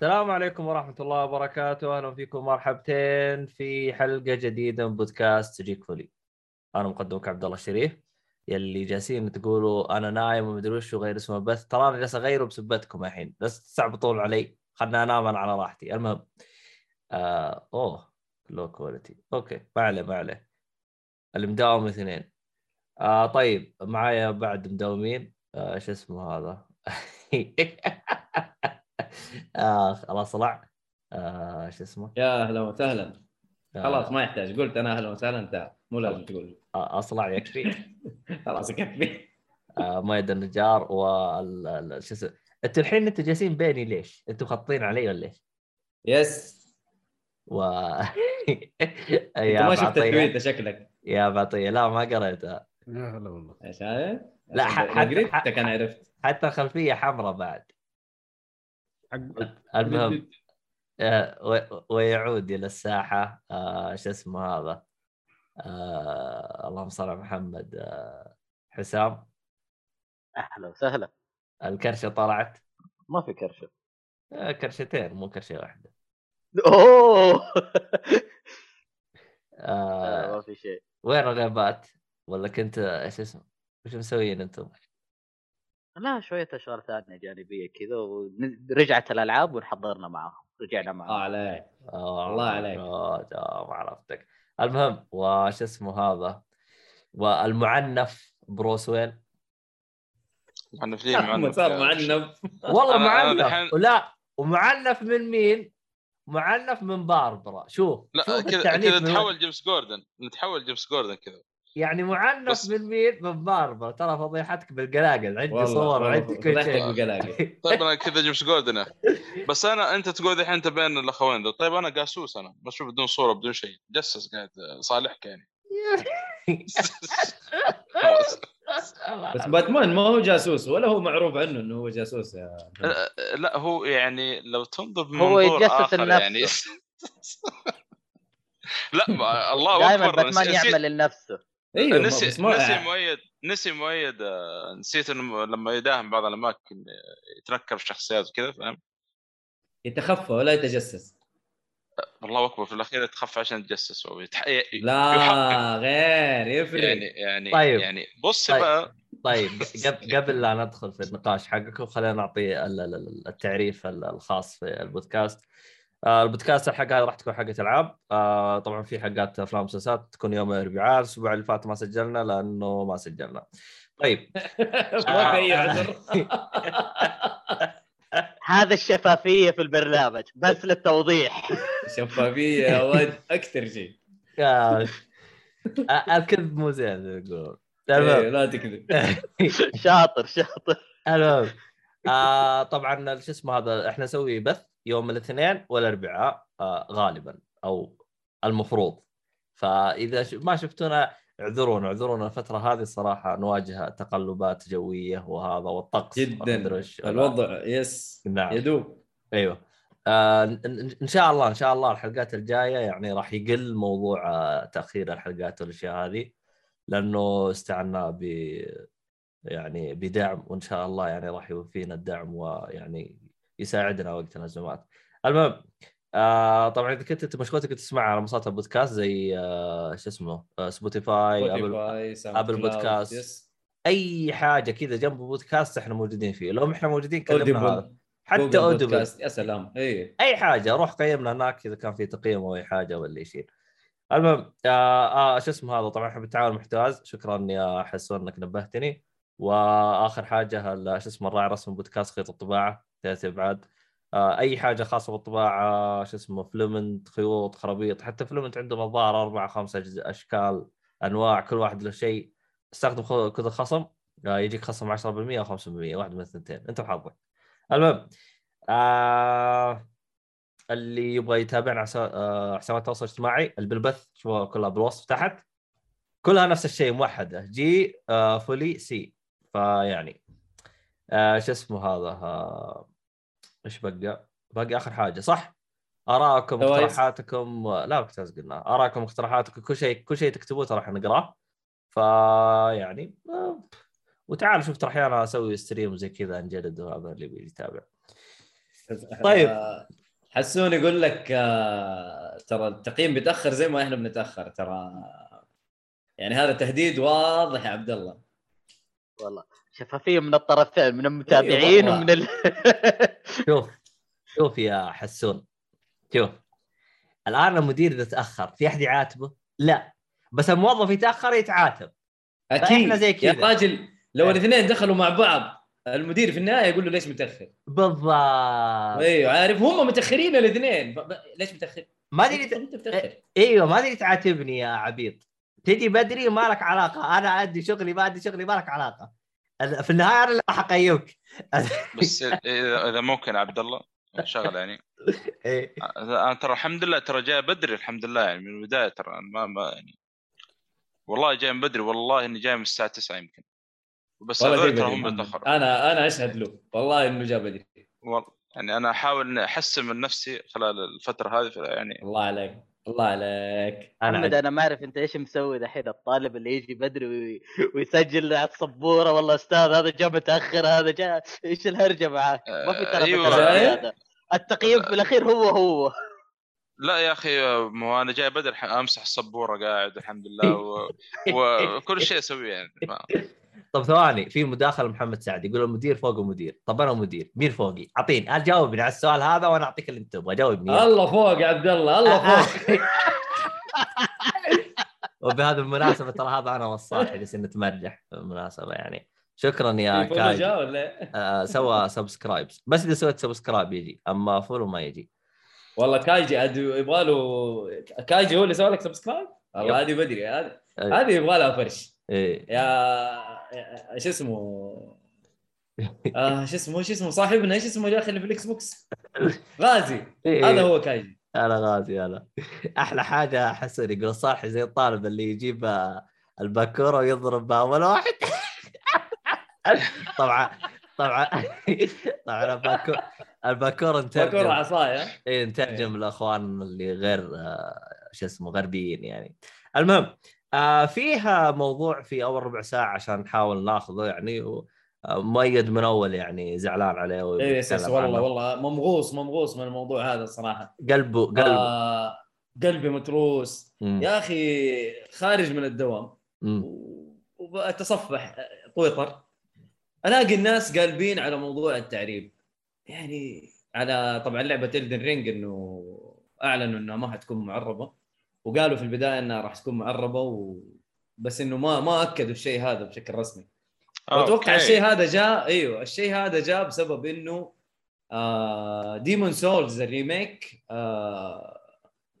السلام عليكم ورحمة الله وبركاته، أهلا فيكم مرحبتين في حلقة جديدة من بودكاست جيك فولي. أنا مقدمك عبد الله الشريف يلي جالسين تقولوا أنا نايم ومدري وش وغير اسم البث، ترى أنا جالس أغيره بسبتكم الحين، بس تستعبطون علي، خلنا أنام أنا على راحتي، المهم. آه أوه low quality، okay ما عليه ما عليه. المداوم اثنين. آه طيب معايا بعد مداومين آه شو اسمه هذا؟ آه خلاص طلع. آه شو اسمه؟ يا أهلا وسهلا. آه. خلاص ما يحتاج. قلت أنا أهلا وسهلا انت مو لازم تقول. آه أصلع يكفي. خلاص يكفي. آه ميد النجار وال ال- شو اسمه؟ انت الحين أنتوا جالسين بيني ليش؟ أنتوا مخططين علي ولا ليش؟ يس. و أنت ما شفت التويته شكلك. يا بعطية لا ما قريتها يا هلا والله. إيش هذا؟ لا، حتى- قريتك أنا عرفت. حتى الخلفية حمراء بعد. المهم و- ويعود إلى الساحة آه، شو اسمه هذا؟ آه، اللهم صل على محمد آه، حسام. أهلا وسهلا. الكرشة طلعت؟ ما في كرشة. آه، كرشتين مو كرشة واحدة. أوه! آه، ما في شيء. وين الغيبات؟ ولا كنت إيش اسمه؟ وش مسويين أنتم؟ لا شوية أشغال ثانية جانبية كذا ورجعت الألعاب ونحضرنا معاهم رجعنا آه معاهم عليك آه، الله عليك. آه، آه، ما عرفتك المهم وش اسمه هذا؟ والمعنف بروس وين؟ معنفين احمد صار معنف والله معنف لا ومعنف من مين؟ معنف من باربرا شوف لا كذا كذا. نتحول جيمس جوردن نتحول جيمس جوردن كذا يعني معنف من مين؟ من باربرا ترى فضيحتك بالقلاقل. عندي صور عندي كل شيء بالقلاقل. طيب أنا كذا يا أخي. بس أنا أنت تقول الحين أنت بين الأخوين ذول طيب أنا قاسوس أنا. بشوف بدون صورة بدون شيء. جسس قاعد صالحك يعني. بس باتمان ما هو جاسوس ولا هو معروف عنه إنه هو جاسوس يا محمد. لا هو يعني لو تنظر هو بمنظور يتجسس. يعني. لا الله دائما أكبر. باتمان نسي- يعمل لنفسه. أيوه نسي بس ما نسي مؤيد نسي مؤيد آه، نسيت إنه لما يداهم بعض الأماكن آه، يتنكر في شخصيات وكذا فاهم يتخفى ولا يتجسس الله أكبر في الأخير يتخفى عشان يتجسس هو يتح... ي- لا يحقق. غير يفرق يعني يعني طيب. يعني بص طيب. بقى طيب قبل قبل لا ندخل في النقاش حقكم خلينا نعطي ال- ال- ال- التعريف ال- الخاص في البودكاست البودكاست الحلقة هذه راح تكون حلقة ألعاب. آه، طبعا في حلقات أفلام ومسلسلات تكون يوم الأربعاء الأسبوع اللي فات ما سجلنا لأنه ما سجلنا. طيب. ما في أي عذر. هذا الشفافية في البرنامج بس للتوضيح. شفافية يا ولد أكثر شيء. آه، آه، الكذب مو زين زي ما يقولون. إيه، لا تكذب. شاطر شاطر. المهم. آه طبعا شو اسمه هذا إحنا نسوي بث. يوم الاثنين والاربعاء آه غالبا أو المفروض فإذا. ما شفتونا اعذرونا اعذرونا الفترة هذه الصراحة نواجه تقلبات جوية وهذا والطقس جدا. الوضع يس نعم. يدوب أيوه آه إن شاء الله إن شاء الله الحلقات الجاية يعني راح يقل موضوع آه تأخير الحلقات والأشياء هذه لأنه استعنا ب يعني بدعم وإن شاء الله يعني راح يوفينا الدعم ويعني يساعدنا وقت الازمات. المهم آه طبعا إذا كنت أنت مشغولتك تسمع على منصات البودكاست زي آه شو اسمه آه Spotify Apple Cloud، بودكاست. yes أي حاجة كذا جنب بودكاست إحنا موجودين فيه. لو إحنا موجودين كلمنا هذا. حتى بودكاست، يا سلام. اي أي حاجة روح قيمنا هناك إذا كان في تقييم أو أي حاجة ولا يشيل المهم آه, آه شو اسمه هذا؟ طبعا إحنا بالتعاون محتواز شكرا يا حسون إنك نبهتني. وآخر حاجة شو اسمه الراعي الرسمي بودكاست خيط الطباعة. ثلاث ابعاد آه، أي حاجة خاصة بالطباعة شو اسمه فلمنت خيوط خرابيط حتى فلمنت عندهم الظاهر أربع خمس أشكال أنواع كل واحد له شيء. استخدم كود خصم آه، يجيك خصم 10% أو 5% واحد من الثنتين. أنت وحظك المهم آه اللي يبغى يتابعنا على آه، حسابات التواصل الاجتماعي بالبث شوفوها كلها بالوصف تحت. كلها نفس الشيء موحدة. جي فولي سي فيعني آه شو اسمه هذا آه إيش بقى؟ باقي آخر حاجة صح؟ ارائكم كويس. اقتراحاتكم لا بكتاز قلنا ارائكم اقتراحاتكم كل شيء كل شيء تكتبوه ترى إحنا نقراه فيعني آه، وتعال شوف ترى أحيانا أسوي ستريم زي كذا انجلد وهذا اللي بيجي يتابع طيب. حسون يقول لك آه، ترى التقييم بيتاخر زي ما إحنا بنتأخر ترى يعني هذا تهديد واضح يا عبد الله والله شفافيه من الطرفين من المتابعين مرة. ومن ال... شوف شوف يا حسون شوف الآن المدير إذا تأخر في أحد يعاتبه؟ لا بس الموظف يتأخر يتعاتب أكيد فإحنا زي يا كذا. راجل لو إيه. الاثنين دخلوا مع بعض المدير في النهاية يقول له ليش متأخر؟ بالضبط أيوه عارف هم متأخرين الاثنين ليش متأخر؟ ما أدري متأخر أيوه ما أدري تعاتبني يا عبيط تجي بدري ما لك علاقة أنا أدي شغلي ما أدي شغلي ما لك علاقة في النهاية أنا اللي راح أقيمك. بس اذا إذا ممكن عبد الله شغلة يعني. إيه. أنا ترى الحمد لله ترى جاي بدري الحمد لله يعني من البداية ترى ما ما يعني. والله جاي من بدري والله إني جاي من الساعة 9 يمكن. بس هذول ترى هم. تاخروا أنا أنا اشهد له. والله إنه جاء بدري. والله يعني أنا أحاول إني أحسن من نفسي خلال الفترة هذه يعني الله عليك. الله عليك. أنا محمد أنا ما أعرف أنت إيش مسوي دحين الطالب اللي يجي بدري وي- ويسجل على السبورة. والله أستاذ هذا جاء متأخر هذا جاء إيش الهرجة معاه ما في ترى أيوة. هذا. التقييم في الأخير هو هو. لا يا أخي مو أنا جاي بدري ح- أمسح السبورة قاعد الحمد لله و... وكل شيء أسويه يعني. ما... طب ثواني في مداخلة محمد سعد يقول المدير فوق المدير. طب أنا مدير مين فوقي؟ أعطيني جاوبني على السؤال هذا وأنا أعطيك اللي أنت تبغى جاوبني الله فوق يا عبد الله الله فوق. وبهذه المناسبة ترى هذا أنا والصاحي جالسين نتمرجح بالمناسبة يعني. شكرا يا كاي؟ آه سوى سبسكرايبز بس إذا سويت سبسكرايب يجي أما فولو ما يجي. والله كايجي عاد يبغى له كايجي هو اللي سوى لك سبسكرايب يب. والله هذه بدري هذه. هذه يبغى لها فرش. إيه. يا شو اسمه؟ آه شو اسمه؟ شو اسمه؟ صاحبنا إيش اسمه يا أخي اللي في الإكس بوكس؟ غازي. إيه. هذا هو كايجي أنا غازي أنا أحلى حاجة حسن يقول صاحي زي الطالب اللي يجيب آه، الباكورة ويضرب بها اول واحد. طبعا طبعا طبعا الباكو الباكورة باكورة نترجم عصاية. إيه نترجم لأخوان اللي غير آه، شو اسمه غربيين يعني. المهم آه فيها موضوع في أول ربع ساعة عشان نحاول ناخذه يعني و- آه، مؤيد من أول يعني زعلان عليه ويتكلم والله. والله ممغوص ممغوص من الموضوع هذا الصراحه قلبه قلبه. آه قلبي متروس. مم. يا أخي خارج من الدوام. وبتصفح تويتر. ألاقي الناس قالبين على موضوع التعريب. يعني على طبعا لعبة Elden Ring إنه أعلنوا إنها ما حتكون معربة. وقالوا في البداية انها راح تكون معربه و... بس إنه ما ما أكدوا الشيء هذا بشكل رسمي. واتوقع okay. الشيء هذا جاء أيوه الشيء هذا جاء بسبب إنه آه Demon's Souls ال remake آه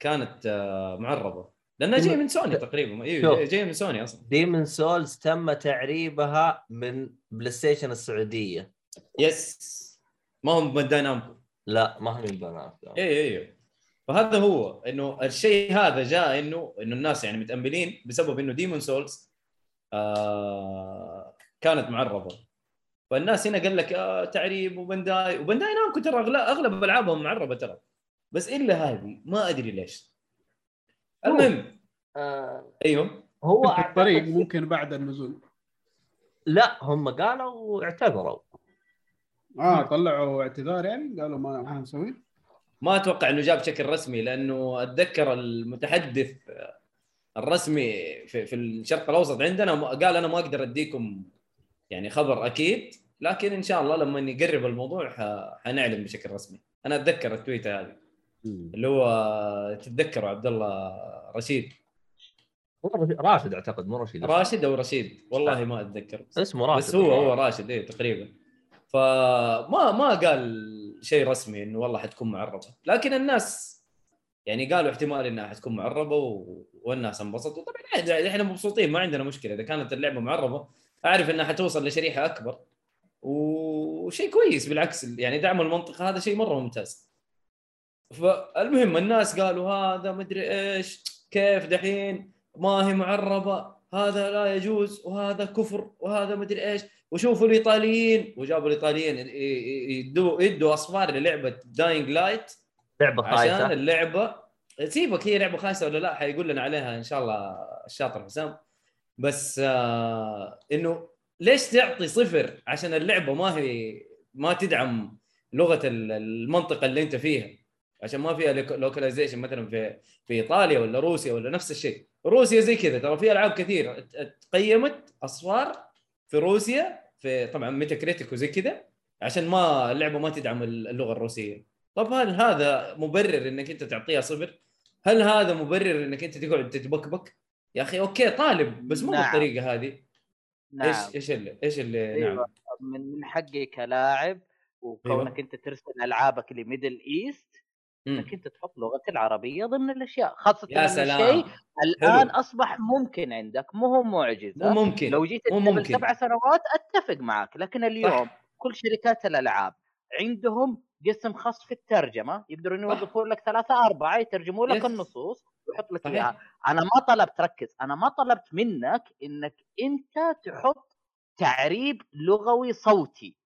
كانت آه معربه لأنها جاية من سوني تقريبا. أيوه. جاية من سوني أصلا. Demon's Souls تم تعريبها من PlayStation السعودية. yes ما هم Namco لا ما هي Bandai اي اي فهذا هو إنه الشيء هذا جاء إنه إنه الناس يعني متأملين بسبب إنه Demon's Souls آه كانت معربه فالناس هنا قال لك آه تعريب وبنداي. وبنداي نامكو ترى أغلب ألعابهم معربه ترى. بس إلا هذه ما أدري ليش. المهم. آه أيوه. هو في الطريق ممكن بعد النزول. لا هم قالوا اعتذروا آه طلعوا اعتذار يعني قالوا ما ما نسوي ما أتوقع إنه جاب بشكل رسمي لأنه أتذكر المتحدث الرسمي في, في الشرق الأوسط عندنا قال أنا ما أقدر أديكم يعني خبر أكيد لكن إن شاء الله لما يقرب الموضوع ح- حنعلن بشكل رسمي. أنا أتذكر التويتة هذه. اللي هو تتذكروا عبد الله رشيد راشد أعتقد مو رشيد. راشد أو رشيد؟ والله ما أتذكر. اسمه راشد بس هو هو راشد إيه تقريبا. فما ما قال شيء رسمي إنه والله حتكون معربه لكن الناس يعني قالوا احتمال إنها حتكون معربه و... والناس انبسطوا. طبعا عادي، إحنا مبسوطين ما عندنا مشكلة. إذا كانت اللعبة معربه أعرف إنها حتوصل لشريحة أكبر. وشيء كويس بالعكس يعني دعم المنطقة هذا شيء مرة ممتاز. فالمهم الناس قالوا هذا مدري إيش كيف دحين؟ ما هي معربه هذا لا يجوز وهذا كفر وهذا مدري إيش. وشوفوا الإيطاليين وجابوا الإيطاليين يدوا يدوا أصفار للعبة Dying Light لعبة عشان خايسه اللعبه سيبك هي لعبة خايسة ولا لا؟ حيقول لنا عليها إن شاء الله الشاطر حسام. بس آه إنه ليش تعطي صفر عشان اللعبة ما هي ما تدعم لغة ال- المنطقة اللي أنت فيها؟ عشان ما فيها localization مثلا في في إيطاليا ولا روسيا ولا نفس الشيء. روسيا زي كذا ترى في ألعاب كثير تقيمت أصفار في روسيا في طبعا Metacritic وزي كذا عشان ما اللعبة ما تدعم اللغة الروسية طب هل هذا مبرر إنك أنت تعطيها صفر؟ هل هذا مبرر إنك أنت تقعد تتبكبك؟ يا أخي okay طالب بس مو نعم. بالطريقة هذه نعم إيش إيش اللي إيش اللي أيوة. نعم من من حقي كلاعب وكونك أنت ترسل ألعابك ل Middle East. إنك أنت تحط لغة العربية ضمن الأشياء خاصه يا سلام الشيء الان حلو. أصبح ممكن عندك مو هو معجزة مو ممكن لو جيت مو قبل ممكن. سبع سنوات أتفق معك لكن اليوم صح. كل شركات الألعاب عندهم قسم خاص في الترجمة صح. يوظفون لك ثلاثة أربعة يترجموا لك يس. النصوص ويحط لك. إياها أنا ما طلبت ركز أنا ما طلبت منك إنك أنت تحط تعريب لغوي صوتي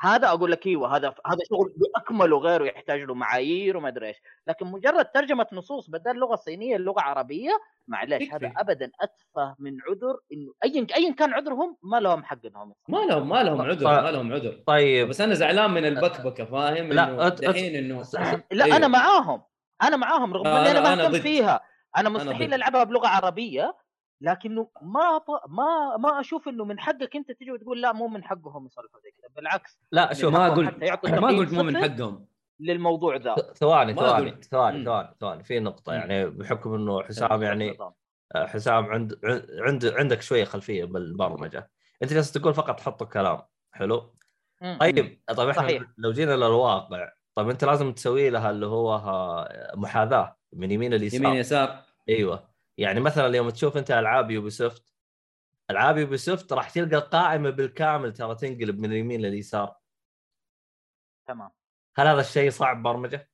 هذا أقول لك إيوه هذا هذا شغل باكمله غيره يحتاج له معايير وما أدري إيش لكن مجرد ترجمة نصوص بدل لغه صينيه لغه عربيه معليش يكفي. هذا ابدا أتفه من عذر إنه ايا ايا كان عذرهم ما لهم حق إنهم ما لهم ما لهم عذر طيب. ما لهم عذر طيب بس أنا زعلان من البكبكة فاهم لا، دحين إنه لا. أنا معاهم أنا معاهم رغم لا، إني أنا مهتم ضد. فيها أنا مستحيل. ألعبها بلغة عربية لكنه ما ط... ما ما أشوف إنه من حقك أنت تجي وتقول لا مو من حقهم يصرفوا زي كذا بالعكس. لا من شوف ما يعطوا ما قلت مو من حقهم. للموضوع ذا. ثواني ثواني قلت. ثواني. ثواني ثواني. في نقطة مم. يعني بحكم إنه حسام يعني حسام عند عند عندك شوية خلفية بالبرمجة. أنت جالس تقول فقط حطوا كلام. حلو. طيب طيب إحنا صحيح. لو جينا للواقع طيب أنت لازم تسوي لها اللي هو محاذاة من يمين اليسار يمين يسار. أيوه. يعني مثلا اليوم تشوف أنت ألعاب Ubisoft ألعاب Ubisoft راح تلقى القائمة بالكامل ترى تنقلب من اليمين لليسار تمام هل هذا الشيء صعب برمجة؟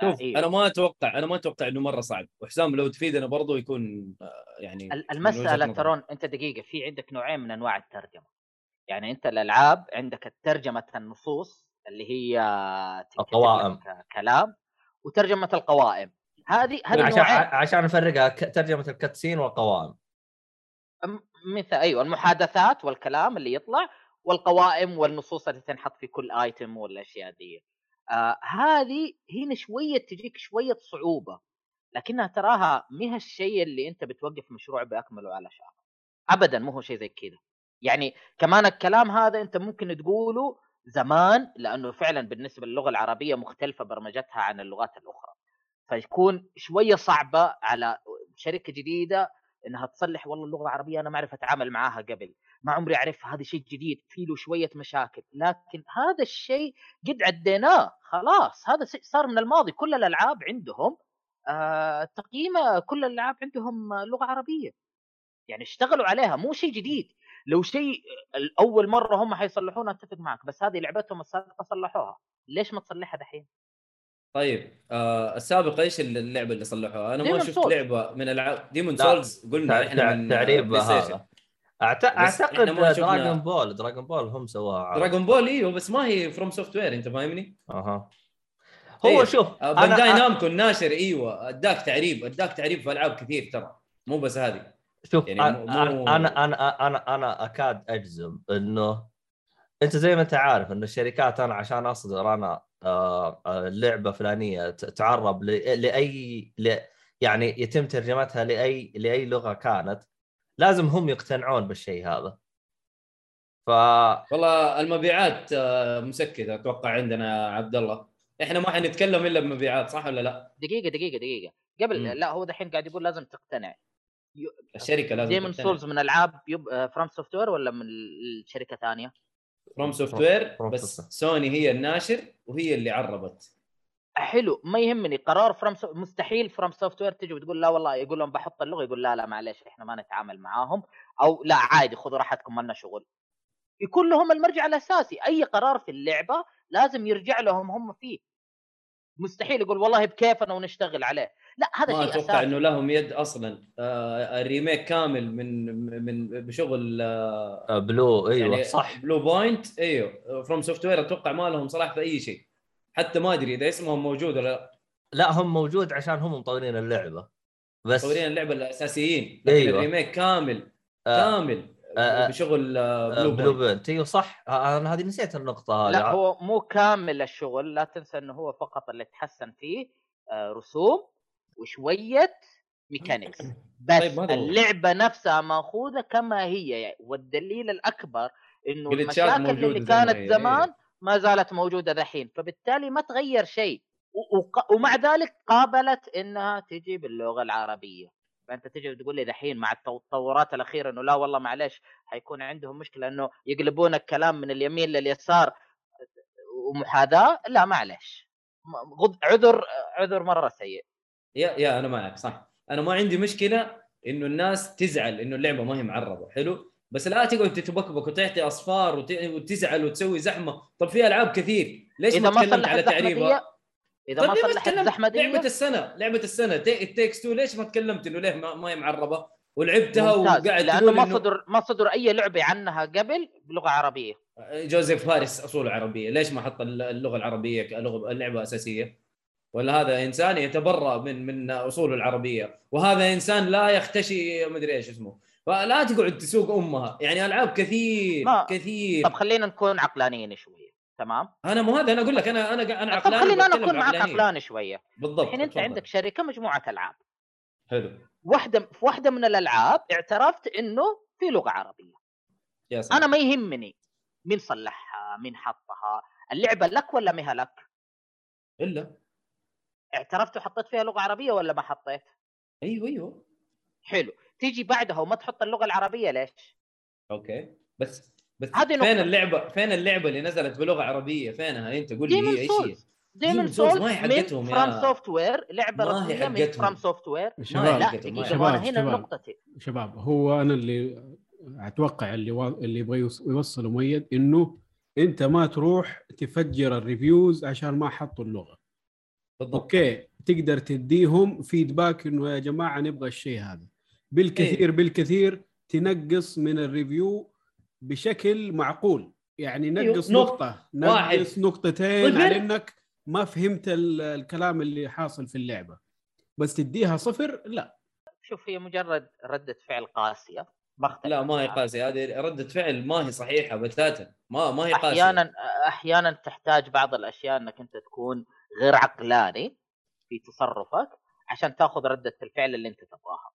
شوف أيوه. أنا ما أتوقع أنا ما أتوقع إنه مرة صعب وحسام لو تفيدنا برضو يكون آه، يعني المسألة. ترون أنت دقيقة في عندك نوعين من أنواع الترجمة يعني أنت الألعاب عندك ترجمة النصوص اللي هي القوائم. كلام وترجمة القوائم هذه هذه عشان نوعين عشان نفرقها ترجمة الكاتسين والقوائم. مثل أيوه المحادثات والكلام اللي يطلع والقوائم والنصوص اللي تنحط في كل ايتم والأشياء دي. آه هذه هنا شوية تجيك شوية صعوبة لكنها تراها مها الشيء اللي أنت بتوقف مشروع بأكمله على شهر ابدا مو هو شيء زي كذا. يعني كمان الكلام هذا أنت ممكن تقوله زمان لأنه فعلا بالنسبة للغة العربية مختلفة برمجتها عن اللغات الأخرى. فيكون شوية صعبة على شركة جديدة إنها تصلح. والله اللغة العربية أنا ما أعرف أتعامل معاها قبل ما عمري أعرفها. هذا شيء جديد في له شوية مشاكل. لكن هذا الشيء قد عديناه خلاص. هذا صار من الماضي. كل الألعاب عندهم آه تقييم كل الألعاب عندهم لغة عربية. يعني اشتغلوا عليها مو شيء جديد. لو شيء اول مرة هم حيصلحونه أتفق معك. بس هذه لعبتهم السابقة صلحوها. ليش ما تصلحها دحين؟ طيب آه السابق إيش اللعبة اللي صلحوها؟ أنا ما شفت Souls. لعبة من ألعاب ديمون. سولز قلنا إحنا من تعريب. هذا أعت... أعتقد ما شفنا- دراجون بول دراجون بول هم سواها دراجون بول إيوه بس ما هي فروم سوفت وير أنت فاهمني؟ أها هو إيه. شوف آه، بانداي نامكو الناشر إيوه أداك تعريب أداك تعريب في ألعاب كثير ترى مو بس هذه شوف يعني مو- أنا, مو- أنا أنا أنا أنا أكاد أجزم إنه أنت زي ما أنت عارف إن الشركات أنا عشان أصدر أنا لعبة فلانية تعرب ل- لأي ل- يعني يتم ترجمتها لأي لأي لغة كانت لازم هم يقتنعون بالشيء هذا ف والله المبيعات آه، مسكتة أتوقع عندنا عبد الله إحنا ما حنتكلم إلا بمبيعات صح ولا لا؟ دقيقة دقيقة دقيقة قبل مم. لا هو دحين قاعد يقول لازم تقتنع الشركة لازم تقتنع. ديمون سولز من ألعاب يب... فروم سوفت وير ولا من الشركة ثانية؟ فروم سوفت وير بس. سوني هي الناشر وهي اللي عربت. حلو ما يهمني قرار فروم مستحيل فروم سوفت وير تجي وتقول لا والله يقول لهم بحط اللغة يقول لا لا معلش إحنا ما نتعامل معاهم. أو لا عادي خذوا راحتكم ما لنا شغل. يكون لهم المرجع الأساسي. أي قرار في اللعبة لازم يرجع لهم هم فيه. مستحيل يقول والله بكيفنا ونشتغل عليه. لا هذا ما شيء أتوقع أساسي. إنه لهم يد أصلا. آه ال remake كامل من من بشغل آه آه، بلو أيوه يعني صح. بلو بوينت أيوه. فروم سوفت وير أتوقع ما لهم صلاح في أي شيء. حتى ما أدري إذا اسمهم موجود ولا لا. لا هم موجود عشان هم مطورين اللعبة. بس مطورين اللعبة الأساسيين. لكن أيوة. ال remake كامل آه كامل آه، آه، بشغل آه آه، بلو, بلو بوينت بنت أيوه صح. آه، أنا هذه نسيت النقطة هذه. لا هو مو كامل الشغل. لا تنسى إنه هو فقط اللي تحسن فيه آه، رسوم. وشوية ميكانكس بس طيب، هذا هو. اللعبة نفسها مأخوذة كما هي يعني. والدليل الأكبر إنه المشاكل اللي كانت هي، زمان ما زالت موجودة دحين. فبالتالي ما تغير شيء. ومع ذلك قابلت إنها تجي باللغة العربية. فأنت تجي تقول لي دحين مع التطورات الأخيرة إنه لا والله معلش حيكون عندهم مشكلة إنه يقلبون الكلام من اليمين لليسار. ومحاذاه لا معلش عذر عذر مرة سيء. يا يا أنا معك صح. أنا ما عندي مشكلة إنه الناس تزعل إنه اللعبة ما هي معربه حلو؟ بس لا تقعد تتبكبك وتعطي أصفار وت... وتزعل وتسوي زحمة. طب في ألعاب كثير. ليش ما ما تكلمت على تعريبها؟ إذا ما طيب ليه صلحت تكلمت؟ زحمه دي لعبة السنة لعبة السنة. تيكس تو ليش ما تكلمت إنه ليه ما, ما هي معربه ولعبتها ممتاز. وقاعد لأنه ما صدر ما صدر أي لعبة عنها قبل بلغة عربية. جوزيف فارس اصوله عربية. ليش ما حط اللغة العربية كلغه اللعبه أساسية؟ ولا هذا إنسان يتبرأ من من اصوله العربية. وهذا إنسان لا يختشي مدري إيش اسمه. فلا تقعد تسوق أمها. يعني ألعاب كثير ما- كثير. طب خلينا نكون عقلانيين شوية. تمام؟ أنا مو هذا أنا أقول لك أنا أنا أنا طب عقلاني خلينا أنا اكون معك. عقلاني شوية. بالضبط الحين أنت. عندك شركة مجموعة ألعاب. حلو. واحدة في واحدة من الألعاب اعترفت إنه في لغة عربية. يا سلام. أنا ما يهمني مين صلحها مين حطها اللعبة لك ولا ما هي لك إلا. اعترفت وحطيت فيها لغة عربية ولا ما حطيت أيوه أيوه حلو تيجي بعدها وما تحط اللغة العربية ليش أوكي بس بس هذه فين نقطة. اللعبة فين اللعبة اللي نزلت بلغة عربية فينها أنت قول لي هي إيش هي. ديمون سولز ما هي حقتهم يا- فروم سوفت وير لعبه رسمية من. فروم سوفت وير شباب لا دقيقه. هنا شباب. نقطتي شباب هو أنا اللي أتوقع اللي وا... اللي يبغى يوص- يوصله مؤيد إنه أنت ما تروح تفجر ال reviews عشان ما حطوا اللغة بالضبط. أوكي. تقدر تديهم feedback إنه يا جماعة نبغى الشيء هذا. بالكثير بالكثير تنقص من ال review بشكل معقول. يعني نقص أيوه، نقطة. واحد. نقص نقطتين. على إنك ما فهمت ال- الكلام اللي حاصل في اللعبة. بس تديها صفر؟ لا. شوف هي مجرد ردة فعل قاسية. بختلف لا ما هي. قاسية. هذه ردة فعل ما هي صحيحة بتاتا ما ما هي قاسية. أحيانا أحيانا تحتاج بعض الأشياء إنك أنت تكون غير عقلاني في تصرفك عشان تاخذ ردة الفعل اللي انت تبغاها.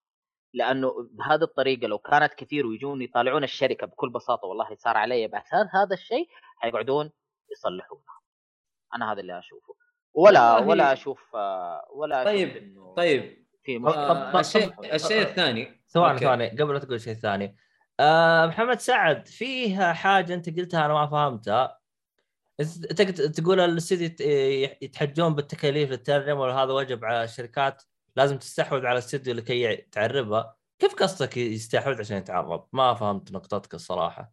لأنه بهذه الطريقة لو كانت كثير ويجون يطالعون الشركة بكل بساطة والله صار علي بعثات هذا الشيء حيقعدون يصلحونها أنا هذا اللي أشوفه. ولا ولا أشوف ولا طيب، أشوف إنه طيب. في طب- مشكلة. طب- آه الشيء الشيء الثاني. ثواني. ثواني قبل لا تقول شيء ثاني. آه محمد سعد فيها حاجة أنت قلتها أنا ما فهمتها. تقول الاستديو يت- يتحجون بالتكاليف للترجمه وهذا واجب على الشركات. لازم تستحوذ على الاستديو لكي تعربها كيف قصدك يستحوذ عشان يتعرب؟ ما فهمت نقطتك الصراحة.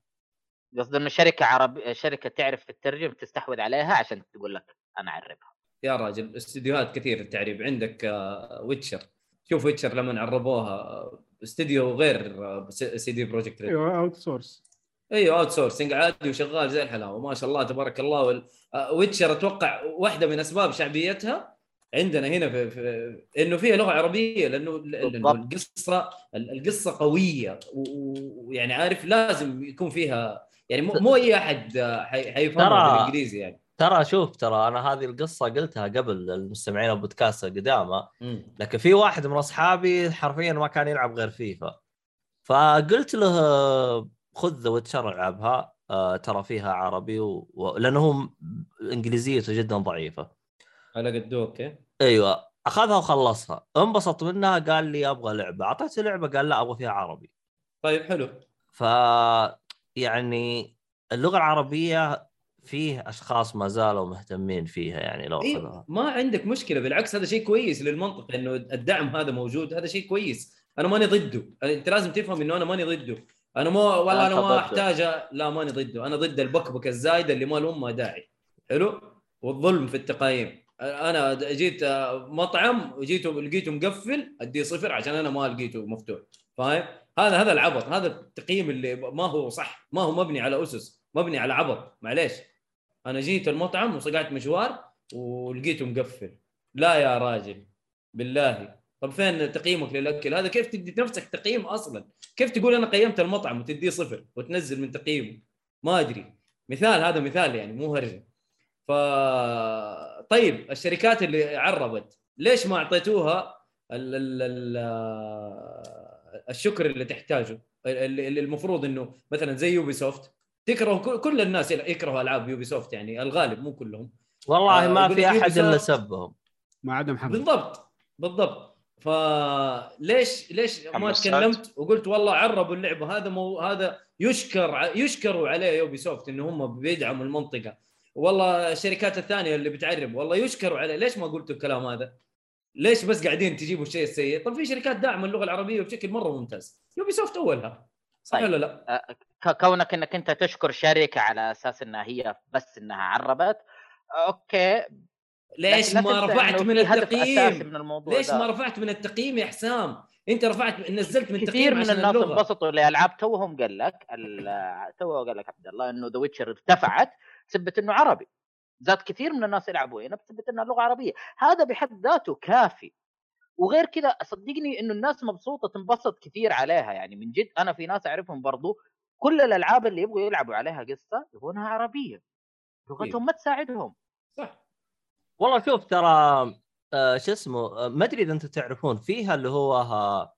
قصدي إنه شركة عربيه شركة تعرف تترجم تستحوذ عليها عشان تقول لك أنا اعربها يا راجل استديوهات كثير التعريب عندك آه، ويتشر. شوف ويتشر لما عربوها. آه، استديو غير آه، سي دي بروجكت أيوه اوت سورس أيوه اوت سورسنج عادي وشغال زي الحلاوة. ما شاء الله تبارك الله. وال... آه، ويتشر أتوقع واحدة من أسباب شعبيتها عندنا هنا في, في إنه فيها لغة عربية لأنه لأنه. القصة القصة قوية. و- ويعني عارف لازم يكون فيها يعني مو, مو أي أحد آه، حي- حيفهمها بالإنجليزي يعني. ترى شوف ترى أنا هذه القصة قلتها قبل المستمعين البودكاست القدامى. لكن في واحد من أصحابي حرفيا ما كان يلعب غير فيفا. فقلت له خذ ذا ويتشر العبها. آه، ترى فيها عربي و... و... لأنه هو انجليزيته جدا ضعيفة. على قده أوكي أيوه. أخذها وخلصها. انبسط منها قال لي أبغى لعبة. اعطيته لعبة قال لا أبغى فيها عربي. طيب حلو. ف يعني اللغة العربية فيه أشخاص ما زالوا مهتمين فيها يعني لو إيه ما عندك مشكلة. بالعكس هذا شيء كويس للمنطقه إنه الدعم هذا موجود. هذا شيء كويس. أنا ماني ضده. أنت لازم تفهم إنه أنا ماني ضده. أنا مو والله أنا ما. أحتاج لا ماني ضده. أنا ضد البكبكه الزايده اللي ما لهم ما داعي. حلو؟ والظلم في التقايم. أنا جيت مطعم وجيته لقيته مقفل أديه صفر عشان أنا ما لقيته مفتوح. فاهم؟ هذا هذا العبط. هذا التقييم اللي ما هو صح. ما هو مبني على أسس. مبني على عبط. معليش. أنا جيت المطعم وصقعت مشوار ولقيته مقفل. لا يا راجل. بالله. طب فين تقييمك للأكل؟ هذا كيف تدي نفسك تقييم أصلا؟ كيف تقول أنا قيمت المطعم وتديه صفر وتنزل من تقييمه؟ ما أدري. مثال هذا مثال يعني مو هرجة. ف طيب الشركات اللي عربت ليش ما أعطيتوها ال... ال... ال... الشكر اللي تحتاجه؟ اللي المفروض إنه مثلا زي يوبي سوفت تكره كل- كل الناس يكرهوا ألعاب يوبي سوفت يعني الغالب مو كلهم. والله آه، ما يقول في أحد إلا سبهم. ما عدا محمد. بالضبط بالضبط. فليش ليش ما. تكلمت وقلت والله عربوا اللعبه هذا مو هذا يشكر يشكروا عليه يوبي سوفت إنه هم بيدعموا المنطقة. والله الشركات الثانية اللي بتعرب والله يشكروا عليه. ليش ما قلتوا الكلام هذا؟ ليش بس قاعدين تجيبوا الشيء السيء طب في شركات داعمه اللغة العربية بشكل مرة ممتاز. يوبي سوفت أولها. صح طيب. ولا لا؟ ك- كونك إنك أنت تشكر شركة على أساس إنها هي بس إنها عربت أوكي. ليش ما رفعت من التقييم؟ من الموضوع ليش ده. ما رفعت من التقييم يا حسام؟ أنت رفعت نزلت من كثير تقييم من عشان الناس انبسطوا لألعاب توهم قال لك تو قال لك عبد الله إنه ذا ويتشر ارتفعت بسبه إنه عربي. زاد كثير من الناس يلعبوا هنا بسبه إنها لغة عربية. هذا بحد ذاته كافي. وغير كذا صدقني إنه الناس مبسوطة تنبسط كثير عليها. يعني من جد أنا في ناس أعرفهم برضو كل الألعاب اللي يبغوا يلعبوا عليها قصة يبغونها عربية. لغتهم ما تساعدهم. صح. والله شوف ترى آه شو اسمه آه، ما أدري إذا أنتم تعرفون فيها اللي هو آه،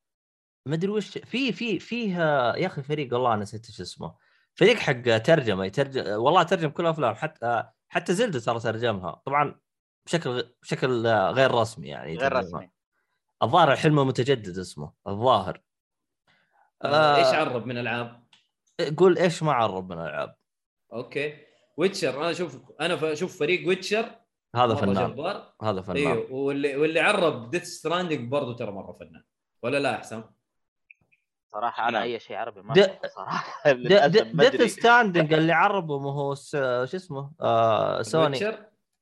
ما أدري وش في في فيها يا أخي فريق والله نسيت إيش اسمه. فريق حق ترجمة يترجم والله ترجم كل الافلام حتى آه، حتى زلدة ترى ترجمها. طبعا بشكل بشكل غير رسمي يعني غير. رسمي. الظاهر الحلم متجدد اسمه الظاهر. آه. إيش عرب من العاب قول إيش ما عرب من الألعاب. أوكي. ويتشر أنا أشوف أنا أشوف فريق ويتشر هذا فنان. جبار. هذا فنان. أيوه واللي واللي عرب ديث ستراندينج برضه ترى مرة فنان. ولا لا أحسن؟ صراحة أنا نعم. أي شيء عربي ما د- صراحة. ديث أدري. ستراندنج اللي عربه ما هو س- شو اسمه؟ آه سوني؟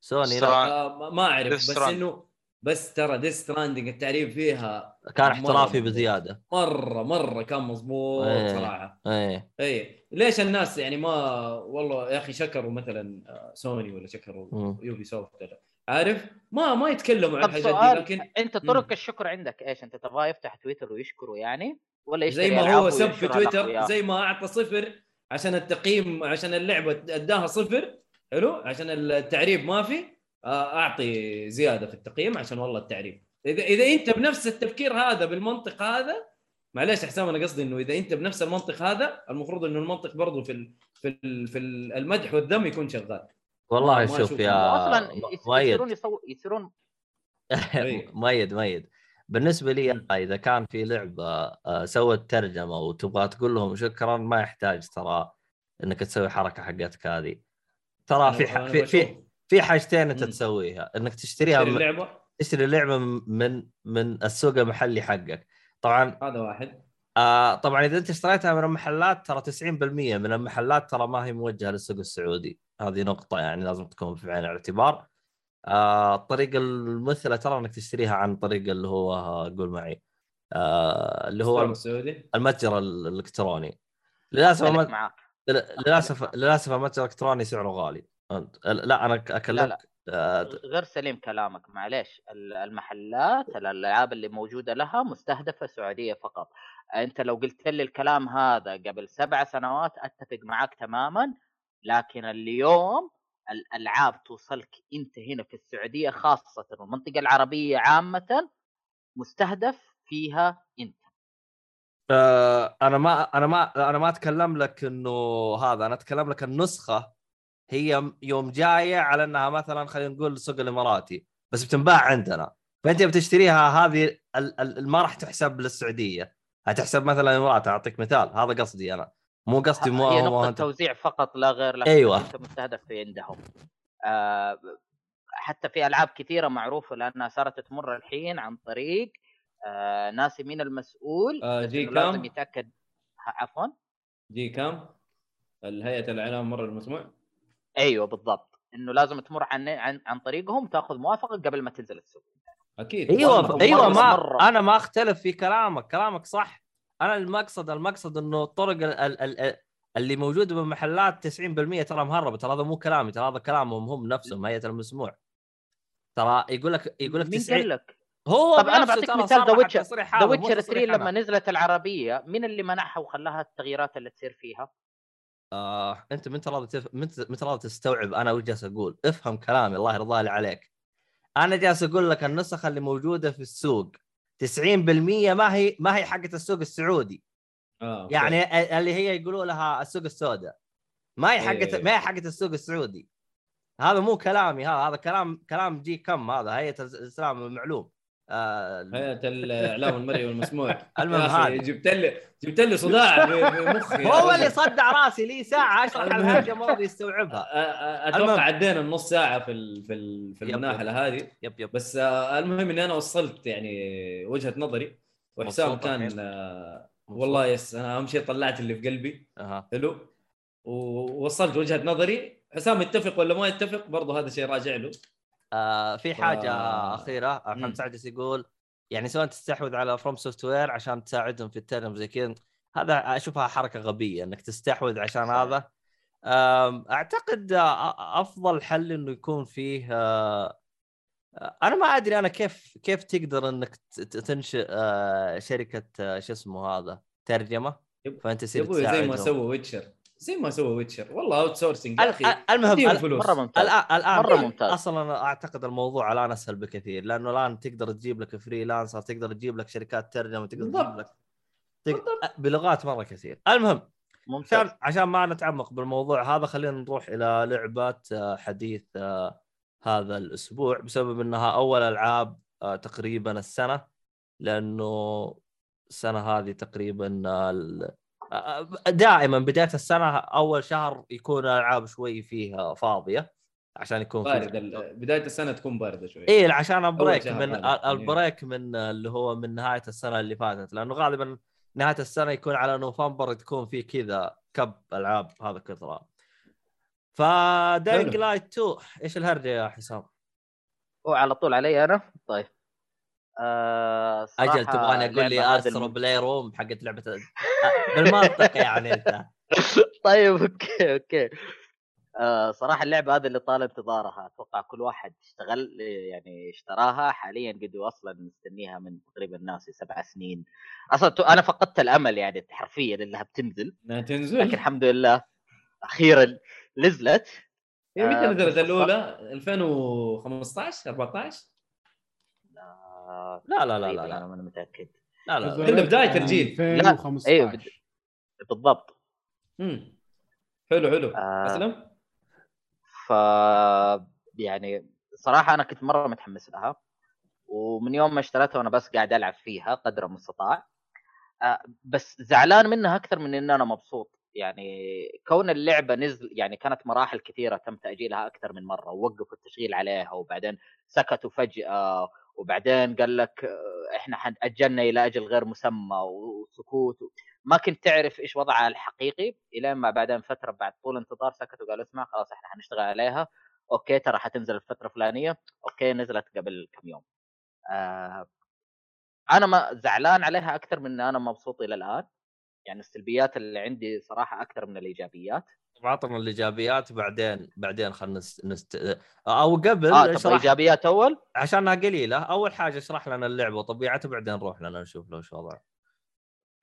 سوني لا. آه ما- أعرف بس. إنه بس ترى ديث ستراندنج التعريب فيها كان احترافي. بزيادة مره مرة كان مضبوط إيه. صراحة إيه اي ليش الناس يعني ما والله يا أخي شكروا مثلا آه، سوني ولا شكروا. يوبي سوفت ولا- عارف ما ما يتكلموا عن الحاجات دي لكن أنت طرق مم. الشكر عندك إيش أنت تبغاه يفتح تويتر ويشكره يعني ولا يشتري زي ما هو سب في تويتر؟ زي ما أعطى صفر عشان التقييم عشان اللعبة أداها صفر حلو عشان التعريب ما في آه، أعطي زيادة في التقييم عشان والله التعريب اذا إذا أنت بنفس التفكير هذا بالمنطق هذا معليش حسام أنا قصدي إنه إذا أنت بنفس المنطق هذا المفروض إنه المنطق برضه في ال في ال في ال- المدح والذم يكون شغال. والله ما شوف يا أصلا مؤيد. يصيرون. مؤيد. مؤيد بالنسبة لي إذا كان في لعبة آه، سوت ترجمة وتبغى تقول لهم شكرا ما يحتاج ترى إنك تسوي حركة حقتك هذه. ترى في في. في في حاجتين انت. تسويها. انك تشتريها تشتري من- اللعبة؟ تشتري اللعبة من من السوق المحلي حقك. طبعا هذا واحد. آه طبعا إذا أنت اشتريتها من المحلات ترى 90% من المحلات ترى ما هي موجهة للسوق السعودي. هذه نقطة يعني لازم تكون في عين الاعتبار. آه الطريقة المثلى ترى إنك تشتريها عن طريق اللي هو قول معي آه اللي هو السعودي؟ المتجر الإلكتروني. للأسف للاسف للأسف المتجر الإلكتروني سعره غالي. أنت- لا أنا اكلمك لا. آه، غير سليم كلامك معليش. ال- المحلات الألعاب اللي موجودة لها مستهدفة سعودية فقط. أنت لو قلت لي الكلام هذا قبل سبع سنوات أتفق معك تماما لكن اليوم الألعاب توصلك أنت هنا في السعودية خاصة والمنطقة العربية عامة مستهدف فيها أنت. آه، أنا ما أنا ما أنا ما أتكلم لك إنه هذا أنا أتكلم لك النسخة هي يوم جاية على إنها مثلا خلينا نقول السوق الإماراتي بس بتنباع عندنا. فأنت بتشتريها هذه ال- ال- ما راح تحسب للسعوديه هتحسب مثلا الإمارات أعطيك مثال هذا قصدي أنا. مو قصدي مو هي مو أنت- توزيع فقط لا غير لكن أيوة. أنت مستهدف في عندهم. آه حتى في ألعاب كثيرة معروفة لأنها صارت تمر الحين عن طريق آه ناسي مين المسؤول آه، جي إنه لازم كام. يتاكد عفوا. جي كام؟ الهيئة الإعلام مره المسموع. أيوه بالضبط إنه لازم تمر عن عن, عن طريقهم تأخذ موافقة قبل ما تنزل السوق أكيد أيوه أيوه ما مرة. أنا ما أختلف في كلامك كلامك صح أنا المقصد المقصد إنه الطرق ال ال ال اللي موجودة بالمحلات 90% ترى مهربة ترى هذا مو كلامي ترى هذا كلامهم هم نفسهم هيئة المسموع ترى يقول لك يقول لك مين 90 قال لك؟ هو طب أنا بنفسه بعطيك مثال ذا هذا، مو Witcher 3 تصريح لما. نزلت العربية مين اللي منعها وخلاها التغييرات اللي تصير فيها؟ آه، أنت من راضي تف... من راضي تستوعب أنا وش جالس أقول؟ افهم كلامي الله يرضى لي عليك. أنا جالس أقول لك النسخ اللي موجودة في السوق 90% ما هي ما هي حقت السوق السعودي. آه،. يعني اللي هي يقولوا لها السوق السوداء. ما هي حقت إيه. ما هي حقت السوق السعودي. هذا مو كلامي هذا هذا كلام كلام جي كم هذا هيئة الإسلام المعلوم. آه الإعلام المرئي والمسموع. المهم هذا. جبت لي جبت لي صداع في- في مخي يا هو. اللي صدع راسي لي ساعة أشرح. الحاجة ما راضي يستوعبها. أتوقع عدينا النص ساعة في ال- في ال- في المناحله هذه. yep yep. بس آه، المهم إني أنا وصلت يعني وجهة نظري وحسام كان؟ آه، والله yes أنا أهم شيء طلعت اللي في قلبي. أها. حلو. ووصلت وجهة نظري. حسام يتفق ولا ما يتفق برضه هذا شيء راجع له. آه في حاجة آه. اخيره. محمد سعد يقول يعني سوني تستحوذ على FromSoftware عشان تساعدهم في الترجمة زي كذا هذا أشوفها حركة غبية إنك تستحوذ عشان صحيح. هذا أعتقد آه، أفضل حل إنه يكون فيه آه، آه، أنا ما أدري أنا كيف كيف تقدر إنك تنشئ شركة شو اسمه هذا ترجمة فأنت أبوي زي ما. سوى ويتشر زي ما سوى ويتشر. والله outsourcing يا أخي ال- المهم مرة ممتاز. الان مرة ممتاز. أصلا أعتقد الموضوع الآن أسهل بكثير لأنه الآن تقدر تجيب لك freelancer تقدر تجيب لك شركات ترجمة تقدر تجيب. لك تق... بلغات مرة كثير. المهم ممتاز. عشان عشان ما نتعمق بالموضوع هذا خلينا نروح إلى لعبة آه، حديث آه، هذا الأسبوع بسبب إنها أول ألعاب آه، تقريبا السنة لأنه السنة هذه تقريبا ال- دائما بداية السنة أول شهر يكون الألعاب شوي فيها فاضية عشان يكون في بارد ال- بداية السنة تكون باردة شوي إيه عشان ال break من هذا. ال- ال break من اللي هو من نهاية السنة اللي فاتت لأنه غالبا نهاية السنة يكون على نوفمبر تكون في كذا كب ألعاب هذا كثره ف Dying. Light 2 إيش الهرجة يا حسام؟ هو على طول علي أنا طيب آه أجل تبغاني أقول لي الم- playthrough حقت لعبة آه، بالمنطق يعني أنت. طيب أوكي أوكي. آه صراحة اللعبة هذه اللي طال انتظارها أتوقع كل واحد اشتغل يعني اشتراها. حاليا قد أصلا مستنيها من تقريبا ناسي سبع سنين. أصلا تو- أنا فقدت الأمل يعني حرفيا إنها بتنزل. إنها لكن تنزل الحمد لله أخيرا نزلت. هي متى آه، نزلت؟ الأولى 2015 14 آه لا لا لا لا تقريباً لا. أنا ماني متأكد. لا لا, لا. إلا بداية الجيل. 2015 أيوة، بد- بالضبط. امم حلو حلو. آه. أسلم. ف يعني صراحة أنا كنت مرة متحمس لها ومن يوم ما اشتريتها وأنا بس قاعد ألعب فيها قدر المستطاع آه، بس زعلان منها أكثر من ان أنا مبسوط. يعني كون اللعبة نزل يعني كانت مراحل كثيرة تم تأجيلها أكثر من مرة ووقفوا التشغيل عليها وبعدين سكتوا فجأة وبعدين قال لك آه، إحنا حنأجلنا إلى أجل غير مسمى وسكوت ما كنت تعرف إيش وضعها الحقيقي إلى ما بعدين فترة بعد طول انتظار سكتوا قالوا اسمع خلاص إحنا حنشتغل عليها أوكي ترى حتنزل الفترة الفلانية أوكي نزلت قبل كم يوم. آه أنا ما زعلان عليها أكثر من ان أنا مبسوط إلى الآن يعني السلبيات اللي عندي صراحة أكثر من الإيجابيات. عطنا الإيجابيات بعدين بعدين خلينا نست... أو قبل آه طب اشرح إيجابيات أول؟ عشانها قليله أول حاجة اشرح لنا اللعبة وطبيعتها بعدين نروح لنا نشوف لو شو وضعها.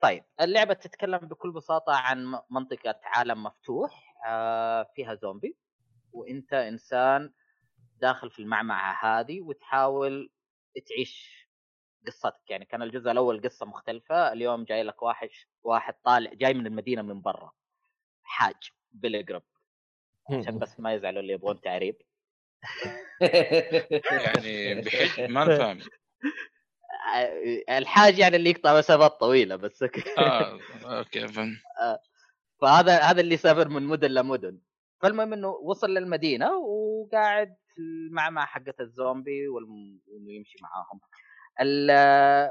طيب اللعبة تتكلم بكل بساطة عن منطقة عالم مفتوح آه فيها زومبي وأنت إنسان داخل في المعمعة هذه وتحاول تعيش قصتك. يعني كان الجزء الأول قصة مختلفة اليوم جاي لك واحد واحد طالع جاي من المدينة من برا حاج. بيلجرام عشان بس ما يزعلوا اللي يبغون تعريب. يعني بحج ما أنا فاهم. آه، الحاج يعني اللي يقطع مسافات طويلة بس. آه أوكي فهمت. فهذا هذا اللي سافر من مدن لمدن فالمهم إنه وصل للمدينة وقاعد في المعمعة حقت الزومبي والم- وإنه يمشي معاهم. ال-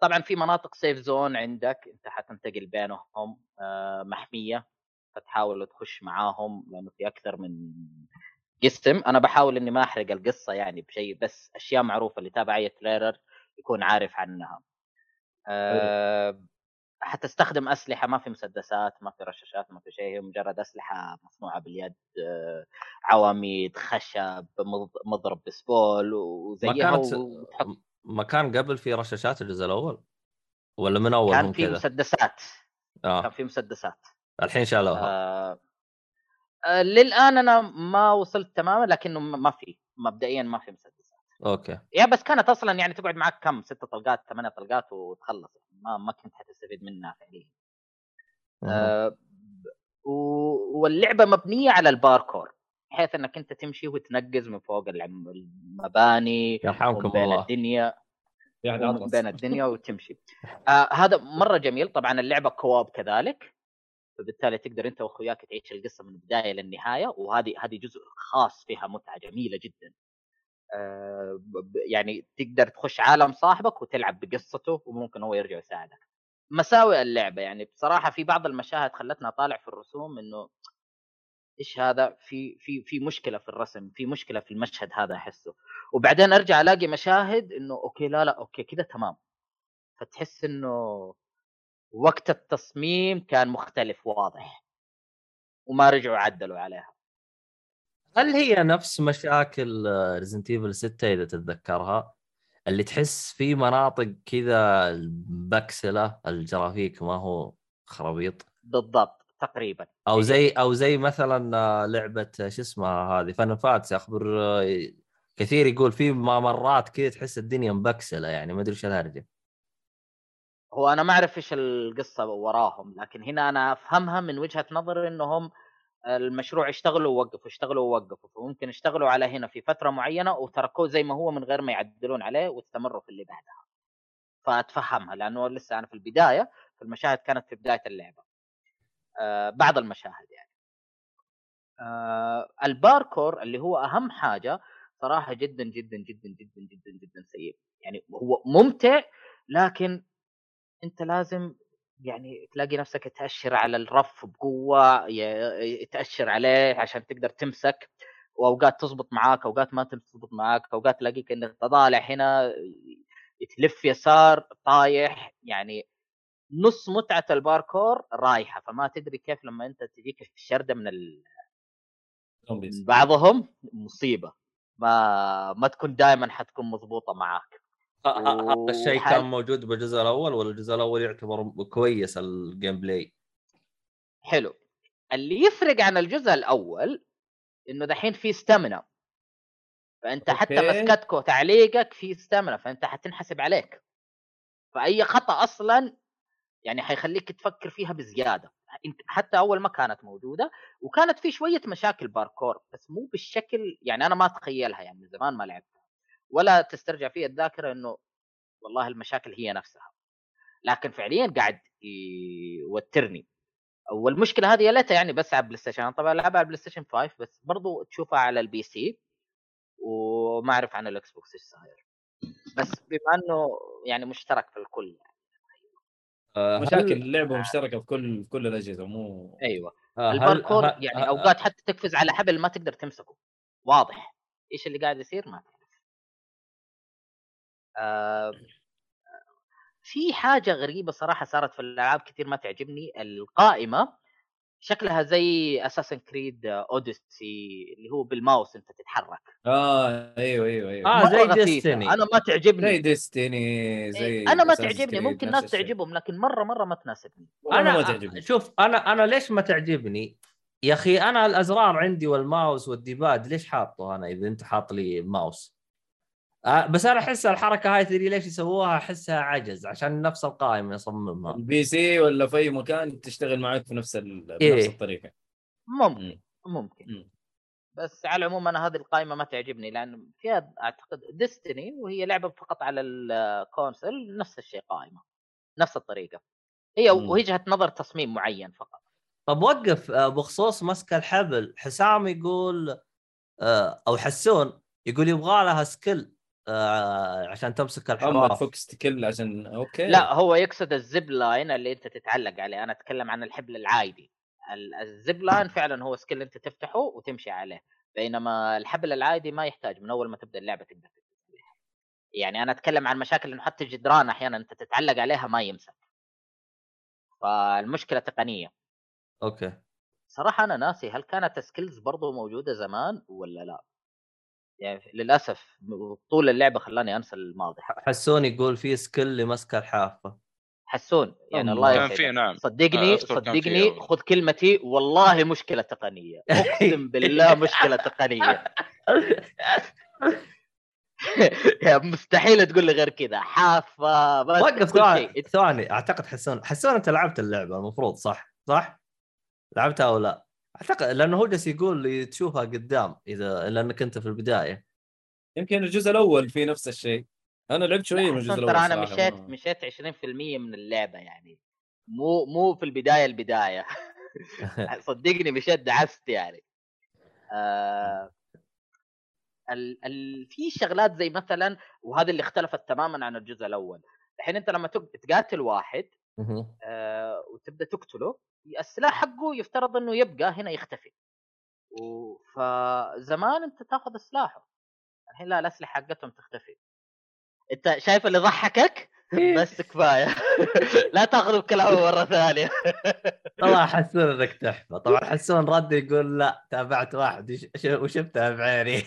طبعا في مناطق سيف زون عندك أنت حتنتقل بينهم آه، محمية. فتحاول تخش معاهم لأنه في أكثر من قسم. أنا بحاول إني ما أحرق القصة يعني بشيء بس أشياء معروفة اللي تابع اي تريلر يكون عارف عنها. أه حتستخدم أسلحة ما في مسدسات ما في رشاشات ما في شيء هي مجرد أسلحة مصنوعة باليد أه عواميد خشب مض- مضرب بسبول ما وزيها كانت وتحط ما كان قبل في رشاشات الجزء الأول؟ ولا من أول كان في مسدسات. كان آه في مسدسات. الحين شالوها. آه. آه للآن أنا ما وصلت تماما لكنه ما في مبدئيا ما في مسدسات. أوكي. يا بس كانت أصلا يعني تقعد معك كم؟ ست طلقات ثمانية طلقات وتخلص. ما ما كنت حتستفيد منها فعليا. آه واللعبة مبنية على الباركور بحيث إنك أنت تمشي وتنقز من فوق العم- المباني يرحمكم ومن بين الله. الدنيا اطلس بين الدنيا وتمشي. آه هذا مرة جميل. طبعا اللعبة co-op كذلك. فبالتالي تقدر أنت وأخوياك تعيش القصة من البداية للنهايه وهذه هذه جزء خاص فيها متعة جميلة جدا. آه يعني تقدر تخش عالم صاحبك وتلعب بقصته وممكن هو يرجع يساعدك. مساوئ اللعبة يعني بصراحة في بعض المشاهد خلتنا طالع في الرسوم إنه إيش هذا؟ في في في مشكلة في الرسم في مشكلة في المشهد هذا أحسه. وبعدين أرجع ألاقي مشاهد إنه أوكي لا لا أوكي كذا تمام. فتحس إنه وقت التصميم كان مختلف واضح. وما رجعوا عدلوا عليها. هل هي نفس مشاكل Resident Evil 6 إذا تتذكرها؟ اللي تحس في مناطق كذا بكسله الجرافيك ما هو خرابيط. بالضبط تقريبا. أو زي أو زي مثلا لعبة شو اسمها هذه Final Fantasy أخبر كثير يقول في مرات كذا تحس الدنيا مبكسلة يعني ما أدري إيش الهرجة. هو أنا ما أعرف إيش القصة وراهم لكن هنا أنا أفهمها من وجهة نظر إنهم المشروع اشتغلوا ووقفوا اشتغلوا ووقفوا فممكن اشتغلوا على هنا في فترة معينة وتركوه زي ما هو من غير ما يعدلون عليه واستمروا في اللي بعدها. فأتفهمها لأنه لسه أنا في البداية فالمشاهد كانت في بداية اللعبة. آه بعض المشاهد يعني. آه الباركور اللي هو أهم حاجة صراحة جدا جدا جدا جدا جدا جدا سيء. يعني هو ممتع لكن أنت لازم يعني تلاقي نفسك تأشر على الرف بقوة ي- تأشر عليه عشان تقدر تمسك. وأوقات تزبط معاك أوقات ما تزبط معاك أوقات تلاقيك إنك تطالع هنا تلف يسار طايح. يعني نص متعة الباركور رايحة. فما تدري كيف لما أنت تجيك الشردة من ال... بعضهم مصيبة. ما ما تكون دائما حتكون مضبوطة معاك. هذا الشيء كان موجود بالجزء الأول ولا الجزء الأول يعتبر كويس ال gameplay حلو. اللي يفرق عن الجزء الأول إنه دحين في stamina فأنت حتى أوكي. مسكتك وتعليقك في stamina فأنت حتنحسب عليك. فأي خطأ أصلا يعني حيخليك تفكر فيها بزيادة. حتى أول ما كانت موجودة وكانت في شوية مشاكل باركور بس مو بالشكل يعني أنا ما أتخيلها يعني من زمان ما لعبتها. ولا تسترجع في الذاكرة إنه والله المشاكل هي نفسها. لكن فعليا قاعد يوترني. والمشكلة هذه يا ليتها يعني بس على ال PlayStation. أنا طبعا العبها على ال PlayStation 5 بس برضو تشوفها على ال PC وما أعرف عن ال Xbox إيش صاير. بس بما إنه يعني مشترك في الكل يعني. آه، مشاكل اللعبة مشتركة في كل في كل الأجهزة مو أيوه. آه، الباركور يعني أوقات حتى تقفز على حبل ما تقدر تمسكه. واضح. إيش اللي قاعد يصير؟ ما آه في حاجة غريبة صراحة صارت في الألعاب كثير ما تعجبني القائمة شكلها زي اساسن كريد اوديسي اللي هو بالماوس أنت تتحرك آه أيوه أيوه أيوه آه، مرة زي. Destiny. أنا ما تعجبني زي ديستني زي إيه، أنا ما تعجبني ممكن ناس. تعجبهم لكن مرة مرة ما تناسبني أنا ما تعجبني شوف أنا أنا ليش ما تعجبني؟ يا أخي أنا الأزرار عندي وال mouse وال D-pad ليش حاطه أنا إذا أنت حاط لي ماوس؟ آه بس أنا أحس الحركة هاي تدري ليش يسووها أحسها عجز عشان نفس القائمة يصممها ال PC ولا في اي مكان تشتغل معك في نفس ال... إيه. بنفس الطريقة ممكن مم. ممكن مم. بس على العموم أنا هذه القائمة ما تعجبني لأن فيها أعتقد Destiny وهي لعبة فقط على ال console نفس الشيء قائمة نفس الطريقة هي. وجهه نظر تصميم معين فقط طب وقف آه، بخصوص مسك الحبل حسام يقول آه، أو حسون يقول يبغى لها skill آه، عشان تمسك اما الحواف تفك skill عشان okay. لا هو يقصد ال zip line اللي أنت تتعلق عليه. أنا أتكلم عن الحبل العادي. ال- ال zip line فعلا هو skill أنت تفتحه وتمشي عليه. بينما الحبل العادي ما يحتاج. من أول ما تبدأ اللعبة تقدر يعني أنا أتكلم عن مشاكل إنه حتى الجدران أحيانا أنت تتعلق عليها ما يمسك. فالمشكلة تقنية. okay. صراحة أنا ناسي هل كانت skills برضو موجودة زمان ولا لا. يعني للأسف طول اللعبة خلاني أنسى الماضي. حسون يقول في skill لمسك الحافة. حسون يعني الله كان يسعدك. في نعم. صدقني كان صدقني. خذ كلمتي والله مشكلة تقنية. أقسم بالله مشكلة تقنية. يا مستحيل تقول لي غير كذا. حافة بس وقف ثواني. ثواني أعتقد حسون حسون أنت لعبت اللعبة المفروض صح؟ صح؟ لعبتها أو لا؟ أعتقد لأنه هو جالس يقول تشوفها قدام إذا لانك انت في البداية. يمكن الجزء الأول في نفس الشيء. أنا لعبت شوية من الجزء ترى الأول أنا صراحة، مشيت مشيت 20% من اللعبة يعني. مو مو في البداية البداية. صدقني مشيت دعست يعني. آه ال ال في شغلات زي مثلا وهذا اللي اختلفت تماما عن الجزء الأول. الحين أنت لما تق- تقاتل واحد. آه وتبدأ تقتله. السلاح حقه يفترض إنه يبقى هنا يختفي. فزمان أنت تأخذ سلاحه الحين لا الأسلحة حقتهم تختفي. أنت شايف اللي ضحكك؟ بس كفاية. لا تاخذ بكلامه مرة ثانية. والله حسون إنك تحفه طبعا حسون رد يقول لا تابعت واحد. وشفتها بعيني؟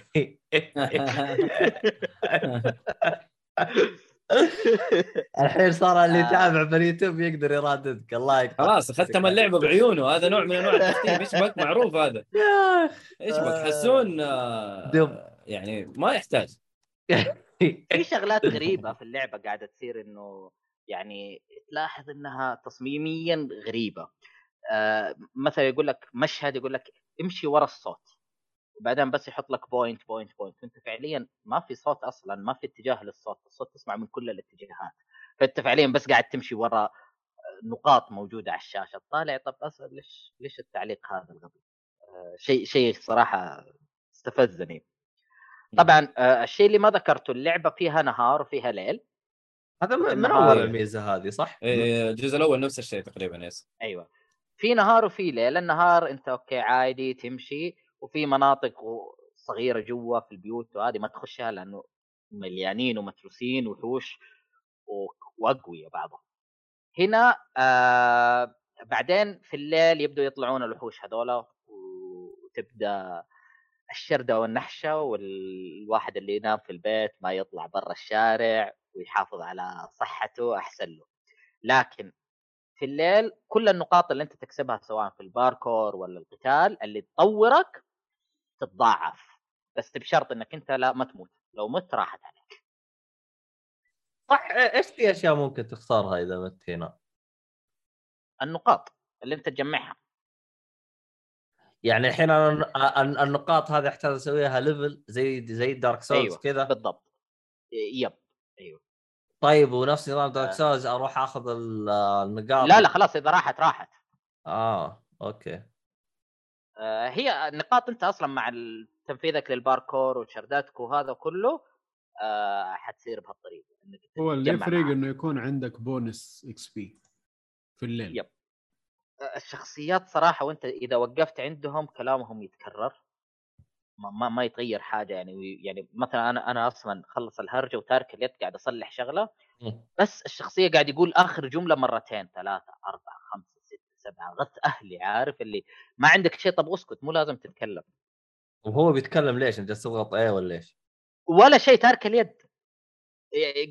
الحين صار اللي آه. يتابع باليوتيوب يقدر يرددك الله يقطع خلاص ختم اللعبه بعيونه. هذا نوع من أنواع التختيم إيش بك؟ معروف هذا. إيش بك. حسون آه، دب. يعني ما يحتاج. في شغلات غريبة في اللعبة قاعدة تصير إنه يعني تلاحظ إنها تصميميا غريبة. آه مثلا يقول لك مشهد يقول لك امشي ورا الصوت. وبعدين بس يحط لك point point point انت فعليا ما في صوت أصلا ما في اتجاه للصوت. الصوت تسمع من كل الاتجاهات. فأنت فعليا بس قاعد تمشي ورا نقاط موجودة على الشاشة. طالع طب أصلا ليش ليش التعليق هذا الغبي؟ آه شيء شيء صراحة استفزني. طبعا آه الشيء اللي ما ذكرته اللعبة فيها نهار وفيها ليل. هذا من. أول الميزة هذه صح؟ إيه، الجزء الأول نفس الشيء تقريبا yes. أيوه. في نهار وفي ليل. النهار أنت okay عادي تمشي. وفي مناطق صغيرة جوا في البيوت وهذه ما تخشها لأنه مليانين ومتروسين وحوش وأقوياء بعضهم. هنا آه بعدين في الليل يبدوا يطلعون الوحوش هذولا وتبدأ الشردة والنحشة والواحد اللي ينام في البيت ما يطلع برا الشارع ويحافظ على صحته أحسن له. لكن في الليل كل النقاط اللي أنت تكسبها سواء في الباركور ولا القتال اللي تطورك تتضاعف بس بشرط إنك أنت لا ما تموت. لو مت راحت عليك. صح إيش في أشياء ممكن تخسرها إذا مت هنا؟ النقاط اللي أنت تجمعها. يعني الحين أنا الن- النقاط هذه أحتاج أسويها level زي زي Dark Souls أيوه كذا؟ بالضبط. yep طيب ونفس نظام Dark آه. Souls أروح أخذ ال- النقاط لا لا خلاص إذا راحت راحت. آه okay. آه، هي النقاط انت أصلا مع تنفيذك للباركور وشرداتك وهذا كله آه، حتصير بهالطريقة إنك هو اللي يفرق. إنه يكون عندك bonus XP في الليل yep. الشخصيات صراحة وأنت إذا وقفت عندهم كلامهم يتكرر ما ما, ما يتغير حاجة يعني يعني مثلا أنا أنا أصلا خلص الهرجة وتارك اليد قاعد أصلح شغلة. بس الشخصية قاعد يقول آخر جملة مرتين ثلاثة أربعة خمسة سبعة غث أهلي عارف اللي ما عندك شيء طب اسكت مو لازم تتكلم. وهو بيتكلم ليش؟ أنت جالس تضغط إيه ولا إيش؟ ولا شيء تارك اليد.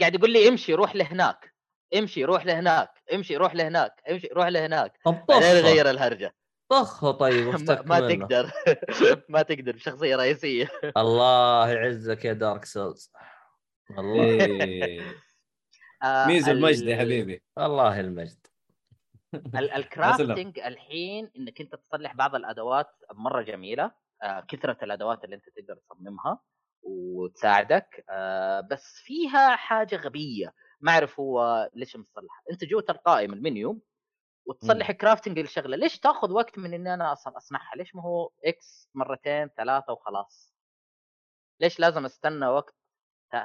قاعد يقول لي امشي روح لهناك. امشي روح لهناك. امشي روح لهناك. امشي روح لهناك. طب طخه يغير الهرجة. طخه طيب ما, ما منه. تقدر. ما تقدر شخصية رئيسية. الله يعزك يا دارك سولز الله. ميزو ال- المجد يا حبيبي. الله المجد. ال- الكرافتنج الحين إنك أنت تصلح بعض الأدوات مرة جميلة آه، كثرة الأدوات اللي أنت تقدر تصممها وتساعدك آه، بس فيها حاجة غبية ما أعرف هو ليش مصلحه أنت جوه القائمه المنيو وتصلح crafting الشغله ليش تاخذ وقت من إني أنا أصلا اصنعها ليش ما هو X مرتين ثلاثة وخلاص؟ ليش لازم أستنى وقت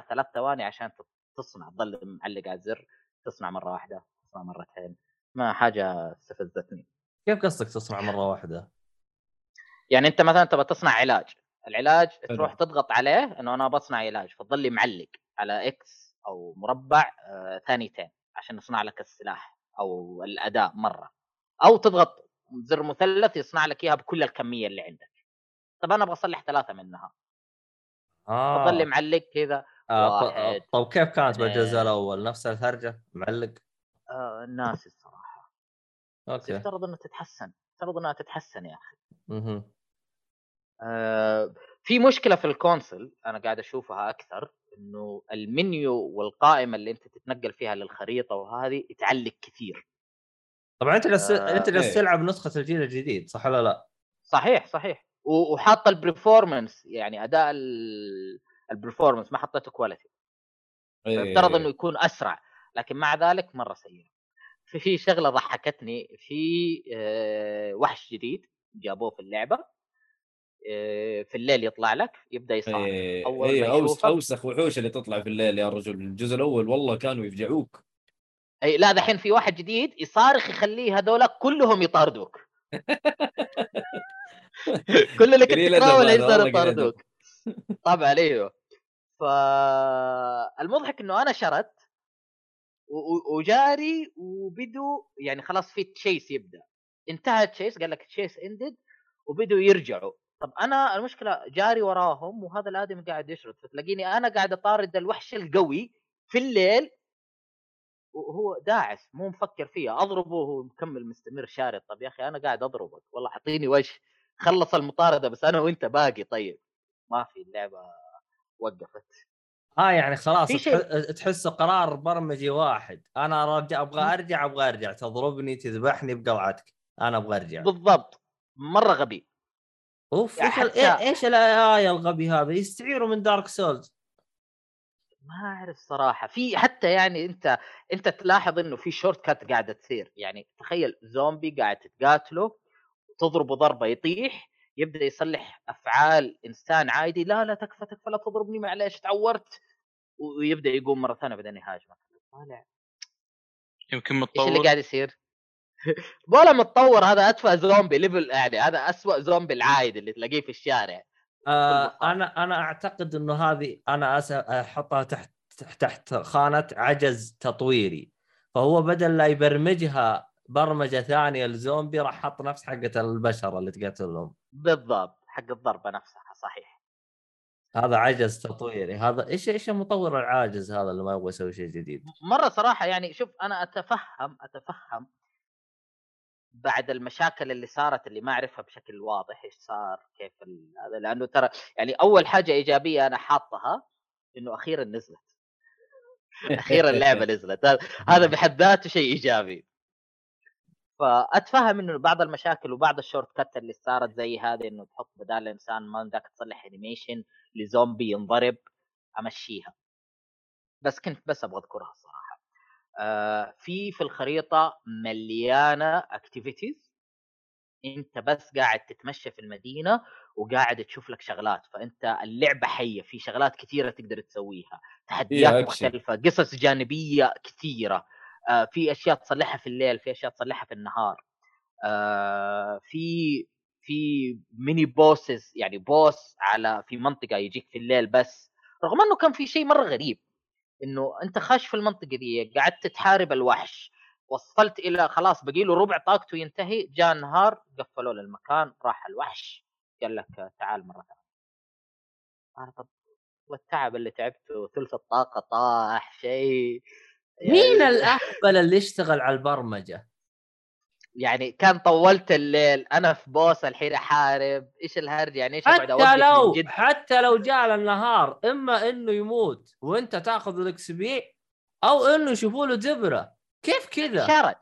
ثلاث ثواني عشان تصنع؟ تظل معلق على الزر تصنع مرة واحدة تصنع مرتين. ما حاجة استفزتني كيف قصدك تصنع مرة واحدة؟ يعني أنت مثلا تبغى تصنع علاج العلاج حلو. تروح تضغط عليه إنه أنا بصنع علاج فتظل معلق على X أو مربع آه ثانيتين عشان يصنع لك السلاح أو الأداة مرة أو تضغط زر مثلث يصنع لك إياها بكل الكمية اللي عندك طب أنا أبغى أصلح ثلاثة منها آه فتظل معلق كذا آه واحد، طب كيف كانت بالجزء. الأول؟ نفس الهرجة؟ معلق؟ آه ناسي okay يفترض انه تتحسن يفترض إنها تتحسن يا أخي مهم. آه، في مشكلة في ال console أنا قاعد أشوفها أكثر إنه المنيو والقائمة اللي أنت تتنقل فيها للخريطة وهذه تعلق كثير طبعا أنت جالس آه، أنت جالس إيه. تلعب نسخة الجيل الجديد صح ولا لا؟ صحيح صحيح و- وحاطه ال performance يعني أداء ال- ال performance ما حطيته quality إيه. فيفترض إنه يكون أسرع لكن مع ذلك مرة سيء في في شغلة ضحكتني في وحش جديد جابوه في اللعبة في الليل يطلع لك يبدأ إيه ما أوس يشوفك- أوسخ وحوش اللي تطلع في الليل يا رجل الجزء الأول والله كانوا يفجعوك. أي لا دحين في واحد جديد يصارخ يخليه هذول كلهم يطاردوك. كل اللي كنت تحاول يصير يطاردوك. طبعا أيوه. فالمضحك إنه أنا شرت وجاري وبدوا يعني خلاص في تشيس يبدأ. انتهى تشيس قال لك تشيس اندد وبدوا يرجعوا. طب أنا المشكلة جاري وراهم وهذا الادمي قاعد يشرد. فتلاقيني أنا قاعد أطارد الوحش القوي في الليل وهو داعس مو مفكر فيها أضربه وهو مكمل مستمر شارد. طب يا أخي أنا قاعد أضربك. والله حطيني وجه. خلص المطاردة بس أنا وأنت باقي. طيب. ما في اللعبة وقفت. آه يعني خلاص تحسه قرار برمجي واحد. أنا أرجع أبغى أرجع أبغى أرجع. تضربني تذبحني بقلعتك أنا أبغى أرجع. بالضبط. مرة غبي. أوف يعني إيش ال- حتى- إيش ال AI الغبي هذا يستعيروا من Dark Souls ما أعرف صراحة. في حتى يعني أنت أنت تلاحظ إنه في shortcut قاعدة تصير. يعني تخيل زومبي قاعد تقاتله تضربه ضربة يطيح يبدأ يصلح أفعال إنسان عادي لا لا تكفى تكفى لا تضربني معليش تعورت ويبدأ يقوم مرة ثانية بعدين يهاجمك طالع. يمكن إيش متطور؟ اللي قاعد يصير؟ ولا متطور هذا اتفه زومبي ليفل يعني هذا اسوء زومبي العايد اللي تلاقيه في الشارع. آه. أنا أنا أعتقد إنه هذه أنا أحطها تحت تحت خانة عجز تطويري. فهو بدل لا يبرمجها برمجة ثانية لزومبي راح حط نفس حقة البشر اللي تقتلهم. بالضبط حق الضربة نفسها صحيح. هذا عجز تطويري هذا إيش إيش المطور العاجز هذا اللي ما يبغى يسوي شيء جديد؟ مرة صراحة يعني شوف أنا أتفهم أتفهم بعد المشاكل اللي صارت اللي ما أعرفها بشكل واضح إيش صار كيف هذا لأنه ترى يعني أول حاجة إيجابية أنا حاطها إنه أخيرا نزلت. أخيرا اللعبة نزلت هذا- هذا بحد ذاته شيء إيجابي. فأتفهم إنه بعض المشاكل وبعض ال shortcut اللي صارت زي هذه إنه تحط بدال الإنسان ما بدك تصلح animation لزومبي ينضرب أمشيها. بس كنت بس أبغى أذكرها الصراحه آه في في الخريطة مليانة اكتيفيتيز أنت بس قاعد تتمشى في المدينة وقاعد تشوف لك شغلات فأنت اللعبة حية في شغلات كثيرة تقدر تسويها. تحديات. مختلفة قصص جانبية كثيرة. في أشياء تصلحها في الليل في أشياء تصلحها في النهار. آه في في mini bosses يعني boss على في منطقة يجيك في الليل بس رغم إنه كان في شيء مرة غريب إنه أنت خاش في المنطقة دي قعدت تحارب الوحش وصلت إلى خلاص بقي له ربع طاقته ينتهي جاء النهار قفلوا له المكان راح الوحش قال لك تعال مرة ثانية. أنا طب والتعب اللي تعبته ثلث الطاقة طاح شيء. مين الاهبل اللي يشتغل على البرمجة؟ يعني كان طولت الليل أنا في boss الحين أحارب. إيش الهرج؟ يعني إيش حتى لو حتى لو جاء النهار إما إنه يموت وأنت تأخذ ال XP أو إنه يشوفوا له دبره كيف كذا؟ شرد.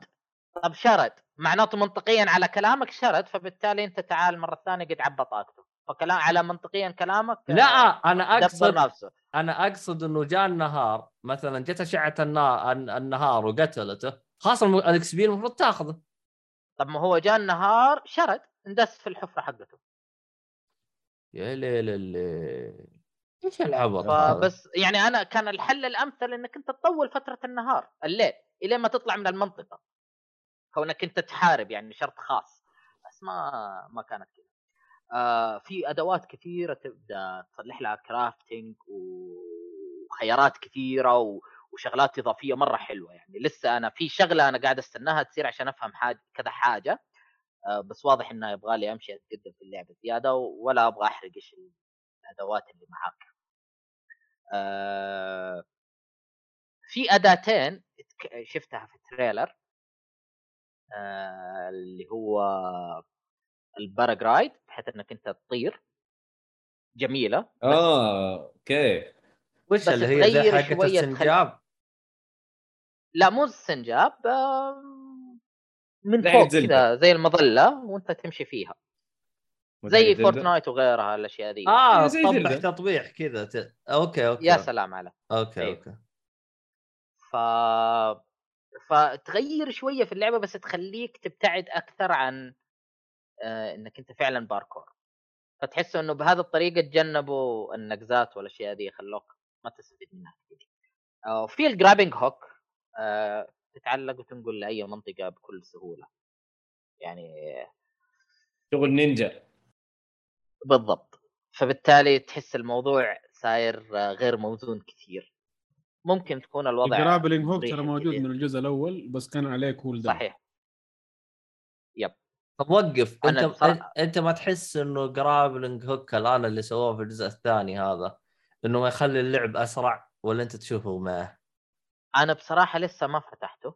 طب شرد. معناته منطقيا على كلامك شرد فبالتالي أنت تعال مرة ثانية قد عبى طاقته فكلام على منطقيا كلامك لا أنا دبر اقصد نفسه. أنا أقصد إنه جاء النهار مثلا جت أشعة النهار وقتلته خلاص ال XP المفروض تأخذه. طب ما هو جاء النهار شرد اندس في الحفرة حقته. يا ليل الليل. إيش العبط؟ فبس يعني أنا كان الحل الأمثل إنك أنت تطول فترة النهار الليل إلين ما تطلع من المنطقة. كونك أنت تحارب يعني شرط خاص. بس ما ما كانت كذا. آه في أدوات كثيرة تبدأ تصلح لها crafting وخيارات كثيرة و... وشغلات إضافية مرة حلوة يعني. لسه أنا في شغلة أنا قاعد أستناها تصير عشان أفهم حاجة كذا حاجة آه بس واضح انه يبغى لي أمشي أتقدم في اللعبة زيادة ولا أبغى أحرق إيش الأدوات اللي معاك. آه في أداتين شفتها في ال trailer آه اللي هو ال paraglide بحيث إنك أنت تطير. جميلة. آه أوكي. وش اللي هي زي شوية السنجاب؟ لا مو السنجاب من فوق. كذا زي المظلة وأنت تمشي فيها. زي؟ Fortnite وغيرها الأشياء ذي. آه إيه، طبع Zelda. تطبيع كذا. ت... أوكي أوكي. يا سلام على. أوكي أيوه. أوكي. ف فتغير شوية في اللعبة بس تخليك تبتعد أكثر عن إنك أنت فعلا باركور. فتحس إنه بهذه الطريقة تجنبوا النقزات والأشياء دي خلوك ما تستفيد منها كثير آه، وفي ال grappling hook آه، تتعلق وتنقل لأي منطقة بكل سهولة. يعني شغل نينجا. بالضبط. فبالتالي تحس الموضوع صاير آه، غير موزون كثير ممكن تكون الوضع ال grappling hook ترى موجود. من الجزء الأول بس كان عليه cooldown صحيح. طب وقف أنت بصراحة- أنت ما تحس إنه grappling hook الان اللي سووه في الجزء الثاني هذا إنه ما يخلي اللعب أسرع ولا أنت تشوفه ما؟ أنا بصراحة لسه ما فتحته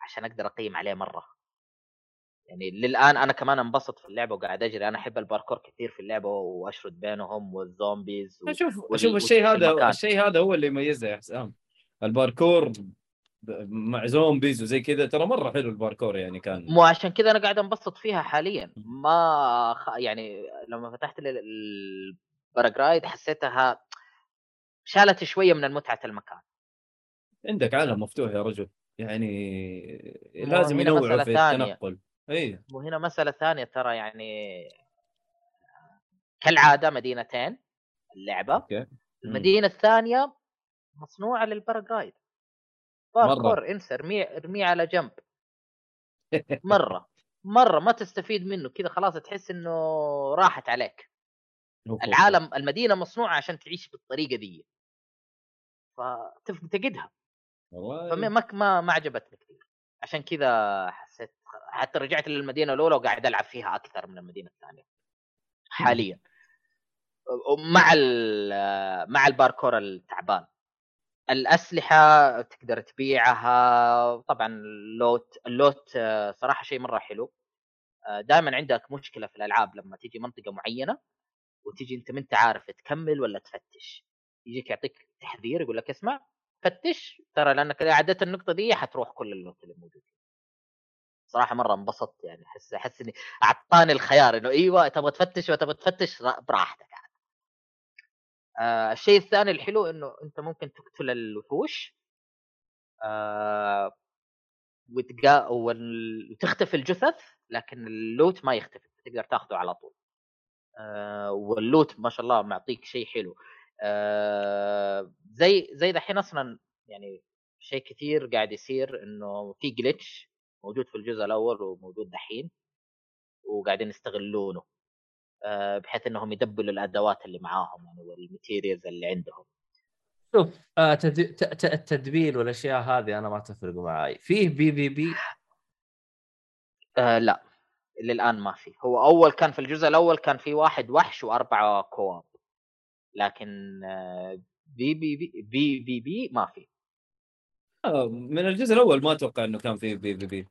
عشان أقدر أقيم عليه مرة. يعني للآن أنا كمان انبسط في اللعبة وقاعد أجري أنا أحب الباركور كثير في اللعبة وأشرد بينهم وال zombies و... شوف وال- شوف الشيء هذا. الشيء هذا هو اللي يميزه يا حسام. الباركور مع zombies وزي كذا ترى مرة حلو الباركور يعني كان. مو عشان كذا أنا قاعد انبسط فيها حاليا. ما خ... يعني لما فتحت ال paraglide حسيتها شالت شوية من متعه المكان. عندك عالم مفتوح يا رجل. يعني لازم ينوعوا في. التنقل. اي وهنا مسألة ثانية ترى يعني كالعادة مدينتين اللعبة. أوكي. المدينة الثانية مصنوعة للباراجرايد باركور انسى ارميه ارميه على جنب. مرة مرة ما تستفيد منه كذا خلاص تحس إنه راحت عليك. العالم المدينة مصنوعة عشان تعيش بالطريقة دي. فتفتقدها والله. فما ما ما, عجبتني كثير. عشان كذا حسيت حتى رجعت للمدينة الأولى وقاعد ألعب فيها أكثر من المدينة الثانية. حاليا. مع مع الباركور التعبان. الأسلحة تقدر تبيعها طبعا ال loot ال loot آه، صراحة شيء مرة حلو. دائما عندك مشكلة في الألعاب لما تيجي منطقة معينة وتيجي أنت ما أنت عارف تكمل ولا تفتش. يجيك يعطيك تحذير يقول لك اسمع فتش. ترى لأنك إذا عديت النقطة دي حتروح كل ال loot اللي موجود. صراحة مرة انبسطت يعني أحس أحس إني أعطاني الخيار إنه أيوه تبغى تفتش وتبغى تفتش را- براحتك. يعني. آه الشيء الثاني الحلو إنه أنت ممكن تقتل الوحوش آه وتقا وتختفي الجثث لكن اللوت ما يختفي تقدر تاخذه على طول. آه واللوت ما شاء الله معطيك شيء حلو. آه زي زي دحين أصلا يعني شيء كثير قاعد يصير إنه في glitch موجود في الجزء الأول وموجود دحين وقاعدين يستغلونه. بحيث إنهم يدبلوا الأدوات اللي معاهم يعني وال materials اللي عندهم. شوف آه تد... ت... ت... التدبيل والأشياء هذه أنا ما تفرق معي فيه PvP آه لا. للآن ما في هو أول كان في الجزء الأول كان في واحد وحش وأربعة co-op. لكن آه، بي بي بي بي بي, بي ما في آه، من الجزء الأول ما أتوقع إنه كان في PvP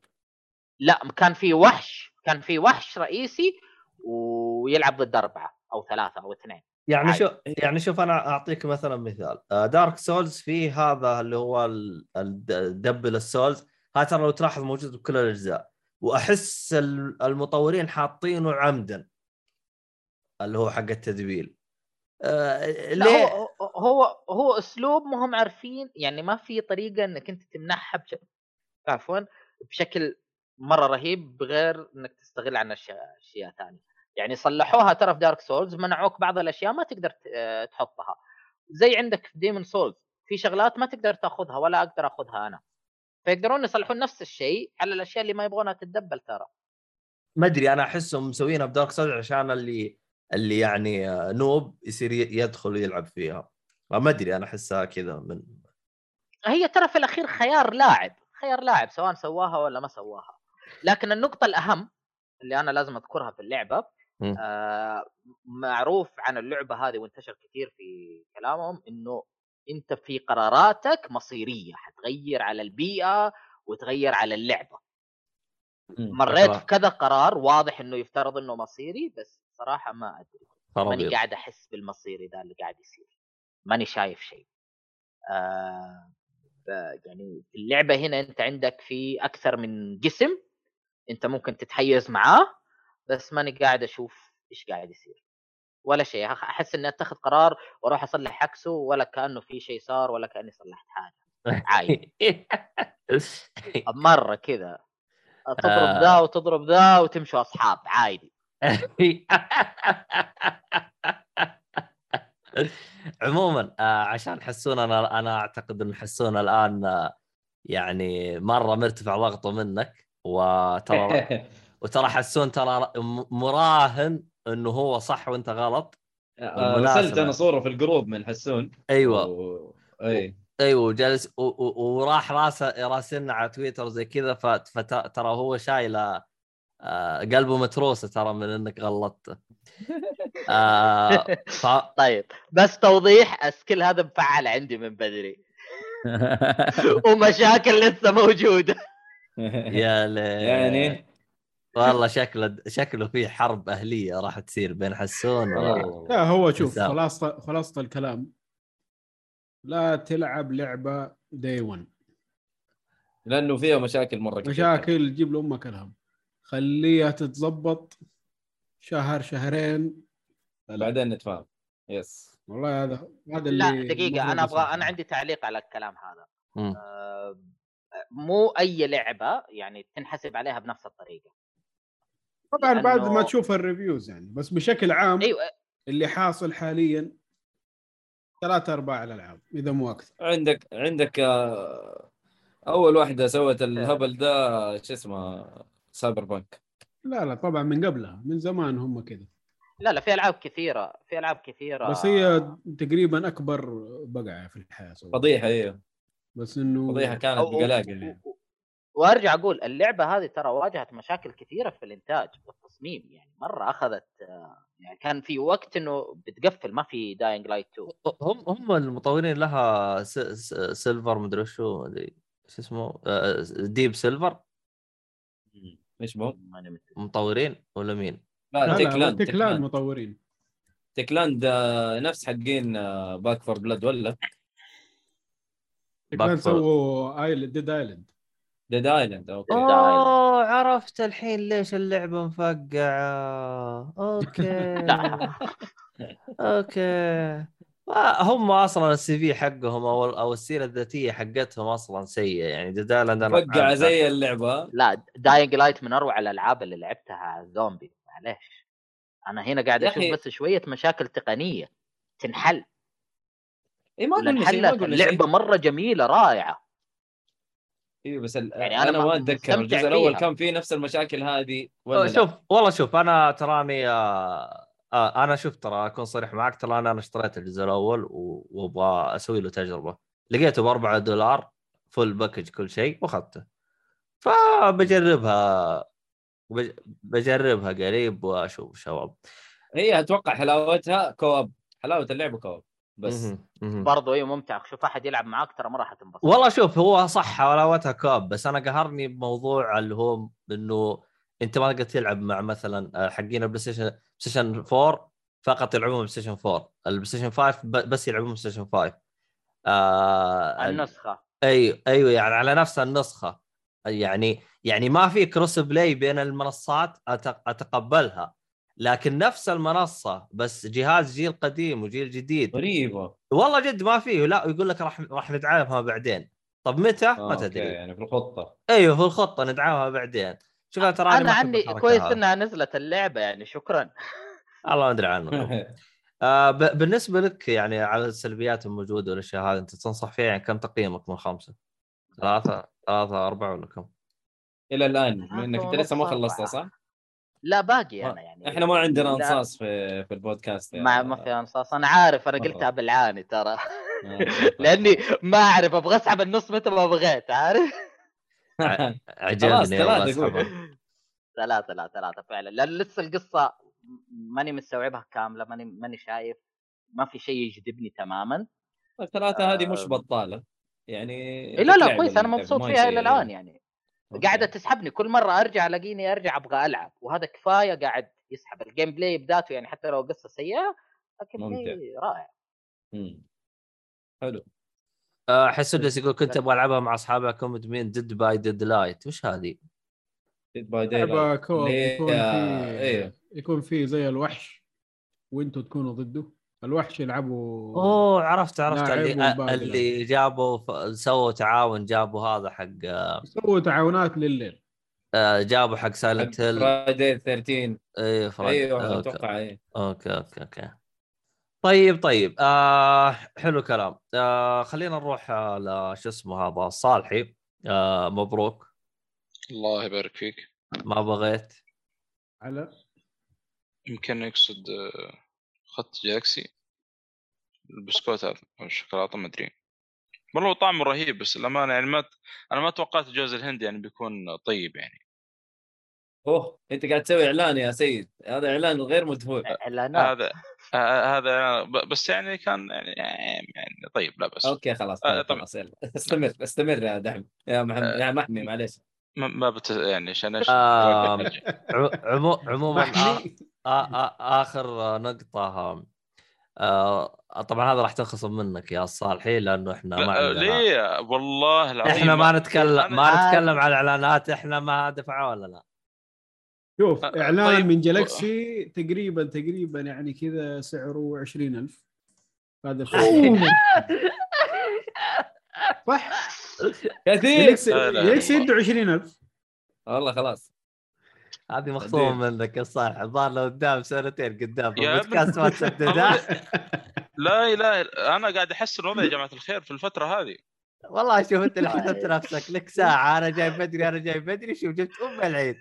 لا كان في وحش. كان في وحش رئيسي ويلعب ضد أربعة أو ثلاثة أو اثنين يعني عادي. شو يعني شوف أنا أعطيك مثلا مثال Dark Souls فيه هذا اللي هو ال- ال- دبل ال souls هذا ترى لو تلاحظ موجود بكل الأجزاء وأحس ال- المطورين حاطينه عمدا اللي هو حق التدبيل آه ليه؟ هو هو هو أسلوب ما هم عارفين يعني ما في طريقة إنك أنت تمنعها بش... عفوا بشكل مرة رهيب بغير إنك تستغل عن أشياء أشياء ثانية يعني صلحوها ترى في Dark Souls منعوك بعض الأشياء ما تقدر آه، تحطها. زي عندك في Demon's Souls في شغلات ما تقدر تاخذها ولا أقدر أخذها أنا. فيقدرون يصلحون نفس الشيء على الأشياء اللي ما يبغونها تتدبل ترى. ما أدري أنا أحسهم مسوينها بدارك سولز عشان اللي اللي يعني آه، نوب يصير يدخل ويلعب فيها. ما أدري أنا أحسها كذا من هي ترى في الأخير خيار لاعب خيار لاعب سواء سواها ولا ما سواها. لكن النقطة الأهم اللي أنا لازم أذكرها في اللعبة. آه معروف عن اللعبة هذه وانتشر كثير في كلامهم إنه أنت في قراراتك مصيرية حتغير على البيئة وتغير على اللعبة. مريت في كذا قرار واضح إنه يفترض إنه مصيري بس صراحة ما أدري. ماني قاعد أحس بالمصيري ذا اللي قاعد يصير. ماني شايف شيء. آه يعني في اللعبة هنا أنت عندك في أكثر من قسم أنت ممكن تتحيز معاه. بس ماني قاعد أشوف إيش قاعد يصير. ولا شيء أحس إني أتخذ قرار وأروح أصلح عكسه ولا كأنه في شيء صار ولا كأني صلحت حاجة. عادي. مرة كذا. تضرب آه. ذا وتضرب ذا وتمشوا أصحاب عادي. عموما آه، عشان حسون أنا أنا أعتقد إن حسون الآن آه، يعني مرة مرتفع ضغطه منك وترى وترى حسون ترى مراهن إنه هو صح وإنت غلط. آه،. ارسلت أنا صورة في ال group من حسون. أيوه. و... أي. أيوه جالس و- و- وراح راسه راسلنا على تويتر زي كذا فت- فت- ترى هو شايله آه، قلبه متروسة ترى من إنك غلطته آه، ف... طيب بس توضيح ال scale هذا مفعل عندي من بدري. ومشاكل لسه موجودة. يا لي يعني؟ والله شكله شكله في حرب أهلية راح تصير بين حسون و... لا هو شوف حسام. خلاصة خلاصة الكلام. لا تلعب لعبة داي 1 لأنه فيها مشاكل مرة كثير مشاكل جيب لأمك الهم. خليها تتظبط شهر شهرين. بعدين نتفاهم. يس والله هذا هذا اللي لا دقيقه أنا أبغى. أنا عندي تعليق على الكلام هذا. آه، مو أي لعبة يعني تنحسب عليها بنفس الطريقة. طبعا بعد لأنه- ما تشوف ال reviews يعني بس بشكل عام أيوه. اللي حاصل حاليا ثلاثة أرباع الألعاب إذا مو أكثر. عندك عندك آه، أول واحدة سوت الهبل ده شو اسمه Cyberpunk لا لا طبعا من قبلها من زمان هم كذا لا لا في ألعاب كثيرة في ألعاب كثيرة. بس هي تقريبا أكبر بقعة في الحياة سووا. فضيحة أيوه بس إنه فضيحة كانت بقلاقل يعني. وارجع أقول اللعبة هذه ترى واجهت مشاكل كثيرة في الإنتاج والتصميم يعني مرة أخذت يعني كان في وقت إنه بتقفل ما في Dying Light 2 هم هم المطورين لها س... س... Silver مدري شو مدري شو اسمه Deep Silver إيش مت- مطورين ولا مين؟ لا لا Tech لا Land Techland مطورين. Techland آه، نفس حقين Back 4 Blood ولا؟ Back 4- سووا Island Dead Island Dead Island okay. أوه عرفت الحين ليش اللعبة مفقعة. okay. okay. هم أصلا ال CV حقهم أو أو السيرة الذاتية حقتهم أصلا سيئة. يعني Dead Island أنا فقع زي اللعبة. لا Dying Light من أروع الألعاب اللي لعبتها زومبي معليش. أنا هنا قاعد أشوف. بس شوية مشاكل تقنية تنحل. اي ما ولا قلنا شيء ما انحلت قلنا شيء اللعبة مرة جميلة رائعة. أيوه بس ال- يعني أنا, أنا ما أتذكر. الجزء الأول. كان فيه نفس المشاكل هذه ولا أوه، لا؟ شوف والله شوف أنا تراني آه آه أنا شوف ترى أكون صريح معك ترى أنا اشتريت الجزء الأول وأبغى أسوي له تجربة. لقيته ب 4 دولار full package كل شيء وأخذته. فبجربها بج- بجربها قريب وأشوف شباب هي أتوقع حلاوتها co-op. حلاوة اللعبة co-op. بس. برضو أيوه ممتع. شوف أحد يلعب معاك ترى ما راح تنبسط. والله شوف هو صح حلاوتها co-op بس أنا قهرني بموضوع اللي هو إنه أنت ما تقدر تلعب مع مثلا آه، حقين ال PlayStation PlayStation 4 فقط يلعبون PlayStation 4 ال PlayStation 5 ب- بس يلعبون PlayStation 5 آه النسخة. أيوه أيوه يعني على نفس النسخة. يعني يعني ما في cross play بين المنصات أت- أتقبلها. لكن نفس المنصة بس جهاز جيل قديم وجيل جديد غريبة والله جد ما فيه لا يقول لك راح راح ندعمها بعدين طب متى؟ آه، ما تدري يعني في الخطة أيوه في الخطة ندعمها بعدين شوف أنا تراني أنا عني كويس. إنها نزلت اللعبة يعني شكرا الله ما أدري عنه آه بالنسبة لك يعني على السلبيات الموجودة والأشياء هذه أنت تنصح فيها يعني كم تقييمك من خمسة؟ ثلاثة ثلاثة أربعة ولا كم؟ إلى الآن انك أنت لسه ما خلصتها. صح؟ لا باقي أنا يعني إحنا ما عندنا لا، أنصاص في في البودكاست يا- ما ما في أنصاص. أنا عارف أنا. قلتها بالعاني ترى. آه. لأني ما أعرف أبغى أسحب النص متى ما بغيت عارف؟ عجبني ثلاثة. ثلاثة لا ثلاثة فعلا. لأن لسه القصة ماني مستوعبها كاملة ماني ماني شايف ما في شيء يجذبني تماما. الثلاثة هذه مش آه. بطالة. يعني لا لا كويس أنا مبسوط فيها إلى الآن يعني. قاعدة تسحبني كل مرة أرجع ألاقيني أرجع أبغى ألعب وهذا كفاية قاعد يسحب. ال gameplay بذاته يعني حتى لو قصة سيئة لكن رائع. مم. حلو. آه، حسدس يقول كنت أبغى ألعبها مع أصحابي اكون مدمين Dead by Daylight وش هذه؟ Dead by في إيه. يكون في زي الوحش وأنتم تكونوا ضده. الوحش يلعبوا أوه عرفت عرفت. اللي والباقي اللي جابوا ف- سووا تعاون جابوا هذا حق سووا تعاونات لليل. آه، جابوا حق Silent Hill Friday 13 إيه فرق أيوه okay. أتوقع إيه. okay okay okay. طيب طيب. آه حلو كلام آه خلينا نروح آه لشو اسمه هذا صالحي. آه مبروك. الله يبارك فيك. ما بغيت. على؟ يمكن يقصد آه، خط جاكسي. البسكوت هذا أو الشوكولاته ما أدري. والله طعمه رهيب بس الأمانة يعني ما أنا ما توقعت الجوز الهندي يعني بيكون طيب يعني. أوه أنت قاعد تسوي إعلان يا سيد. هذا إعلان غير مدفوع إعلانات. هذا آه، هذا بس يعني كان يعني يعني طيب لا بس. أوكي خلاص آه، طيب. خلاص يلا. استمر استمر يا دحم. يا محمد يا محمي معليش. ما, ما بت يعني عشان عموما آخر نقطة آه طبعا هذا راح تنخصم منك يا صالحي لأنه إحنا ما عندنا ليه؟ والله العظيم إحنا ما نتكلم ما. نتكلم عن الاعلانات إحنا ما دفعوا ولا لا. شوف آه، إعلان طيب. من جالكسي تقريبا تقريبا يعني كذا سعره 20000 هذا صح؟ كثير لا، لا، والله. يدوا 20000 والله خلاص. هذه مخصومة منك يا صالح الظاهر لو قدام سنتين قدام. يا البودكاست ما تسددها لا اله إلا- أنا قاعد احسن وضعي يا جماعة الخير في الفترة هذه. والله شوف أنت اللي حسبت نفسك لك ساعة أنا جاي بدري أنا جاي بدري شوف جبت أم العيد.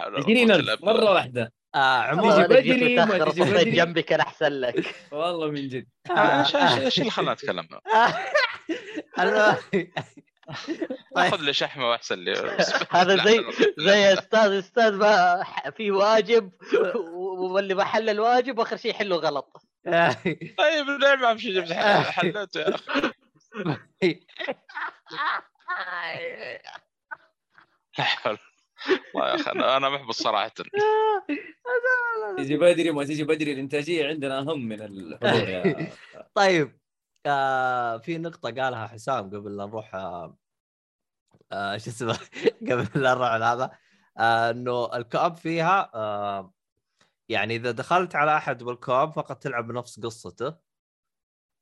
20000 مرة واحدة. آه والله عموما تجي بدري،. جنبي كان أحسن لك. والله من جد. إيش إيش إيش اللي خلانا نتكلم آخذ لي شحمة وأحسن لي. هذا زي زي أستاذ أستاذ ما في واجب واللي ما حل الواجب وآخر شيء يحله غلط. طيب ليه ما امشي جبت حل- حليته يا أخي. لا حول والله يا أخي أنا أنا محبط صراحة تجي بدري ما تجي بدري الإنتاجية عندنا أهم من الحضور طيب آه في نقطة قالها حسام قبل لا نروح آه آه شو اسمه؟ قبل لا نروح على هذا. آه إنه الكوب فيها آه يعني إذا دخلت على أحد بالكوب فقط تلعب بنفس قصته.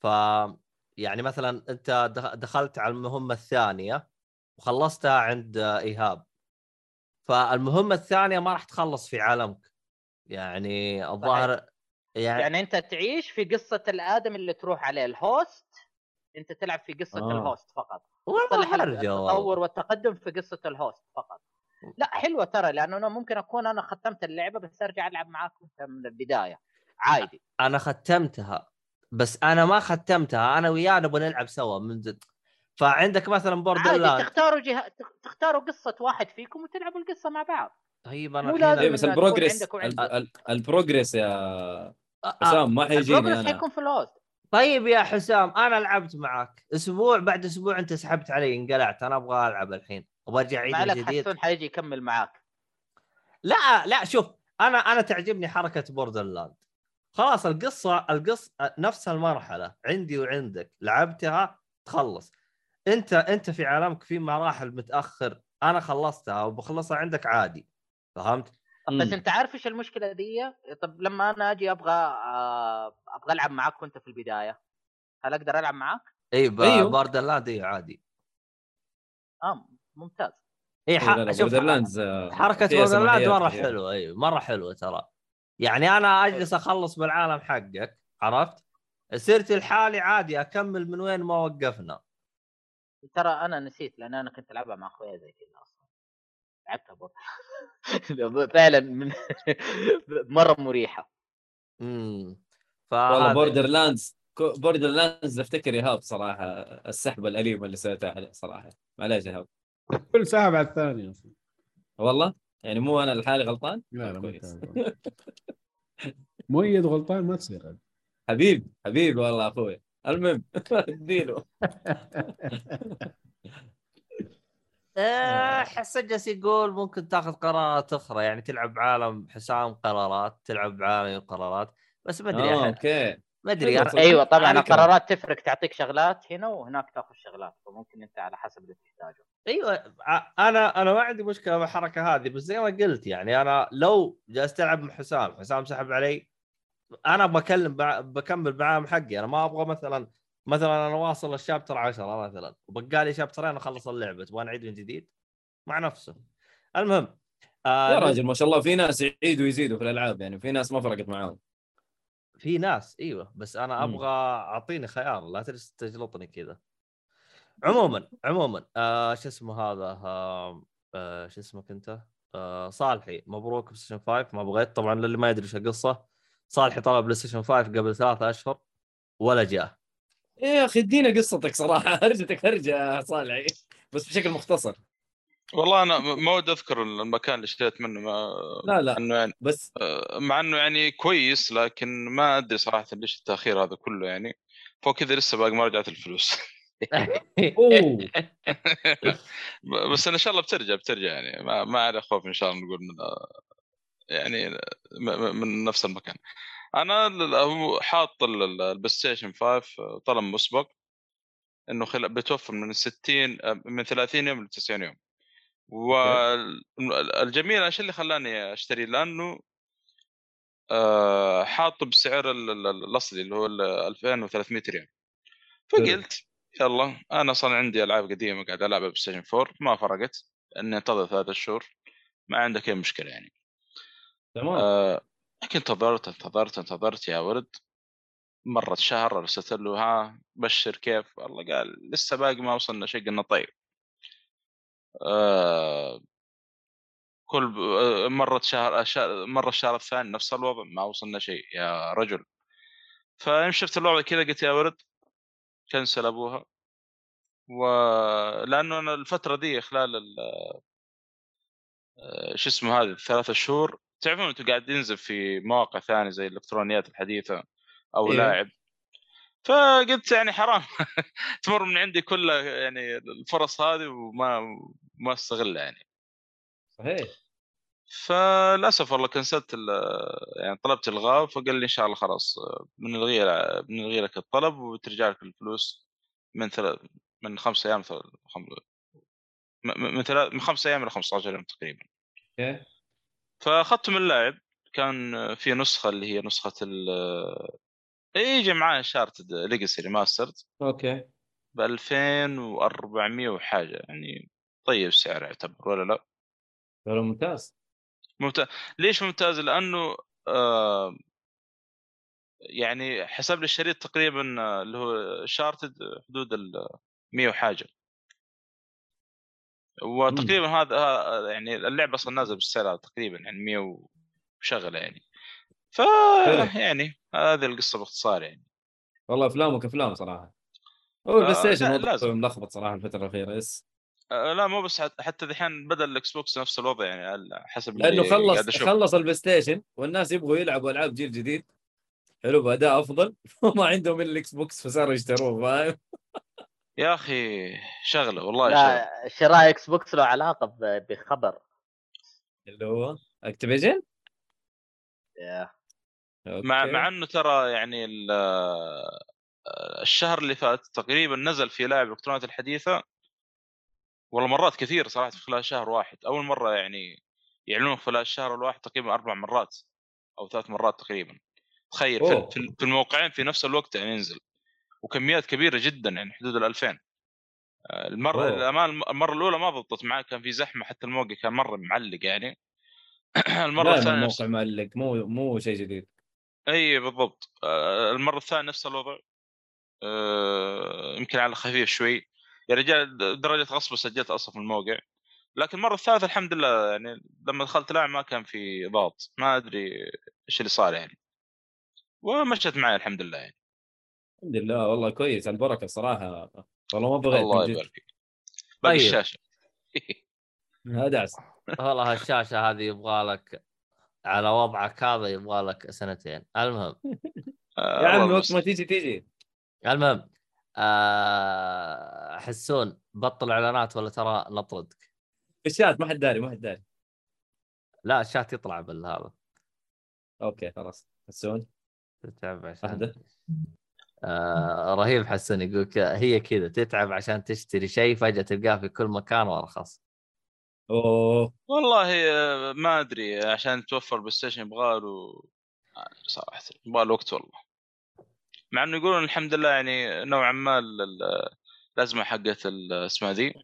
ف يعني مثلا أنت دخ- دخلت على المهمة الثانية وخلصتها عند آه إيهاب. فالمهمة الثانية ما راح تخلص في عالمك. يعني الظاهر يعني, يعني أنت تعيش في قصة الآدم اللي تروح عليه ال host أنت تلعب في قصة آه. ال host فقط. والله. التطور والتقدم في قصة ال host فقط. لا حلوة ترى لأنه أنا ممكن أكون أنا ختمت اللعبة بس أرجع ألعب معاكم من البداية. عادي. أنا ختمتها بس أنا ما ختمتها. أنا وياه نبغى نلعب سوا من جد فعندك مثلا Border عادي Land تختاروا جهة تختاروا قصة واحد فيكم وتلعبوا القصة مع بعض. طيب أنا لازم إيه بس إنها تكون ال progress عندك وعندك. ال- ال- ال progress يا حسام ما حيجيني ال progress أنا. حيكون في ال host. طيب يا حسام أنا لعبت معك. أسبوع بعد أسبوع أنت سحبت علي انقلعت. أنا أبغى ألعب الحين. أبغى ارجع اعيد جديد حسون حيجي يكمل معاك. لا لا شوف أنا أنا تعجبني حركة Borderland خلاص القصة القصة نفس المرحلة. عندي وعندك. لعبتها تخلص. انت انت في عالمك في مراحل متأخر أنا خلصتها وبخلصها عندك عادي فهمت؟ طب بس. أنت عارف إيش المشكلة دي؟ طب لما أنا أجي أبغى آه، أبغى ألعب معاك وانت في البداية هل أقدر ألعب معاك؟ إي أيوه. Borderland اي عادي آه ممتاز إي ح... لا شوف Borderlands حركة Borderland مرة حلوة أيوه مرة حلوة ترى يعني أنا أجلس أخلص بالعالم حقك عرفت؟ سيرتي الحالي عادي أكمل من وين ما وقفنا ترى أنا نسيت لأن أنا كنت ألعبها مع أخويا زي كذا أصلا. لعبتها برضه. فعلا من مرة مريحة. إمم. والله Borderlands Borderlands أفتكر إيهاب صراحة السحبه الاليمه اللي سويتها عليه صراحة. معليش إيهاب. كل سحب على الثاني أصلا. والله؟ يعني مو أنا لحالي غلطان؟ لا لا ما كويس. مؤيد غلطان. ما تصير. هذه. حبيبي حبيبي والله أخوي. المهم اديله. آه، حسن جالس يقول ممكن تاخذ قرارات أخرى يعني تلعب عالم حسام قرارات تلعب عالم قرارات بس ما أدري أحد. أوكي. ما أدري أيوه طبعا. القرارات تفرق تعطيك شغلات هنا وهناك تاخذ شغلات فممكن أنت على حسب اللي تحتاجه. أيوه أنا أنا ما عندي مشكلة مع الحركة هذه بس زي ما قلت يعني أنا لو جالس تلعب مع حسام حسام سحب علي أنا بكلم بع... بكمل بعام حقي. أنا ما أبغى مثلا مثلا أنا واصل الشابتر 10 مثلا وبقالي شابترين اخلص اللعبة تبغى نعيد من جديد مع نفسه. المهم آه يا راجل ما شاء الله في ناس يعيدوا ويزيدوا في الألعاب يعني في ناس ما فرقت معاهم. في ناس إيوه. بس أنا. أبغى أعطيني خيار لا تجلطني كذا. عموما عموما آه شو اسمه هذا آه آه شو اسمك أنت؟ آه صالحي مبروك PlayStation 5 ما بغيت طبعا للي ما يدري إيش القصة. صالحي طلب PlayStation 5 قبل ثلاثة أشهر ولا جاء. يا أخي ادينا قصتك صراحة. هرجتك هرجه يا صالحي. بس بشكل مختصر. والله أنا ما ودي أذكر المكان اللي اشتريت منه ما لا لا. إنه يعني بس آه، مع إنه يعني كويس لكن ما أدري صراحة ليش التأخير هذا كله يعني. فوق كذا لسه باقي ما رجعت الفلوس. بس إن شاء الله بترجع بترجع يعني. ما ما علي خوف إن شاء الله نقول من يعني من نفس المكان. أنا هو حاط ال- ال- ال PlayStation 5 طلب مسبق إنه خل... بتوفر من 60 من 30 يوم ل 90 يوم والجميل إيش اللي خلاني أشتري؟ لأنه آه، حاطه بسعر ال- ال- ال- الأصلي اللي هو ال 2300 ريال. فقلت يلا أنا أصلا عندي ألعاب قديمة قاعد ألعبها PlayStation 4 ما فرقت إني أنتظر ثلاثة شهور ما عندك أي مشكلة يعني. تمام. آه، لكن انتظرت انتظرت انتظرت يا ولد مرت شهر ارسلت له ها بشر كيف؟ والله قال لسه باقي ما وصلنا شيء قلنا طيب. آه كل آه، مرت شهر شهر- مر الشهر الثاني نفس الوضع ما وصلنا شيء يا رجل. فيوم شفت الوضع كذا قلت يا ولد كنسل أبوها. ولأنه أنا الفترة دي خلال ال- آه، شو اسمه هذه الثلاثة شهور تعرفون أنتم قاعد ينزل في مواقع ثانية زي الإلكترونيات الحديثة أو إيه. لاعب. فقلت يعني حرام. تمر من عندي كل يعني الفرص هذه وما ما أستغلها يعني. صحيح. فللأسف والله كنسلت يعني طلبت الغاء فقال لي إن شاء الله خلاص بنلغي بنلغي لك الطلب وترجع لك الفلوس من ثلاث من خمس أيام من ثلاث من خمس أيام إلى 15 يوم تقريبا. أوكي فاخذت من اللاعب كان في نسخة اللي هي نسخة ال يجي معاه Uncharted Legacy Remastered أوكي. ب 2400 وحاجة يعني طيب السعر يعتبر ولا لا؟ والله ممتاز. ممتاز. ليش ممتاز؟ لأنه آه يعني حسب لي الشريط تقريبا آه، اللي هو شارتد حدود ال 100 وحاجة. وتقريبا هذا يعني اللعبة أصلا نازلة بالسعر تقريبا يعني 100 وشغلة يعني. ف. يعني هذه القصة باختصار يعني. والله أفلامك أفلام صراحة. هو ال Play آه، Station. ملخبط صراحة الفترة الأخيرة yes آه، لا مو بس حت- حتى دحين بدأ ال Xbox نفس الوضع يعني على حسب لأنه خلص خلص ال PlayStation والناس يبغوا يلعبوا ألعاب جيل جديد. حلو بأداء أفضل. وما عندهم إلا ال Xbox فصاروا يشتروه فاهم؟ يا أخي شغلة والله شغلة. لا شراء Xbox له علاقة ب- بخبر. اللي هو أكتيفيجن؟ يا. مع مع إنه ترى يعني ال- الشهر اللي فات تقريبا نزل في لاعب الالكترونيات الحديثة. والله مرات كثير صراحة في خلال شهر واحد. أول مرة يعني يعلنون خلال الشهر الواحد تقريبا أربع مرات أو ثلاث مرات تقريبا. تخيل في, أوه. في في الموقعين في نفس الوقت يعني ينزل. وكميات كبيرة جدا يعني حدود ال 2000 آه، المرة. الأمان المرة الأولى ما ضبطت معي كان في زحمة حتى الموقع كان مرة معلق يعني. المرة الثانية. الموقع معلق مو مو شيء جديد. إي بالضبط. آه، المرة الثانية نفس الوضع. آه، يمكن على خفيف شوي. يا رجال درجة غصب سجلت أصلا في الموقع. لكن المرة الثالثة الحمد لله يعني لما دخلت لعب ما كان في ضغط. ما أدري إيش اللي صار يعني. ومشت معي الحمد لله يعني. الحمد لله والله كويس البركة صراحة. والله ما بغيت الله. يبارك فيك. باقي طيب. الشاشة. ادعس والله هالشاشه هذه يبغى لك على وضعك هذا يبغى لك سنتين. المهم. آه، يا عمي وقت ما تيجي تيجي. المهم آه حسون بطل إعلانات ولا ترى نطردك في الشات ما حد داري ما حد داري. لا الشات يطلع بالهذا. أوكي خلاص. حسون. تتعب عشان. آه رهيب حسن يقول ك- هي كذا تتعب عشان تشتري شيء فجأة تلقاه في كل مكان وأرخص. أوه. والله آه، ما أدري عشان توفر PlayStation يبغى له صراحة يبغى له وقت والله. مع إنه يقولون الحمد لله يعني نوعا ما ال- ال- الأزمة حقت ال- اسمها ذي؟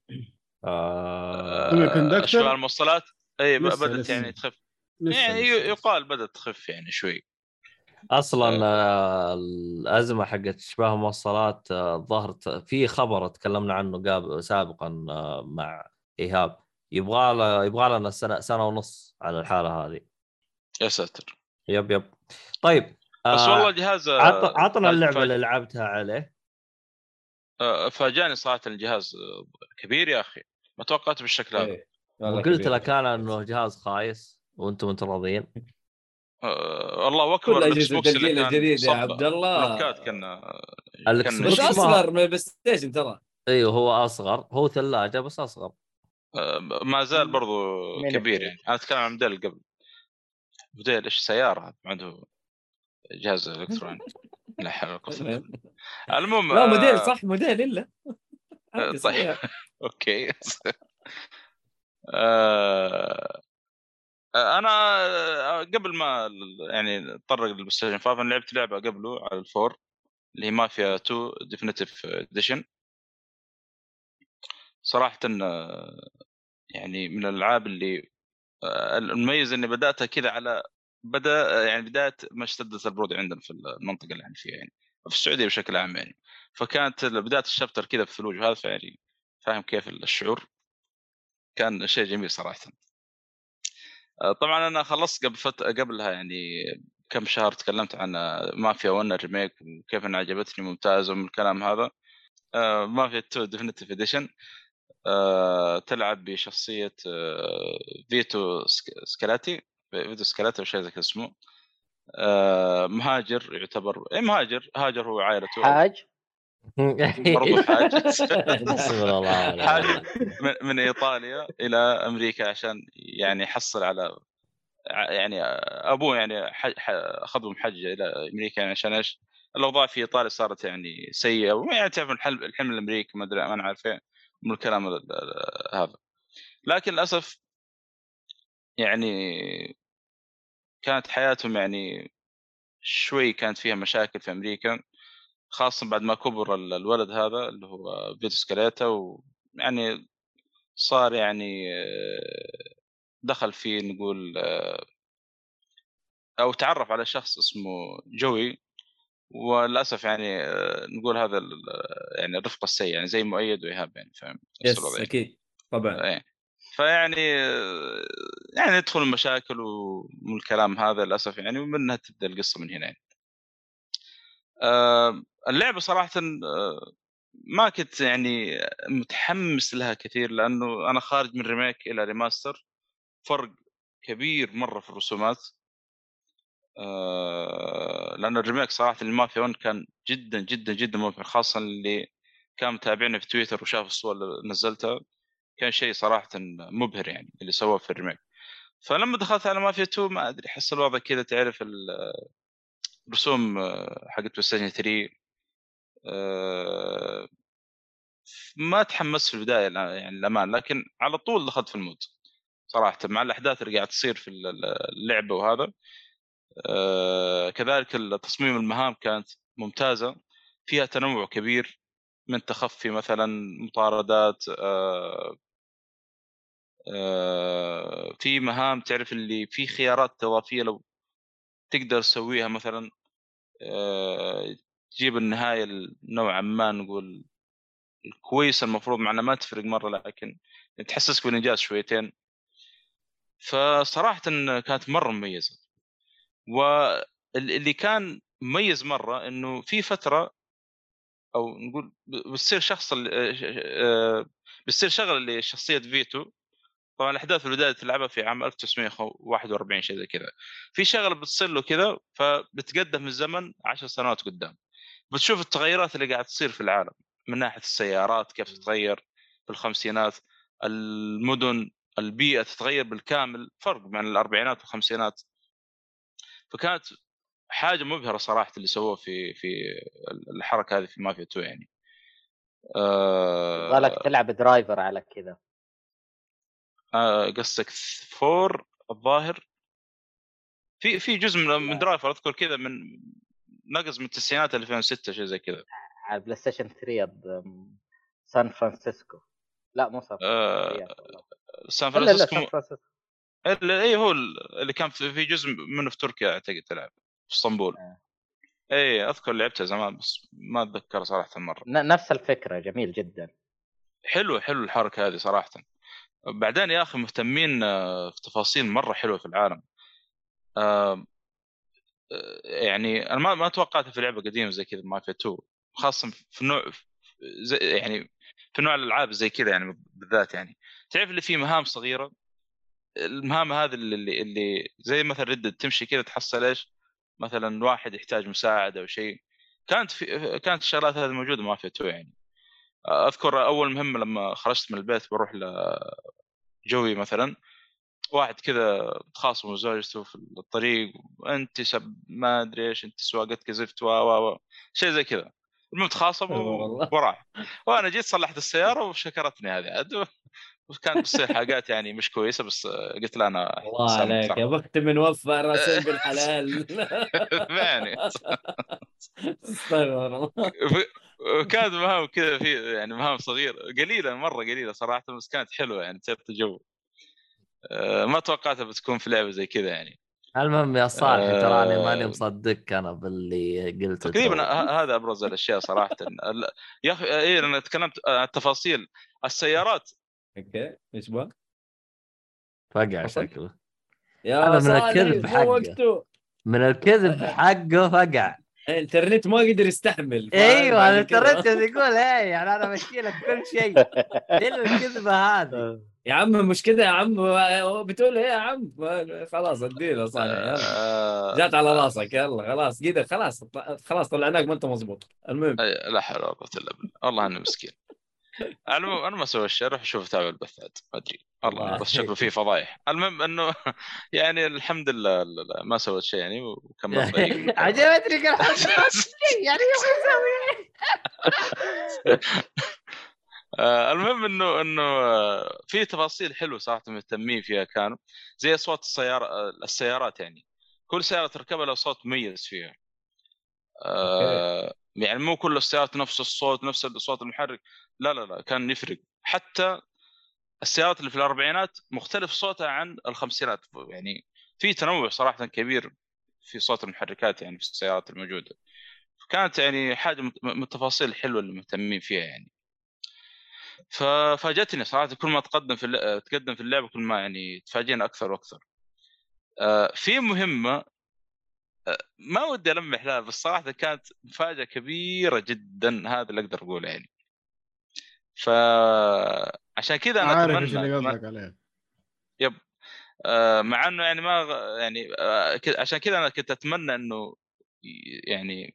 آه؟ اشباه الموصلات؟ اي بدأت. يعني تخف. يعني يقال بدأت تخف يعني شوي. أصلا آه الأزمة حقت اشباه الموصلات آه ظهرت في خبر تكلمنا عنه قبل سابقا آه مع إيهاب. يبغى له يبغى لنا سنة سنة ونص على الحالة هذه. يا ساتر. يب يب. طيب بس آه، والله الجهاز عط- عطنا اللعبة اللي لعبتها عليه. فاجأني صراحة الجهاز كبير يا أخي. ما توقعت بالشكل هذا. إيه. وقلت كبير. لك أنا إنه جهاز خايس وأنتم أنتم راضيين آه، والله واكبر كل الاكس أجهزة الجيل الجديد يا عبد الله بلوكات كان آه، كان بوكس بس أصغر من البلاي ستيشن ترى. أيوه هو أصغر. هو ثلاجة بس أصغر. آه، ما زال برضو كبير. يعني. أنا أتكلم عن موديل قبل. موديل إيش؟ سيارة. عنده جهاز إلكتروني. لا حول ولا قوة إلا بالله. المهم لا آه، موديل صح موديل إلا. طيب. صحيح. أوكي. آه، أنا آه، قبل ما يعني اتطرق لل PlayStation 5 أنا لعبت لعبة قبله على الفور اللي هي مافيا 2 Definitive Edition صراحة يعني من الألعاب اللي آه، المميز إني بدأتها كذا على بدأ يعني بدايه ما اشتدت البرود عندنا في المنطقة اللي إحنا فيها يعني في السعودية بشكل عام يعني. فكانت بدايه ال chapter كذا في الثلوج وهذا فيعني فاهم كيف الشعور؟ كان شيء جميل صراحة. طبعا أنا خلصت قبل فت... قبلها يعني كم شهر تكلمت عن آه، مافيا 1 remake وكيف إنها عجبتني ممتازه ومن الكلام هذا. آه، مافيا 2 Definitive Edition تلعب بشخصية آه، فيتو سك- سكالاتي فيتو سكالاتي أو شيء زي كذا اسمه. آه، مهاجر يعتبر اي مهاجر؟ هاجر هو وعائلته حاج؟ برضو حاج بسم الله الرحمن حاج الرحيم. من, من إيطاليا إلى أمريكا عشان يعني يحصل على يعني ابوه يعني ح- ح- أخذهم حجه إلى أمريكا يعني عشان إيش؟ الأوضاع في إيطاليا صارت يعني سيئة وما يعني تعرف الحلم الحلم الأمريكي ما أدري ما أنا عارف إيه من الكلام ال- ال- هذا لكن للأسف يعني كانت حياتهم يعني شوي كانت فيها مشاكل في أمريكا خاصة بعد ما كبر ال- الولد هذا اللي هو فيتو سكاليتا ويعني صار يعني آه، دخل في نقول آه، أو تعرف على شخص اسمه جوي وللأسف يعني آه، نقول هذا يعني الرفقة السيئة يعني زي مؤيد وإيهاب يعني فاهم yes يعني. أكيد طبعا إيه فيعني يعني يدخل المشاكل ومن الكلام هذا للأسف يعني ومنها تبدأ القصة من هنا يعني. آه، اللعبة صراحة آه، ما كنت يعني متحمس لها كثير لأنه أنا خارج من remake إلى remaster فرق كبير مرة في الرسومات آه، لأنه ال remake صراحة المافيا 1 كان جدا جدا جدا ممتع خاصة اللي كان متابعني في تويتر وشاف الصور اللي نزلتها كان شيء صراحة مبهر يعني اللي سواه في ال remake. فلما دخلت على مافيا 2 ما أدري احس الوضع كذا تعرف ال- الرسوم آه، حقت PlayStation 3 آه، ما تحمست في البداية يعني الأمان لكن على طول دخلت في ال mood صراحة مع الأحداث اللي قاعد تصير في ال- اللعبة وهذا. آه، كذلك تصميم المهام كانت ممتازة فيها تنوع كبير من تخفي مثلا مطاردات آه، في مهام تعرف اللي في خيارات اضافيه لو تقدر تسويها مثلا تجيب النهاية نوعا ما نقول الكويسة المفروض معنا ما تفرق مرة لكن تحسسك بالإنجاز شويتين. فصراحة كانت مرة مميزة. واللي كان مميز مرة إنه في فترة أو نقول بتصير شخص آه، بتصير شغلة لشخصية فيتو. طبعا الأحداث البدايه تلعبها في عام 1941 شيء زي كذا. في شغلة بتصير له كذا فبتقدم الزمن 10 سنوات قدام. بتشوف التغيرات اللي قاعد تصير في العالم من ناحية السيارات كيف تتغير في الخمسينات المدن البيئة تتغير بالكامل فرق بين الأربعينات والخمسينات. فكانت حاجة مبهرة صراحة اللي سووه في في الحركة هذه في مافيا 2 يعني. آه لك تلعب Driver على كذا. آه قصدك four الظاهر؟ في في جزء من, من Driver أذكر كذا من نقص من التسعينات 2006 شيء زي كذا. على بلاي ستيشن 3 سان فرانسيسكو. لا مو سان فرانسيسكو آه سان فرانسيسكو إي هو اللي كان في جزء منه في تركيا أعتقد تلعب في اسطنبول. آه. إي أذكر لعبتها زمان بس ما أتذكر صراحة مرة. نفس الفكرة جميل جدا. حلو حلو الحركة هذه صراحة. بعدين يا أخي مهتمين آه، في تفاصيل مرة حلوة في العالم. يعني أنا ما ما توقعتها في لعبة قديمة زي كذا مافيا 2 خاصة في نوع زي يعني في نوع الألعاب زي كذا يعني بالذات يعني. تعرف اللي فيه مهام صغيرة؟ المهام هذه اللي اللي زي مثلا ردد تمشي كذا تحصل إيش؟ مثلا واحد يحتاج مساعدة أو شيء. كانت في كانت الشغلات هذه موجودة ما في تو يعني. أذكر أول مهمة لما خرجت من البيت بروح لجوي مثلا. واحد كذا تخاصم زوجته في الطريق انت سب ما أدري إيش انت سواقتك زفت و و شيء زي كذا. المهم تخاصم وراح. وأنا جيت صلحت السيارة وشكرتني هذه. عاد كانت بتصير حاجات يعني مش كويسة بس قلت له أنا الله عليك يا بخت من وفى راسين بالحلال. يعني استغفر الله. كانت مهام كذا في يعني مهام صغيرة قليلة مرة قليلة صراحة بس كانت حلوة يعني تثبت الجو ما توقعتها بتكون في لعبة زي كذا يعني. المهم يا صالح آه تراني ماني مصدقك أنا باللي قلته تقريبا هذا أبرز الأشياء صراحة. يا أخي اي أنا تكلمت عن التفاصيل. السيارات. أوكي إيش بقى؟ فقع شكله. يا أنا من الكذب حقه. من الكذب حقه فقع. الانترنت ما قدر يستحمل أيوه الانترنت يقول إيه يعني أنا مشي لك كل شيء. الا الكذبة هذه؟ يا عم مش كذا يا عم بتقول إيه يا عم؟ خلاص يلا. آه. جات على راسك يلا خلاص كذا خلاص خلاص طلعناك ما أنت مضبوط. المهم. لا حول ولا قوة إلا بالله. والله أنا مسكين. المهم أنا ما أسوي الشيء أروح أشوف أتابع البثات ما أدري. والله بس شكله فيه فضايح. المهم إنه يعني الحمد لله ما سويت شيء يعني وكملت عجبتني يعني آه، المهم إنه إنه آه، في تفاصيل حلوة صراحة مهتمين فيها كانوا. زي أصوات السيارة آه، السيارات يعني. كل سيارة تركبها له صوت مميز فيها. آه يعني مو كل السيارات نفس الصوت نفس الصوت المحرك. لا لا لا كان يفرق. حتى السيارات اللي في الأربعينات مختلف صوتها عن الخمسينات. يعني في تنوع صراحة كبير في صوت المحركات يعني في السيارات الموجودة. كانت يعني حاجة من التفاصيل الحلوه اللي مهتمين فيها يعني. ففاجاتني صراحة كل ما تقدم في تقدم في اللعبة كل ما يعني تفاجئنا أكثر وأكثر. آه، في مهمة ما ودي المح لها بس صراحة كانت مفاجأة كبيرة جدا هذا اللي أقدر أقوله يعني. فعشان كذا أنا عارف إيش اللي قصدك عليه. يب. آه مع إنه يعني ما يعني آه عشان كذا أنا كنت أتمنى إنه يعني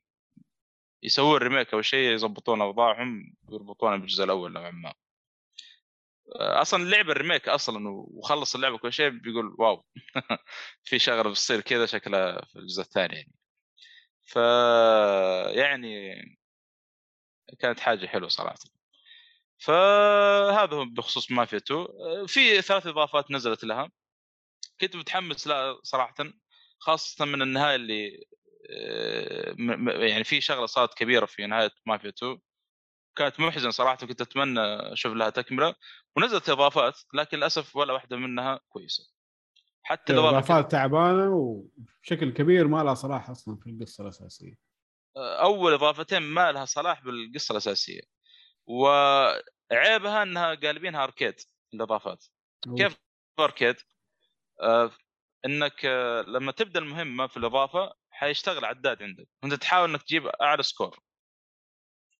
يسوون remake أو شيء يضبطون أوضاعهم ويربطونها بالجزء الأول نوعا ما. أصلا اللعبه ال remake أصلا وخلص اللعبه كل شيء بيقول واو. في شغله بتصير كذا شكلها في الجزء الثاني يعني. ف يعني كانت حاجة حلوة صراحة. فهذا هو بخصوص مافيا 2 في ثلاث إضافات نزلت لها. كنت متحمس لها صراحة خاصة من النهاية اللي آه، يعني في شغلة صارت كبيرة في نهاية مافيا 2 كانت محزنة صراحة كنت أتمنى أشوف لها تكملة ونزلت إضافات لكن للأسف ولا واحدة منها كويسة. حتى الاضافات تعبانة وبشكل كبير ما لها صلاح أصلا في القصة الأساسية. أول إضافتين ما لها صلاح بالقصة الأساسية. وعيبها إنها قالبينها اركيد الإضافات. كيف اركيد؟ آه إنك آه لما تبدأ المهمة في الإضافة حيشتغل عداد عندك وأنت تحاول إنك تجيب أعلى سكور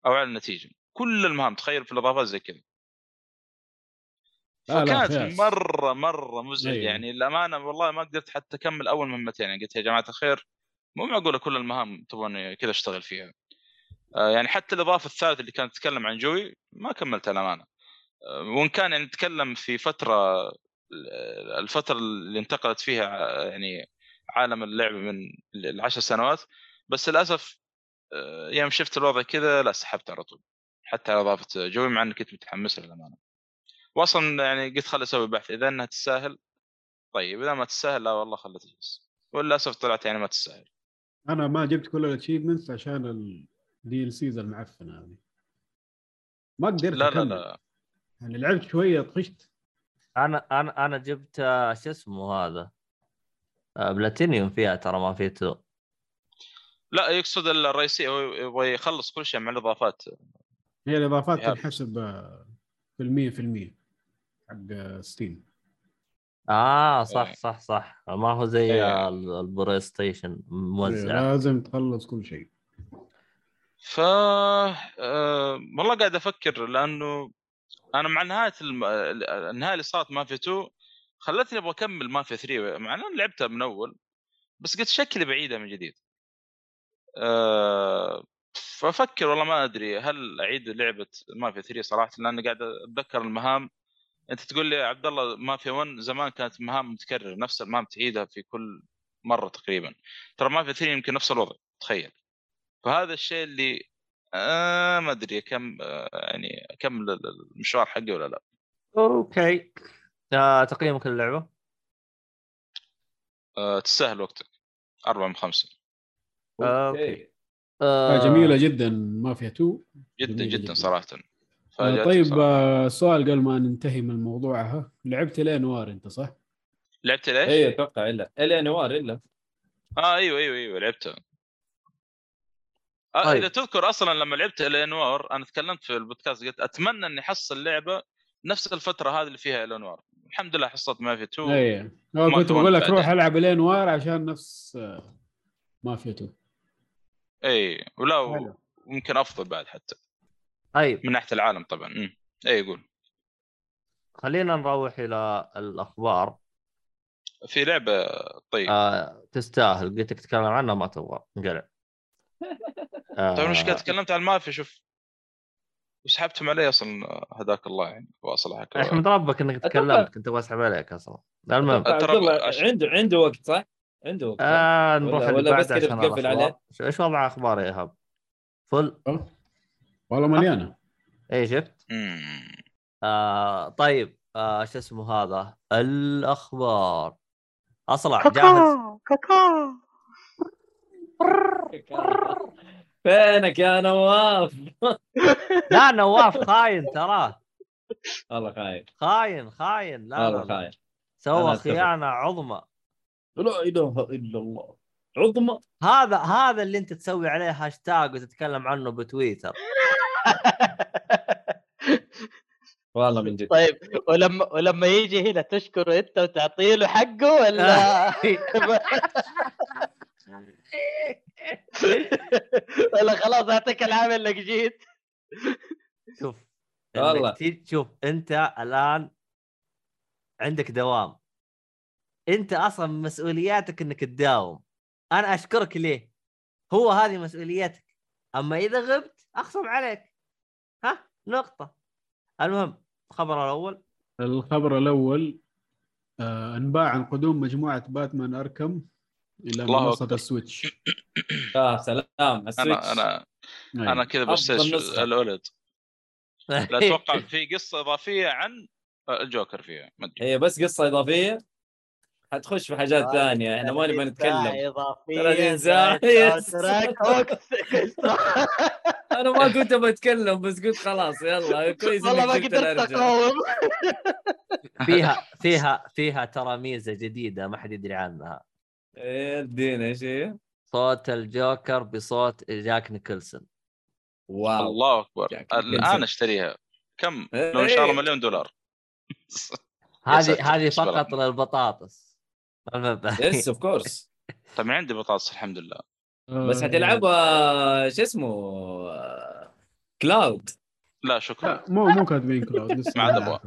أو أعلى نتيجة. كل المهام تخيل في الاضافات زي كذا فكانت. مرة مرة مزعج أيوة. يعني الامانه والله ما قدرت حتى أكمل أول مهمتين يعني قلت يا جماعة الخير مو معقولة كل المهام تبغون كذا أشتغل فيها آه، يعني حتى الإضافة الثالثة اللي كانت تتكلم عن جوي ما كملتها الامانه آه، وإن كان يعني نتكلم في فترة آه، الفترة اللي انتقلت فيها يعني عالم اللعبه من العشر سنوات بس للأسف يوم شفت الوضع كذا لا سحبت على طول حتى على اضافه جوي مع إني كنت متحمس لها للأمانة. واصلا يعني قلت خل أسوي بحث. إذا إنها تستاهل طيب إذا ما تستاهل لا والله خلها تجلس. وللأسف طلعت يعني ما تستاهل. أنا ما جبت كل ال achievements عشان ال DLCs المعفنة هذه. ما قدرت لا لا أكمل. لا. يعني لعبت شوية طفشت. أنا أنا أنا جبت آه، شو اسمه هذا؟ آه، بلاتينيوم فيها ترى ما في two لا يقصد الرئيسي هو يبغى يخلص كل شيء مع الإضافات. هي الاضافات تنحسب آه، في المية في المية حق آه، ستيم آه صح إيه. صح صح ما هو زي إيه. ال- البلاي ستيشن موزع. لازم تخلص كل شيء. ف آه... والله قاعد أفكر لأنه أنا مع نهاية الم... النهايه اللي صارت مافيا 2 خلتني أبغى أكمل مافيا 3 مع إني لعبتها من أول بس قلت شكلي بعيدة من جديد. أه... فافكر والله ما أدري هل أعيد لعبة مافيا 3 صراحة؟ لأني قاعد أتذكر المهام. أنت تقول لي يا عبد الله مافيا 1 زمان كانت مهام متكررة نفس المهام تعيدها في كل مرة تقريبا. ترى مافيا 3 يمكن نفس الوضع تخيل. فهذا الشيء اللي آه ما أدري كم آه يعني اكمل المشوار حقي ولا لا. أوكي. آه تقييمك للعبة؟ آه تستاهل وقتك. أربعة من خمسة. آه، أوكي. آه جميلة جدا ما فيها two جدا جدا جداً. صراحة آه، طيب صراحة. آه، سؤال قبل ما ننتهي من الموضوع ها لعبت لين نوار أنت صح؟ لعبت ليش؟ اي أتوقع إلا الا نوار إلا آه أيوه أيوه أيوه لعبتها آه طيب. إذا تذكر أصلا لما لعبت الانوار أنا تكلمت في البودكاست قلت أتمنى إني أحصل لعبة نفس الفترة هذه اللي فيها الانوار الحمد لله حصلت مافيا 2 اي هو ما كنت بقول لك. روح ألعب لين نوار عشان نفس آه، ما فيها تو إي ولا. ويمكن أفضل بعد حتى. طيب. من ناحية العالم طبعا. امم إي يقول خلينا نروح إلى الأخبار. في لعبة طيب. آه تستاهل. قلت لك تتكلم عنها ما تبغى. انقلع. آه طيب المشكلة تكلمت عن المافيا؟ شوف. وسحبتهم علي أصلا هداك الله يعني واصلحك أحمد ربك إنك تكلمت كنت أبغى أسحب عليك أصلا. المهم. ترى عنده عنده وقت صح؟ عنده وقت؟ آه نروح ولا- اللي ولا بس كذا عشان بتقفل. عليه؟ إيش وضع أخبار يا ايهاب؟ فل والله مليانة اي شفت؟ آه طيب آه شو اسمه هذا؟ الأخبار أصلع جاهز فينك يا نواف؟ لا نواف خاين تراه والله خايف خاين خاين لا والله لا. خايف سوى. خيانة عظمى لا إله إلا الله. عظمى هذا هذا اللي أنت تسوي عليه هاشتاج وتتكلم عنه بتويتر. والله من جد. طيب ولما ولما يجي هنا تشكره أنت وتعطيه له حقه ولا؟ ولا خلاص أعطيك العافيه إنك جيت. شوف والله. شوف أنت الآن عندك دوام. انت أصلا مسؤولياتك انك تداوم. أنا اشكرك ليه؟ هو هذه مسؤوليتك. اما اذا غبت اخصم عليك. ها؟ نقطة. المهم الخبر الأول. الخبر الأول آه انباع عن قدوم مجموعة باتمان أركم إلى الله منصة. السويتش. يا سلام. السويتش. أنا أنا أيوة. أنا كذا نسخة. الأولد. لا أتوقع في قصة إضافية عن الجوكر فيها ما أدري. هي بس قصة إضافية؟ حتخش في حاجات ثانية إحنا ما نبغى نتكلم إضافية 30 ساعة. أنا ما كنت بتكلم بس قلت خلاص يلا كويس والله ما قدرت. اقاوم فيها فيها فيها ترى ميزة جديدة ما حد يدري عنها إيه ادينا إيش هي؟ صوت الجوكر بصوت جاك نيكلسون واو الله أكبر الآن. أشتريها كم؟ إيه. لو إن شاء الله مليون دولار هذه هذه. فقط للبطاطس. yes of course طيب من عندي بطاطس الحمد لله. بس حتلعبها شو اسمه cloud لا شكرا. لا مو مو كاتبين cloud لسه ما عاد.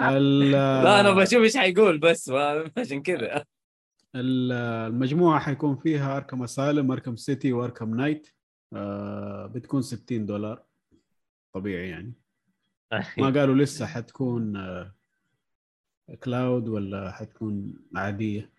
ال- لا أنا بشوف إيش حيقول بس ما- عشان كذا. ال- المجموعة حيكون فيها Arkham Asylum Arkham City و Arkham Knight آه بتكون 60 دولار. طبيعي يعني. ما قالوا لسه حتكون آه cloud ولا حتكون عادية؟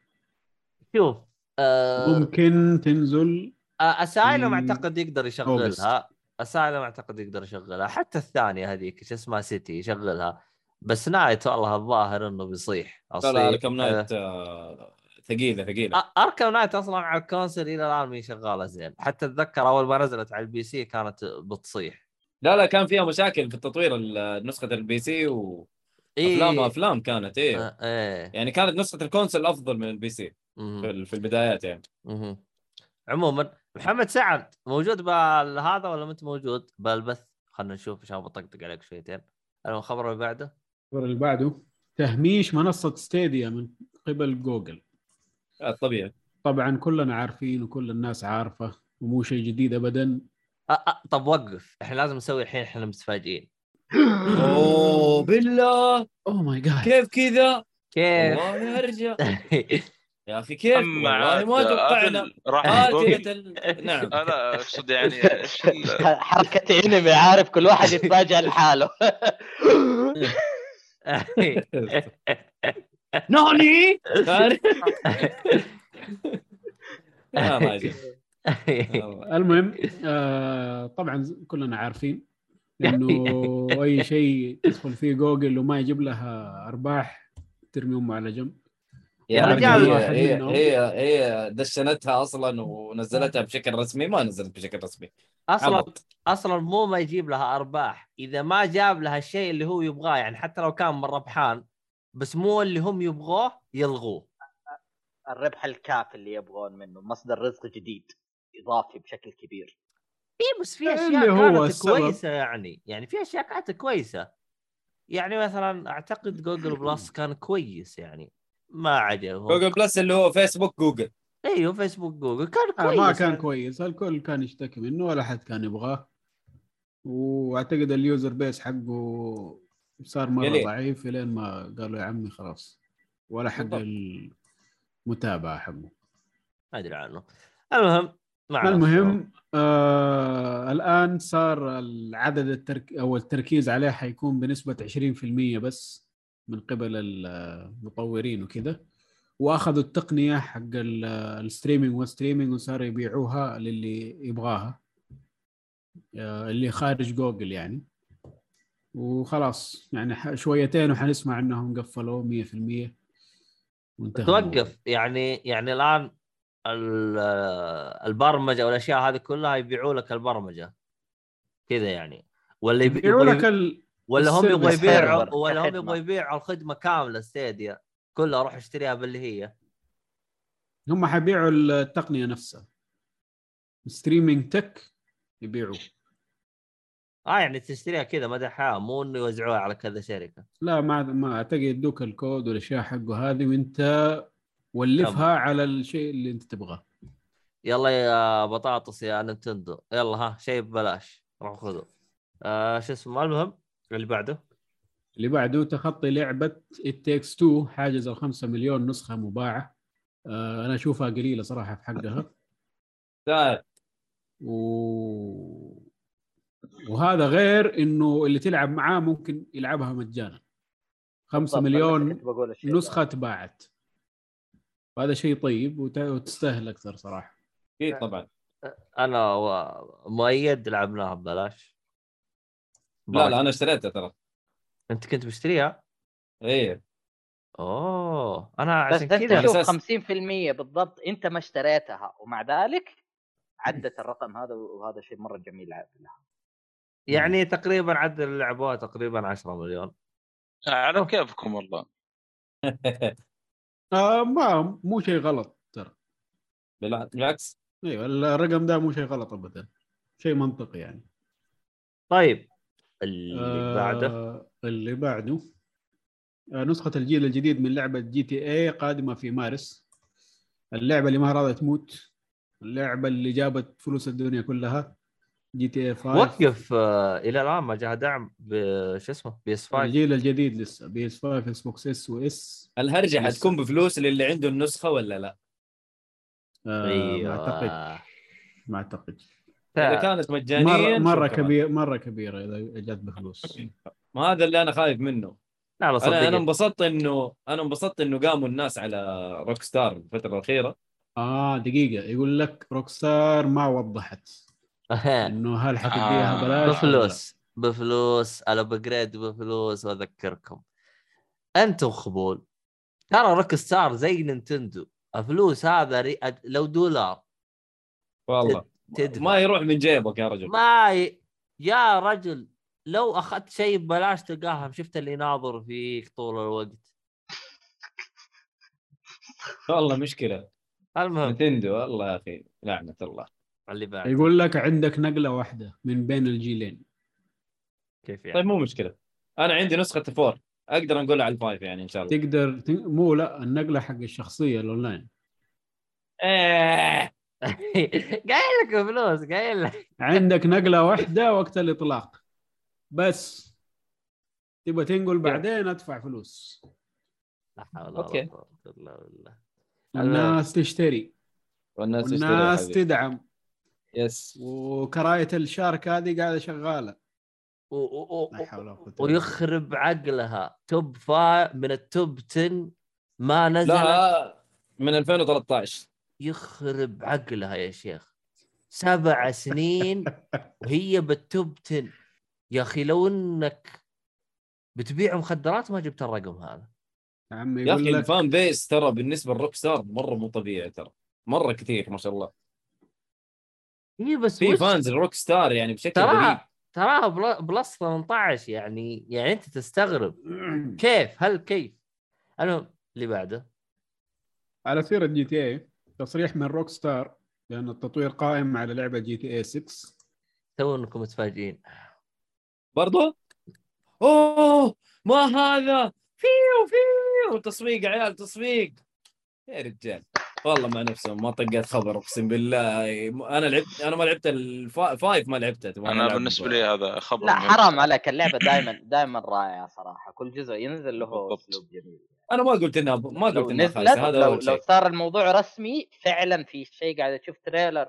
شوف آه ممكن تنزل آه، Asylum في أعتقد يقدر يشغلها. Asylum أعتقد يقدر يشغلها. حتى الثانية هذيك شو اسمها City يشغلها. بس Knight والله الظاهر إنه بيصيح. لا لا أصيح. Arkham Knight آه، ثقيلة ثقيلة. آه، Arkham Knight أصلا على ال console إلى الآن هي شغالة زين. حتى أتذكر أول ما نزلت على ال PC كانت بتصيح. لا لا كان فيها مشاكل في التطوير ال- نسخة ال PC وأفلام إيه. افلام كانت إيه. آه، إيه. يعني كانت نسخة ال console أفضل من ال PC. في ال- في البدايات يعني. عموما محمد سعد موجود بهذا ولا ما انت موجود؟ بالبث. خلينا نشوف عشان بطقطق عليك شويتين. الخبر اللي بعده. الخبر اللي بعده. تهميش منصة ستيديا من قبل جوجل. آه، طبيعي. طبعا كلنا عارفين وكل الناس عارفة ومو شيء جديد ابدا. أه أه طب وقف. إحنا لازم نسوي الحين إحنا متفاجئين. أوه بالله. oh my God كيف كذا؟ كيف؟ والله أرجع. يا أخي كيف؟ والله ما توقعنا. ال- نعم آه، لا أقصد يعني حركة أنمي عارف كل واحد يتفاجئ لحاله. ناني. المهم آه طبعا كلنا عارفين انه أي شيء تدخل فيه جوجل وما يجيب لها أرباح ترمي أمه على جنب يا رجال. هي هي. هي, هي دشنتها أصلا ونزلتها بشكل رسمي ما نزلت بشكل رسمي أصلا عبط. أصلا مو ما يجيب لها أرباح إذا ما جاب لها الشيء اللي هو يبغاه يعني حتى لو كان من ربحان بس مو اللي هم يبغوه يلغوه الربح الكافي اللي يبغون منه مصدر رزق جديد إضافي بشكل كبير اي بس في اللي اشياء هو كانت السبب. كويسة يعني يعني في أشياء كانت كويسة يعني مثلا أعتقد جوجل بلس كان كويس يعني ما عجبهم جوجل بلس اللي هو فيسبوك جوجل أيوه فيسبوك جوجل كان كويس ما كان يعني. كويس الكل كان يشتكي منه ولا حد كان يبغاه وأعتقد ال user base حقه صار مرة قليل. ضعيف لين ما قالوا يا عمي خلاص ولا حق. المتابعة حقه ما أدري عنه المهم المهم آه الآن صار العدد الترك أو التركيز عليه حيكون بنسبة 20% بس من قبل المطورين وكذا. وأخذوا التقنية حق ال- ال streaming وال streaming وصاروا يبيعوها للي يبغاها. آه، اللي خارج جوجل يعني. وخلاص يعني شويتين وحنسمع إنهم قفلوا 100% وانتهى توقف يعني يعني الآن ال- البرمجة والأشياء هذه كلها يبيعوا لك البرمجة. كذا يعني. ولا يبي- يبيعوا لك ال... ولا هم يبغوا يبيعوا ولا هم. يبغوا يبيعوا الخدمة كاملة Stadia كلها روح اشتريها باللي هي. هم حيبيعوا التقنية نفسها. streaming tech يبيعوا. آه يعني تشتريها كذا مدى حياه مو إنه يوزعوها على كذا شركة. لا ما ما أعتقد يدوك الكود والأشياء حقه هذه وأنت ولفها على الشيء اللي انت تبغاه. يلا يا بطاطس يا نينتندو. يلا ها شيء ببلاش. روح خذوا آه شو اسمه؟ المهم اللي بعده. اللي بعده تخطي لعبة It Takes Two حاجز ال 5 مليون نسخة مباعة. آه أنا أشوفها قليلة صراحة في حقها. تعال و... وهذا غير إنه اللي تلعب معاه ممكن يلعبها مجانا. 5 بالضبط، أنا مليون. نسخة تباعت. وهذا شيء طيب وت... وتستاهل أكثر صراحة. أكيد طبعا. أنا و- مؤيد لعبناها ببلاش. لا لا أنا اشتريتها ترى. أنت كنت مشتريها؟ إيه. أوه أنا عشان كذا. شوف 50% بالضبط أنت ما اشتريتها ومع ذلك عدت الرقم هذا وهذا شيء مرة جميل لها يعني تقريبا عدد اللي لعبوها تقريبا 10 مليون. على كيفكم والله. آه ما مو شيء غلط ترى. بالع- بالعكس. أيوه الرقم ده مو شيء غلط ابدا. شيء منطقي يعني. طيب اللي بعده؟ آه اللي بعده. آه نسخة الجيل الجديد من لعبة GTA قادمة في مارس. اللعبة اللي ما راضية تموت. اللعبة اللي جابت فلوس الدنيا كلها. GTA 5 وقف آه إلى الآن ما جاها دعم بش اسمه PS 5 الجيل الجديد لسه PS 5 Xbox S و S. الهرجة. حتكون بفلوس للي عنده النسخة ولا لا؟ آه أيوه. ما أعتقد. ما أعتقد. إذا كانت مجانيا مرة, مرة شكراً. كبير مرة كبيرة إذا جت بفلوس. ما هذا اللي أنا خايف منه. لا لا أنا انبسطت إنه أنا انبسطت إنه قاموا الناس على Rockstar الفترة الأخيرة. آه دقيقة. يقول لك Rockstar ما وضحت. إنه هل حتديها آه، بلاش. بفلوس بفلوس ال upgrade بفلوس وأذكركم. أنتم خبول. ترى Rockstar زي Nintendo. الفلوس هذا ري... لو دولار. والله. تدفع. ما يروح من جيبك يا رجل. ما ي... يا رجل لو أخذت شيء ببلاش تلقاها. شفت اللي يناظر فيك طول الوقت. والله مشكلة. المهم. Nintendo والله يا أخي لعنة الله. اللي بعد يقول لك عندك نقلة واحدة من بين الجيلين. كيف يعني؟ طيب مو مشكلة. أنا عندي نسخة four. أقدر نقول على ال five يعني إن شاء الله. تقدر ت... مو لا النقلة حق الشخصية الأونلاين. إيه. قايل لك فلوس قايل لك. عندك نقلة واحدة وقت الإطلاق. بس تبغى تنقل بعدين أدفع فلوس. لا حول ولا. قوة إلا بالله. الناس تشتري. والناس والناس. تدعم. yes وكروت ال shark هذه قاعدة شغالة. و... و... لا و... حول ولا قوة إلا بالله. ويخرب عقلها. top five من ال top 10 ما نزل لا من 2013 يخرب عقلها يا شيخ. سبع سنين وهي بال top 10 يا أخي لو إنك بتبيع مخدرات ما جبت الرقم هذا. يا عم يا أخي لك ال fan base ترى بالنسبة لل Rockstar مرة مو طبيعي ترى. مرة كثير ما شاء الله. هي بس في fans ال Rockstar يعني بشكل غريب. تراها تراها pl- plus 18 يعني يعني أنت تستغرب. كيف؟ هل كيف؟ المهم اللي بعده. على سيرة GTA تصريح من Rockstar لأن التطوير قائم على لعبة GTA 6 تو انكم متفاجئين. برضو؟ أوه ما هذا؟ فيو فيو. تصفيق عيال تصفيق يا رجال. والله مع نفسهم ما طقت خبر اقسم بالله. أنا لعبت أنا ما لعبت ال five ما لعبتها تبغى أنا بالنسبة لي هذا خبر لا. حرام عليك اللعبة دائما دائما رائعة صراحة. كل جزء ينزل له. أسلوب جميل. أنا ما قلت إنها ما قلت إنها خايسه هذا لو, لو صار الموضوع رسمي فعلا في شيء قاعد أشوف trailer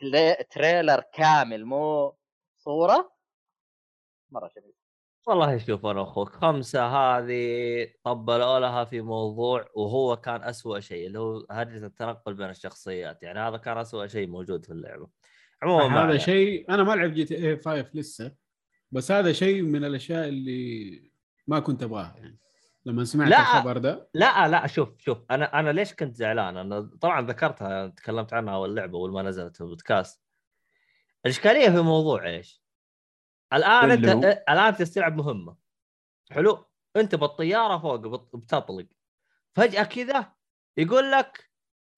trai- trailer كامل مو صورة؟ مرة جميل والله شوف أنا أخوك خمسة هذه طبلوا لها في موضوع وهو كان أسوأ شيء اللي هو هرجه التنقل بين الشخصيات يعني هذا كان أسوأ شيء موجود في اللعبة عموما ما هذا عليه. شيء أنا ما لعب GTA 5 لسه بس هذا شيء من الأشياء اللي ما كنت أبغاها يعني لما سمعت لا. الخبر ده لا لا شوف شوف أنا أنا ليش كنت زعلان؟ أنا طبعا ذكرتها تكلمت عنها أول لعبة أول ما نزلت في البودكاست. الإشكالية في موضوع إيش؟ الآن أنت هو؟ الآن تستلعب مهمة. حلو؟ أنت بالطيارة فوق بت- بتطلق. فجأة كذا يقول لك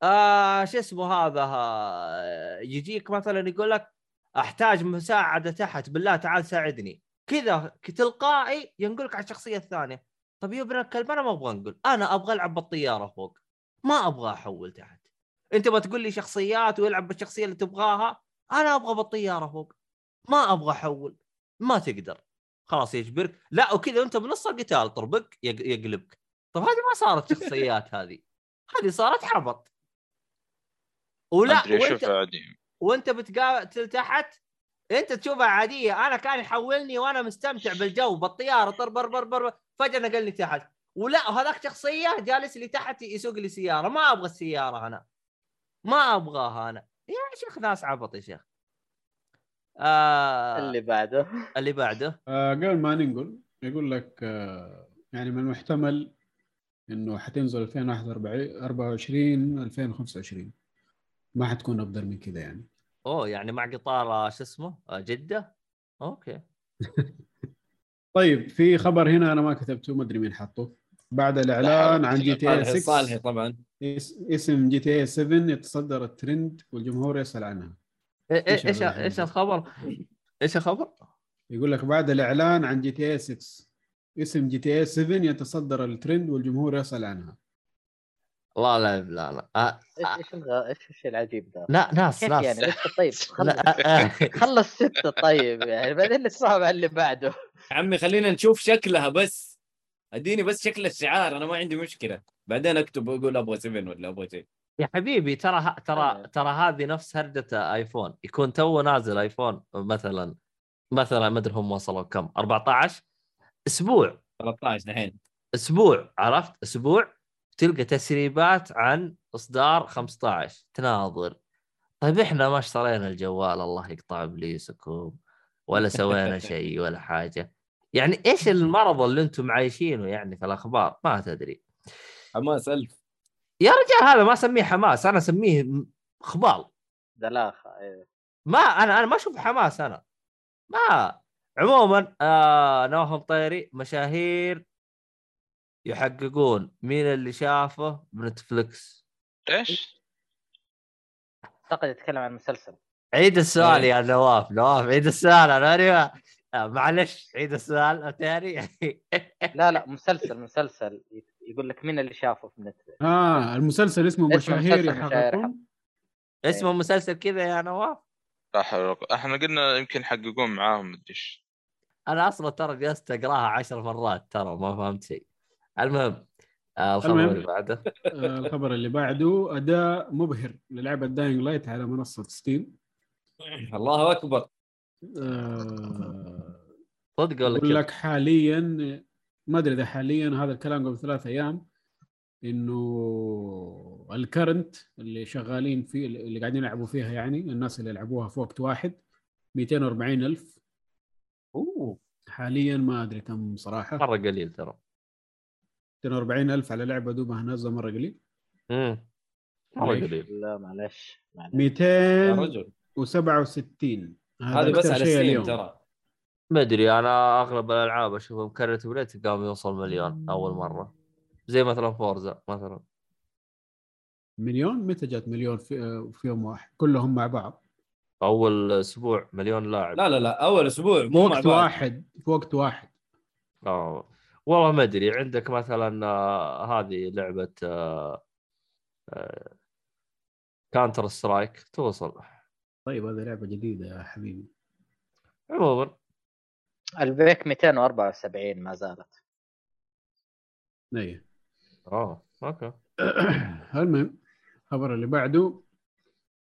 آه شو اسمه هذا؟ آه، يجيك مثلا يقول لك أحتاج مساعدة تحت. بالله تعال ساعدني. كذا تلقائي ينقلك على الشخصية الثانية. طيب يا ابن الكلب أنا ما أبغى أنقل. أنا أبغى ألعب بالطيارة فوق. ما أبغى أحول تحت. أنت بتقول لي شخصيات ويلعب بالشخصية اللي تبغاها. أنا أبغى بالطيارة فوق. ما أبغى أحول. ما تقدر. خلاص يجبرك. لا وكذا وانت بنص القتال طربق يق- يقلبك. طب هذه ما صارت شخصيات هذه. هذه صارت حبط ولا وانت وانت بتقاتل تحت انت تشوفها عادية. أنا كان يحولني وأنا مستمتع بالجو بالطيارة طر بر بر بر فجأة نقلني تحت. ولا هذاك شخصية جالس لي تحت يسوق لي سيارة. ما أبغى السيارة أنا. ما أبغاها أنا. يا شيخ ناس عبط يا شيخ. آه اللي بعده. اللي بعده. آه قبل ما ننقل يقول لك آه يعني من المحتمل إنه حتنزل 2024 2025 ما حتكون افضل من كذا يعني. أوه يعني مع قطار شو اسمه آه، جدة؟ أوكي. طيب في خبر هنا أنا ما كتبته ما أدري مين حطه بعد الإعلان عن GTA صالحي 6 صالحي طبعا. اس- اسم GTA 7 يتصدر الترند والجمهور يسأل عنها. إيش هذا إيش الحين؟ الخبر؟ إيش الخبر؟ يقول لك بعد الإعلان عن GTA 6 اسم GTA 7 يتصدر الترند والجمهور يسأل عنها. لا لا لا لا. آه، إيش إيش الغ- إيش الشيء العجيب ذا؟ لا ناس ناس. يعني؟ لسه طيب. خلص آه، خلص ستة طيب يعني. بعدين نتفاهم على اللي بعده. يا عمي خلينا نشوف شكلها بس. اديني بس شكل الشعار أنا ما عندي مشكلة. بعدين أكتب واقول أبغى 7 ولا أبغى شيء. يا حبيبي ترى ترى ترى هذه نفس هرجة آيفون. يكون تو نازل آيفون مثلا مثلا ما أدري هم وصلوا كم 14 أسبوع. 13 دحين. أسبوع عرفت؟ أسبوع تلقى تسريبات عن إصدار 15 تناظر. طيب إحنا ما اشترينا الجوال الله يقطع إبليسكم. ولا سوينا شيء ولا حاجة. يعني إيش المرض اللي أنتم عايشينه يعني في الأخبار؟ ما تدري. حماس ألف. يا رجال هذا ما أسميه حماس أنا أسميه خبال دلاخة أيوه ما أنا أنا ما أشوف حماس أنا. ما. عموما آه نواف مطيري مشاهير يحققون مين اللي شافه بنتفلكس إيش؟ أعتقد يتكلم عن مسلسل. عيد السؤال إيه. يا نواف نواف عيد السؤال أنا ماني آه، معلش عيد السؤال ثاني لا لا مسلسل مسلسل. يقول لك مين اللي شافه في نتفلكس آه المسلسل اسمه مشاهير يحققون اسمه مسلسل كذا يا نواف؟ لا حول ولا قوة. إحنا قلنا يمكن يحققون معاهم مدري إيش. أنا أصلا ترى جلست أقراها عشر مرات ترى ما فهمت شيء. المهم آه الخبر المهم. اللي بعده. آه الخبر اللي بعده أداء مبهر للعبة Dying Light على منصة Steam الله أكبر. آه صدق ولا يقول لك حاليا ما أدري إذا حاليا هذا الكلام قبل ثلاث أيام إنه ال current اللي شغالين فيه اللي قاعدين يلعبوا فيها يعني الناس اللي يلعبوها في وقت واحد 240 ألف. أوه. حاليا ما أدري كم صراحة. مرة قليل ترى. 240 ألف على لعبة دوبها نازله مرة قليل. امم مرة. قليل. لا معلش معلش يا 267 رجل هذا هذه بس على اليوم. ترى. ما أدري أنا أغلب الألعاب أشوفهم current player قام يوصل مليون أول مرة. زي مثلا Forza مثلا. مليون؟ متى جات مليون في, في يوم واحد؟ كلهم مع بعض. أول أسبوع مليون لاعب. لا لا لا أول أسبوع في مو مع وقت بعض. واحد في وقت واحد. آه والله ما أدري. عندك مثلا آه، هذه لعبة آه، آه، Counter-Strike توصل. طيب هذه لعبة جديدة يا حبيبي. عموما. ال peak 274 ما زالت. إيه آه أوكي. المهم الخبر اللي بعده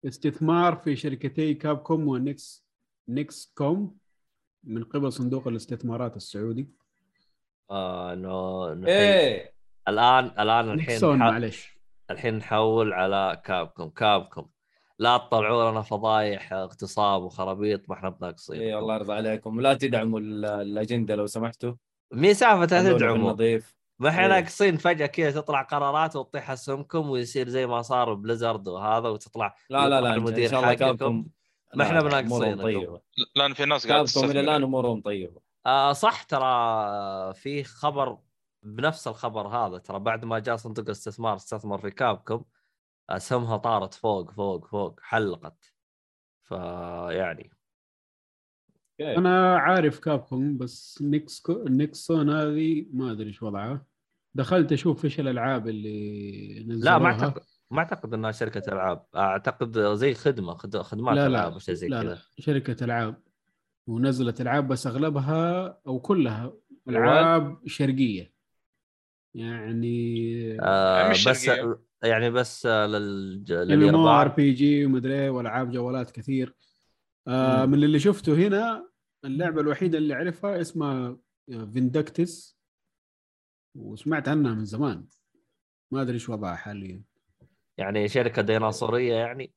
استثمار في شركتي Capcom و Nex Nexon من قبل صندوق الاستثمارات السعودي. آه إنه إنه إيه. الان الآن الحين ح- معلش الحين نحول على Capcom Capcom لا تطلعوا لنا فضايح اغتصاب وخرابيط ما إحنا بناقصين إيه الله يرضى عليكم. لا تدعموا ال- الأجندة لو سمحتوا. مين سالفة تدعموا؟ النظيف. ما إحنا. ناقصين فجأة كذا تطلع قرارات وتطيح أسهمكم ويصير زي ما صار Blizzard وهذا وتطلع لا لا لا يطلع إن المدير شاء الله. Capcom ما. أمورهم طيبة. لأن في ناس قاعد Capcom إلى الآن أمورهم طيبة. آه صح ترى في خبر بنفس الخبر هذا ترى بعد ما جاء صندوق الاستثمار استثمر في Capcom. اسهمها طارت فوق فوق فوق حلقت. فيعني. أنا عارف Capcom بس Nex Nexon هذه ما أدري إيش وضعها. دخلت أشوف إيش الألعاب اللي نزلوها لا ما أعتقد ما أعتقد إنها شركة ألعاب. أعتقد زي خدمة خد- خدمات لا ألعاب لا أو شيء زي لا, كذا. لا شركة ألعاب. ونزلت ألعاب بس أغلبها أو كلها ألعاب؟ شرقية. يعني آه مش بس شرقية. يعني بس آه، لل... MMOR PG ومدري إيه والعاب جوالات كثير. آه. من اللي شفته هنا اللعبة الوحيدة اللي أعرفها اسمها Vindictus وسمعت عنها من زمان. ما أدري إيش وضعها حاليا. يعني شركة ديناصورية يعني؟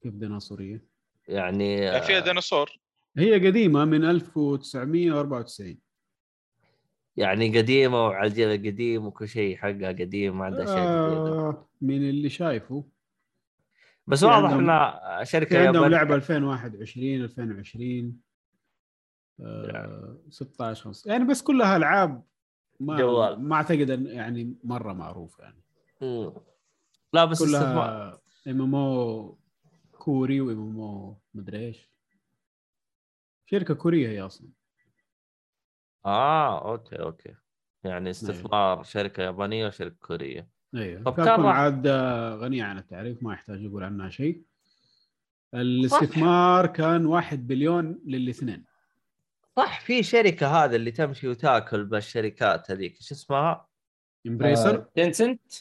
كيف ديناصورية؟ يعني يعني فيها آه، ديناصور. هي قديمة من 1994 يعني قديمة وعلى الجيل القديم وكل شيء حقها قديم ما عندها شيء آه من اللي شايفه. بس واضح إنها شركة عندهم. لعبة 2021 2020 آه 16 5 يعني بس كلها ألعاب ما جوال. ما أعتقد إن يعني مرة معروف يعني. مم. لا بس كلها إم إم أو كوري وام إم أو مدري إيش. شركة كورية هي أصلا. آه أوكي أوكي. يعني استثمار شركة يابانية وشركة كورية. أيوه طب كم عاد آه، غنية عن التعريف ما يحتاج يقول عنها شيء. الاستثمار كان واحد بليون للاثنين. صح في شركة هذا اللي تمشي وتاكل بالشركات هذيك. إيش اسمها؟ Embracer Tencent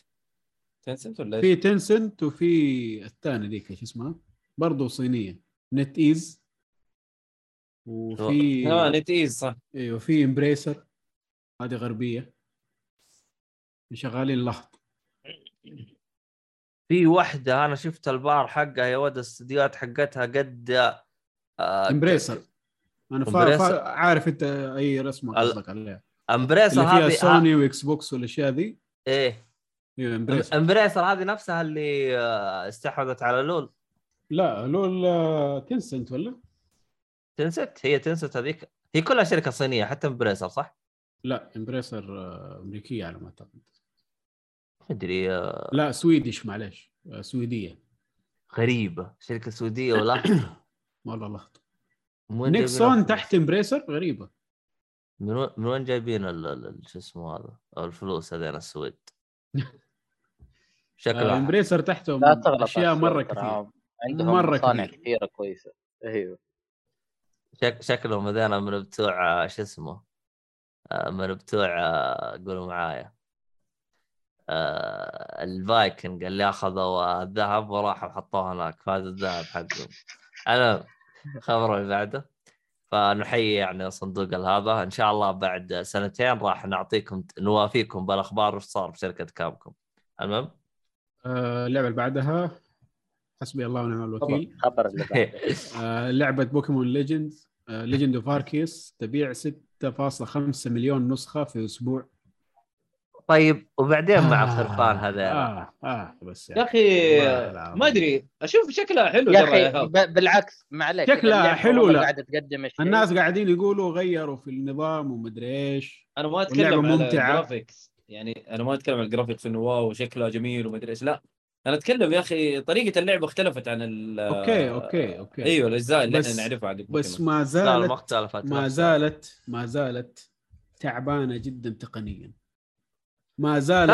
Tencent ولا إيش؟ في Tencent وفي الثاني ذيك إيش اسمها؟ برضه صينية. NetEase وفي آه Net Ease صح. أيوه في Embracer هذه غربية. شغالين لحظ في وحدة أنا شفت البار حقها يا ولد الاستديوهات حقتها قد آه امبريسر أنا فا... إمبريسر. فا... عارف أنت أي رسمة ال- قصدك عليها. امبريسر اللي فيها هذه سوني واكس بوكس والأشياء ذي؟ آه إيه أيوه امبريسر امبريسر هذه نفسها اللي آه، استحوذت على لول. لا لول آه، تنسنت ولا؟ تنست هي تنست هذيك. هي كلها شركة صينية حتى امبريسر صح؟ لا امبريسر آه، أمريكية على ما أعتقد. ما أدري آه، لا Swedish معلش آه، سويدية. غريبة. شركة سعوديه ولا؟ والله جايبين Nexon؟ تحت Embracer غريبة. من وين من وين جايبين ال- ال- ال- شو اسمه هذا؟ الفلوس هذين السويد؟ شكلها. Embracer تحتهم أشياء مرة كثير. عندهم مصانع كثير. كثيرة كويسة. أيوه. شك شكلهم هذين من بتوع شو اسمه؟ آه، من بتوع آه، قولوا معايا. آه، الفايكنج اللي أخذوا الذهب وراحوا حطوه هناك فهذا الذهب حقهم. أنا خبر اللي بعده. فنحيي يعني صندوق هذا. إن شاء الله بعد سنتين راح نعطيكم نوافيكم بالأخبار وش صار في شركة Capcom المهم؟ اللعبة اللي بعدها حسبي الله ونعم الوكيل بعده آه، لعبة Pokémon Legends Legend of Arceus تبيع 6.5 مليون نسخة في أسبوع طيب وبعدين مع الخرفان هذا آه آه بس يا يعني. أخي والله العظيم. ما أدري أشوف شكلها حلو يا أخي يا بالعكس معلش شكلها حلو لا. قاعدة تقدم الشيء الناس قاعدين يقولوا غيروا في النظام ومدري إيش أنا ما أتكلم ممتعة. ال graphics يعني أنا ما أتكلم على ال graphics إنه wow شكلها جميل وما ادري إيش لا أنا أتكلم يا أخي طريقة اللعبه اختلفت عن ال أوكي أوكي أوكي. أيوه الأجزاء اللي بس- إحنا نعرفها عن بس. ما لا زالت ما اختلفت. ما. زالت ما زالت تعبانة جدا تقنيا. ما زالت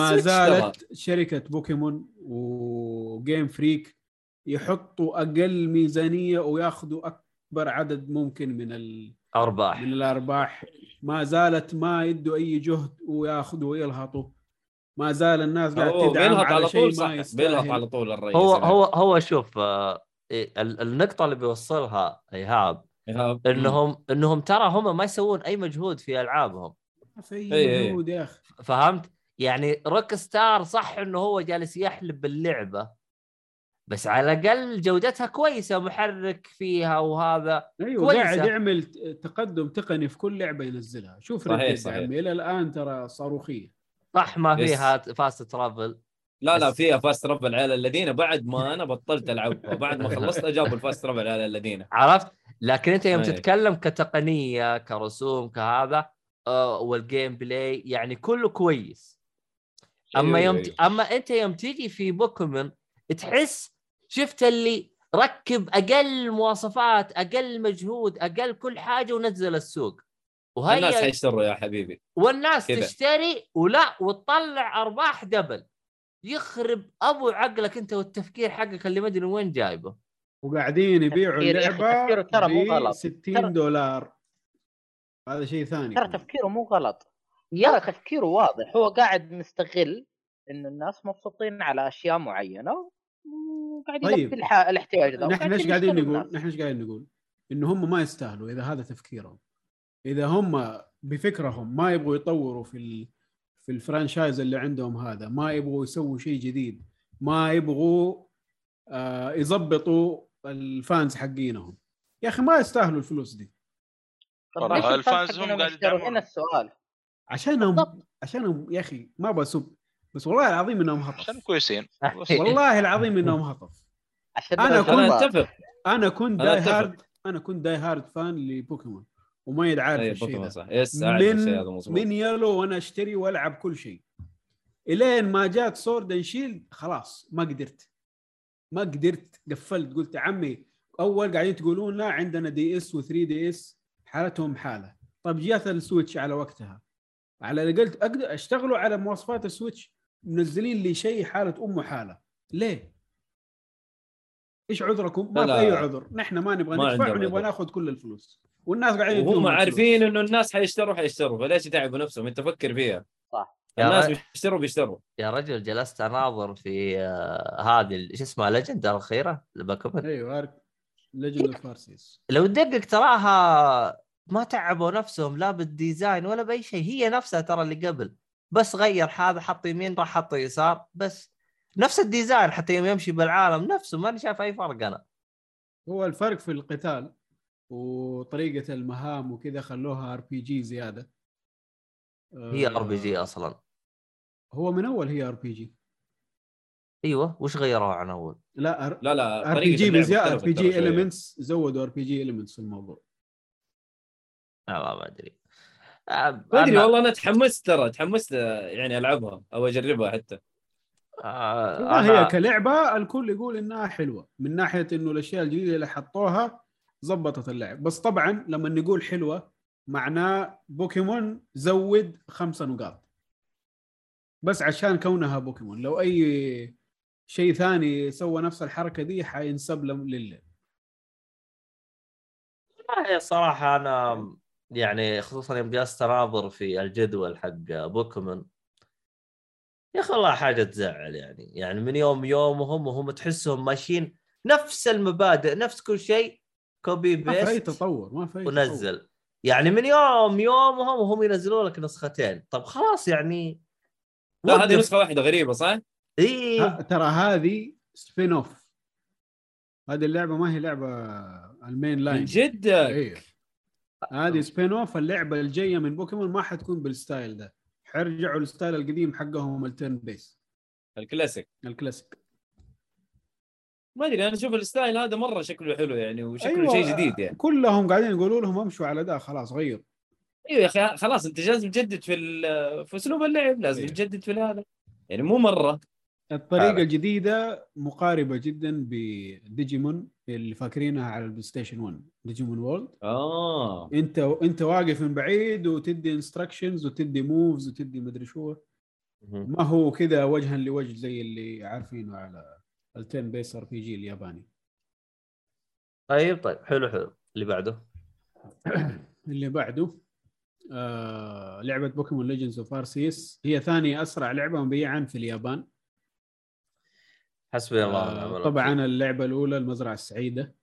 ما زالت شركة Pokémon و Game Freak يحطوا أقل ميزانية وياخذوا أكبر عدد ممكن من ال... أرباح. من الأرباح. ما زالت ما يدوا أي جهد وياخذوا ويلهطوا. ما زال الناس قاعد تدعم على على شيء طول ما صح بيلهط يستاهل على طول الرئيس هو يعني. هو هو شوف آه، إيه، ال- النقطة اللي بيوصلها إيهاب إيهاب. إنهم إنهم ترى هم ما يسوون أي مجهود في ألعابهم في إي إي. مجهود يا أخي فهمت؟ يعني روك ستار صح إنه هو جالس يحلب باللعبه بس على الأقل جودتها كويسة محرك فيها وهذا أيوه كويسة. قاعد يعمل تقدم تقني في كل لعبة ينزلها شوف. عمي إلى الآن ترى صاروخية صح ما. فيها fast travel لا لا فيها fast travel على الذين بعد ما أنا بطلت ألعبها بعد ما خلصت جابوا ال fast travel على الذين عرفت؟ لكن أنت يوم أي. تتكلم كتقنية كرسوم كهذا آه، وال gameplay يعني كله كويس أما يوم أيوة. أما أنت يوم تيجي في بوكيمون تحس شفت اللي ركب أقل مواصفات أقل مجهود أقل كل حاجة ونزل السوق الناس وهي حيشتروا يا حبيبي والناس كذا. تشتري ولا وتطلع أرباح دبل يخرب أبو عقلك أنت والتفكير حقك اللي ما أدري وين جايبه وقاعدين يبيعوا اللعبة ترى مو ب غلط. 60 ترى- دولار هذا شيء ثاني ترى. تفكيره مو غلط يا تفكيره واضح هو قاعد مستغل إن الناس مبسوطين على أشياء معينة وقاعد طيب. الاحتياج ذا نحن إيش قاعدين نقول؟ الناس. نحن إيش قاعدين نقول؟ إنه هم ما يستاهلوا إذا هذا تفكيرهم إذا هم بفكرهم ما يبغوا يطوروا في ال... في ال franchise اللي عندهم هذا ما يبغوا يسووا شيء جديد ما يبغوا آه يظبطوا ال fans حقينهم يا أخي ما يستاهلوا الفلوس دي والله ال fans هم حقهم قاعد يشتروا؟ يدعمون. هنا السؤال عشانهم. عشانهم يا أخي ما بسب بس والله العظيم إنهم عشان هطف كويسين بس. والله العظيم إنهم هطف عشان. أنا أتفق أنا كنت أنا die. hard أنا كنت die hard fan لبوكيمون وما يدعارف اي الشيء ده. صح. yes من من Yellow وأنا أشتري وألعب كل شيء. إلين ما جات Sword Shield خلاص ما قدرت. ما قدرت. قفلت قلت عمي أول قاعدين تقولون لا عندنا DS و3 DS حالتهم حالة. طب جات ال Switch على وقتها. على اللي قلت أقدر أشتغلوا على مواصفات ال Switch منزلين لي شيء حالة أمه حالة. ليه؟ إيش عذركم؟ ما لا، في. اي عذر، نحن ما نبغى ما ندفع ونبغى. ناخذ كل الفلوس. والناس قاعدين وهم عارفين. إنه الناس حيشتروا حيشتروا. فليش يتعبوا نفسهم؟ أنت فكر فيها. صح. الناس رجل. بيشتروا بيشتروا. يا رجل جلست أناظر في آه، هذه ال- شو اسمها Legend الأخيرة؟ الباكوبن أيوه ارك Legend of Arceus لو تدقق تراها ما تعبوا نفسهم لا بال design ولا بأي شيء. هي نفسها ترى اللي قبل. بس غير هذا حط يمين راح حط يسار. بس. نفس ال design حتى يوم يمشي بالعالم نفسه ماني شايف أي فرق أنا. هو الفرق في القتال وطريقة المهام وكذا خلوها RPG زيادة. هي R PG أصلا. هو من أول هي RPG أيوه وش غيروها عن أول؟ لا R لا لا P طريقة G بزياده RPG شوية. elements زودوا RPG elements في الموضوع. لا ما أدري. ما أدري أنا- والله أنا تحمست ترى تحمست يعني ألعبها أو أجربها حتى. آه، هي كلعبة الكل يقول إنها حلوة من ناحية إنه الأشياء الجديدة اللي حطوها زبطت اللعب. بس طبعا لما نقول حلوة معناه بوكيمون زود خمسة نقاط. بس عشان كونها بوكيمون. لو أي شيء ثاني سوى نفس الحركة دي حينسب لله والله الصراحة أنا يعني خصوصا يوم جلست أناظر في الجدول حق بوكيمون يا أخي والله حاجة تزعل يعني. يعني من يوم يومهم وهم تحسهم ماشيين نفس المبادئ نفس كل شيء copy ما في أي paste تطور ما في أي تطور. ونزل. يعني من يوم يومهم وهم ينزلوا لك نسختين. طب خلاص يعني. لا هذه. نسخة واحدة غريبة صح؟ اي ترى هذه spin off هذه اللعبة ما هي لعبة ال main line من جد أيوه هذه spin off اللعبة الجاية من بوكيمون ما حتكون بال style ده. حيرجعوا لل style القديم حقهم ال turn base ال classic. ال classic. ما أدري أنا أشوف ال style هذا مرة شكله حلو يعني وشكله أيوة، شيء جديد يعني. كلهم قاعدين يقولوا لهم امشوا على ده خلاص غير. أيوه يا أخي خلاص أنت لازم تجدد في في أسلوب اللعب لازم أيوة. تجدد في هذا يعني مو مرة. الطريقة فعلا. الجديدة مقاربة جدا بديجيمون اللي فاكرينها على ال PlayStation 1 Digimon World. آه. انت انت واقف من بعيد وتدي instructions وتدي moves وتدي مدري شو. ما هو كذا وجها لوجه زي اللي عارفينه على ال turn base RPG الياباني. طيب طيب. حلو حلو. اللي بعده؟ اللي بعده آه لعبة بوكيمون Legends of Arceus هي ثاني أسرع لعبة مبيعا في اليابان. حسبي الله آه الوكيل. طبعا اللعبة الأولى المزرعة السعيدة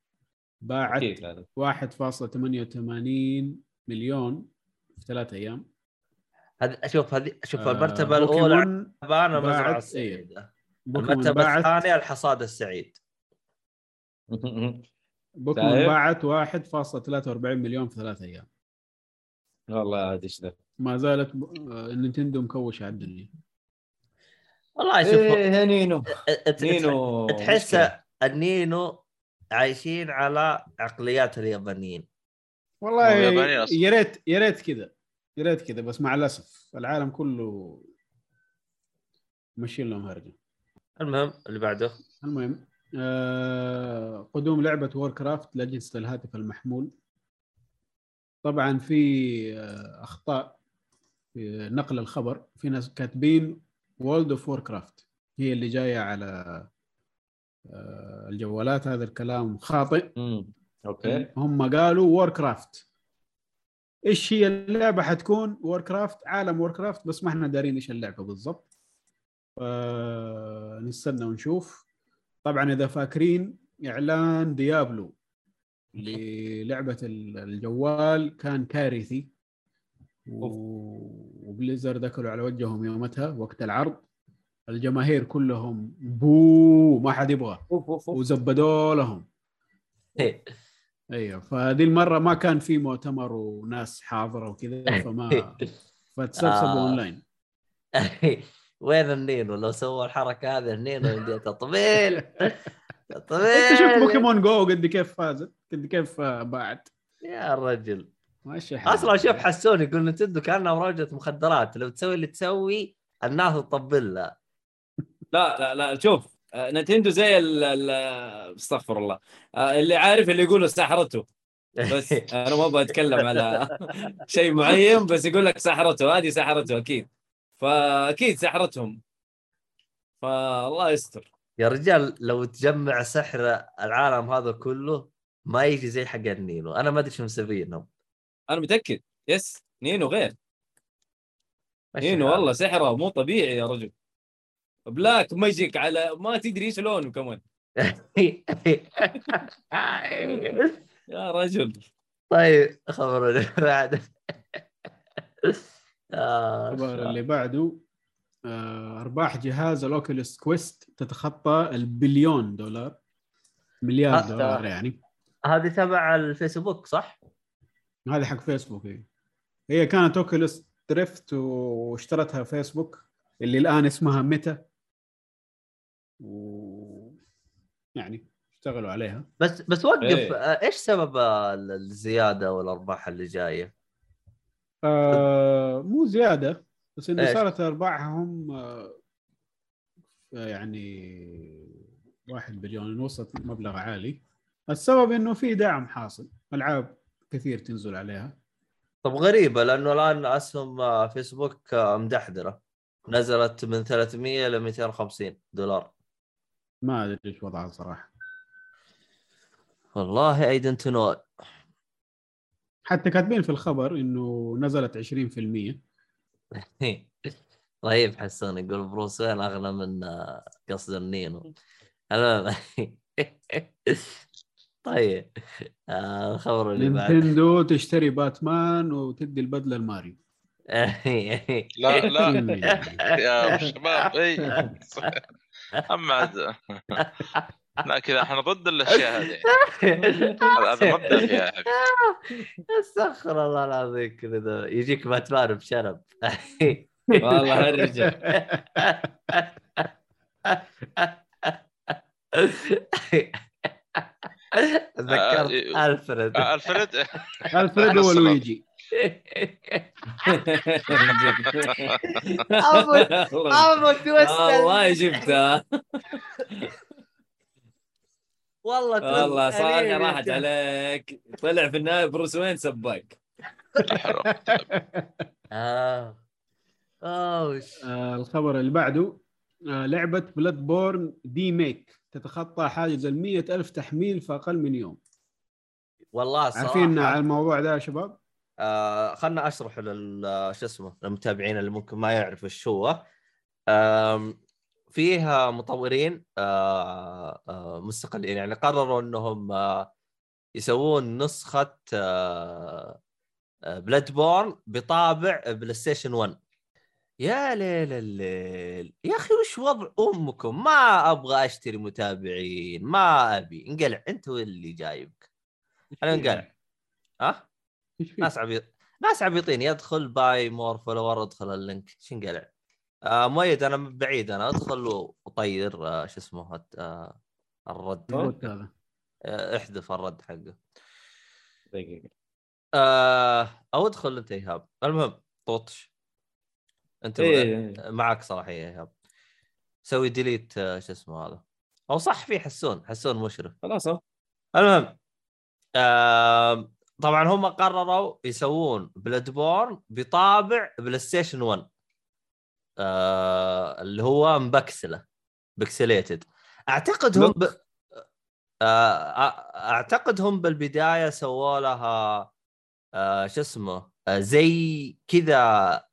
باعت أكيد هذا 1.88 مليون في ثلاث أيام. هذه شوف هذه شوف آه، المرتبة الأولى اليابان المزرعة السعيدة. بوكيمون المرتبة الثانية الحصاد السعيد. بوكيمون شايف؟ باعت 1.43 مليون في ثلاث أيام. والله هذا إيش ذا ما زالت ب... آه، نينتندو مكوشة على الدنيا والله شوف إيه يا نينو. نينو تحس. النينو عايشين على عقليات اليابانيين. والله. يا ريت يا ريت كذا يا ريت كذا بس مع الأسف العالم كله ماشيين لهم هرجة. المهم اللي بعده. المهم آه قدوم لعبة Warcraft لاجهزه الهاتف المحمول. طبعا في آه أخطاء في نقل الخبر. في ناس كاتبين World of Warcraft هي اللي جاية على آه الجوالات هذا الكلام خاطئ. مم. أوكي. هم قالوا Warcraft إيش هي اللعبة؟ حتكون Warcraft عالم Warcraft بس ما إحنا دارين إيش اللعبة بالضبط. آه نستنى ونشوف. طبعا إذا فاكرين إعلان Diablo للعبة ال- الجوال كان كارثي. و Blizzard اكلوا على وجههم يومتها وقت العرض الجماهير كلهم boo ما حد يبغى. وزبدوا لهم. إيه. أيوه فهذه المرة ما كان في مؤتمر وناس حاضرة وكذا فما فتسبسبوا آه. أونلاين. وين النينو؟ لو سووا الحركة هذه النينو يمديها طويل طويل أنت شفت Pokémon Go قد كيف فازت؟ قد كيف باعت يا رجل. ماشي. أصلا شوف حسون يقول Nintendo كأنها مراجعة مخدرات لو تسوي اللي تسوي الناس تطبل لها لا لا لا شوف آه، Nintendo زي ال ال- استغفر الله. آه، اللي عارف اللي يقولوا سحرته. بس أنا ما أبغى أتكلم على شيء معين بس يقول لك سحرته هذه سحرته أكيد. فأكيد سحرتهم. فالله يستر. يا رجال لو تجمع سحر العالم هذا كله ما يجي زي حق النينو أنا ما أدري شو مسوينهم. أنا متأكد. yes نينو غير. نينو. والله سحره مو طبيعي يا رجل. black magic على ما تدري إيش لونه كمان. يا رجل. طيب خبروني بعد. آه، الخبر اللي بعده آه، أرباح جهاز ال Oculus Quest تتخطى البليون دولار. مليار حتى- دولار يعني. هذه تبع الفيسبوك صح؟ هذه حق فيسبوك هي هي كانت Oculus Rift واشترتها فيسبوك اللي الآن اسمها ميتا و يعني اشتغلوا عليها بس بس وقف إيه. آه، إيش سبب ال- الزيادة والأرباح اللي جاية؟ آه مو زيادة بس انه؟ صارت أرباحهم آه يعني واحد بليون وصلت مبلغ عالي السبب إنه في دعم حاصل ألعاب كثير تنزل عليها. طب غريبة لأنه الآن أسهم آه، فيسبوك آه، مدحدرة. نزلت من 300 ل 250 دولار. ما أدري إيش وضعها صراحة. والله I don't know حتى كاتبين في الخبر إنه نزلت 20% طيب حسون يقول Bruce Wayne؟ اغلى من آه، قصد النينو. طيب. آه، الخبر اللي بعد نينتندو تشتري باتمان وتدي البدلة لماريو. لا لا. يا شباب اي اما عاد. لا كذا إحنا ضد الأشياء هذه. هذا مبدأ فيها. يا حبيبي استغفر الله العظيم كذا يجيك باتمان بشنب والله هالرجال تذكرت آه، ألفريد. آه، ألفريد. ألفريد ولويجي ابو twist والله جبتها والله والله يا راحت. عليك. طلع في النهاية Bruce Wayne سباك. آه الخبر اللي بعده. آه لعبة Bloodborne demake. تتخطى حاجز ال ألف تحميل في أقل من يوم. والله الصراحه عارفين على الموضوع ده يا شباب؟ آه خلنا أشرح لل شو اسمه للمتابعين اللي ممكن ما يعرفوا إيش هو. فيها مطورين آه آه مستقلين. يعني قرروا إنهم آه يسوون نسخة آه آه Bloodborne بطابع PlayStation 1 يا ليل الليل. يا أخي وش وضع أمكم؟ ما أبغى أشتري متابعين ما أبي. انقلع أنت اللي جايبك؟ أنا انقلع ها؟ في؟ ناس عبيط ناس عبيطين. يدخل buy more followers ادخل ال link. شنقلع آه مؤيد أنا من بعيد. أنا أدخل وطير آه شو اسمه آه الرد. آه احذف الرد حقه. دقيقة. آه أو ادخل أنت إيهاب. المهم طوطش. أنت إيه. معك صلاحيه يا ايهاب سوي delete آه شو اسمه هذا. أو صح في حسون حسون مشرف. خلاص. المهم آه طبعا هم قرروا يسوون Bloodborne بطابع PlayStation 1 آه اللي هو مبكسلة pixelated. أعتقد هم ب... آه أعتقد هم بالبداية سووا لها آه شو اسمه آه زي كذا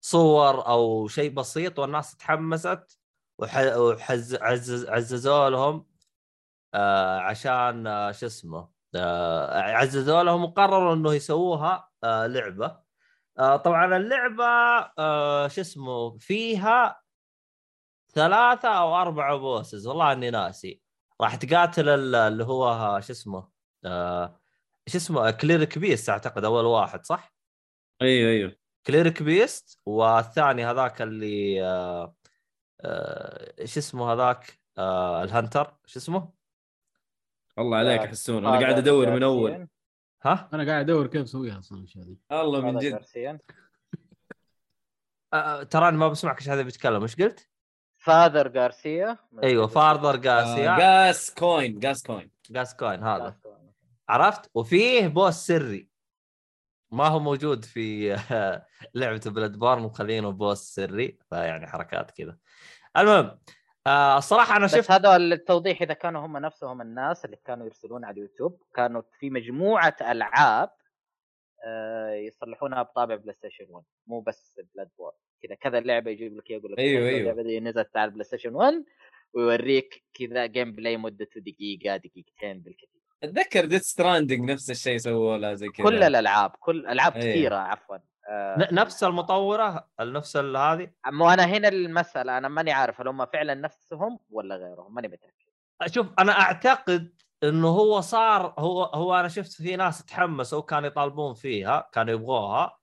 صور أو شيء بسيط والناس تحمست وح... وحز... عزز... عززوا لهم آه عشان آه شو اسمه آه عززوا لهم وقرروا إنه يسووها آه لعبة. آه طبعا اللعبة آه شو اسمه فيها ثلاثة أو أربعة bosses والله إني ناسي. راح تقاتل ال- اللي هو شو اسمه آه، إيش اسمه Cleric Beast أعتقد أول واحد صح؟ أيوه أيوه. Cleric Beast والثاني هذاك اللي آه، آه، إيش اسمه هذاك؟ آه، ال hunter إيش اسمه؟ الله عليك آه، حسون أنا قاعد أدور من أول. ها؟ أنا قاعد أدور كيف اسويها أصلا الأشياء دي. الله من جد. جارسيان. آه، تراني ما بسمعك إيش هذا بيتكلم إيش قلت؟ Father Gascoigne. أيوه Father آه، Gascoigne Gascoigne Gascoigne. Gascoigne هذا. عرفت؟ وفيه boss سري. ما هو موجود في لعبة Bloodborne مخلينه boss سري فيعني حركات كذا. المهم آه الصراحة أنا بس شفت هذا التوضيح إذا كانوا هم نفسهم الناس اللي كانوا يرسلون على اليوتيوب كانوا في مجموعة ألعاب آه، يصلحونها بطابع PlayStation 1 مو بس Bloodborne كذا كذا لعبه يجيب لك يقول لك أيوه، هذه أيوه. اللعبة دي نزلت على ال PlayStation 1 ويوريك كذا gameplay مدته دقيقة دقيقتين بالكثير. أتذكر Death Stranding نفس الشيء سووا لا زي كذا. كل الألعاب كل ألعاب أيوه. كثيرة عفوا. آه، ن- نفس المطورة نفس هذه؟ مو أنا هنا المسألة أنا ماني عارف هل هم فعلا نفسهم ولا غيرهم ماني متأكد. شوف أنا أعتقد إنه هو صار هو هو أنا شفت في ناس تحمسوا كانوا يطالبون فيها كانوا يبغوها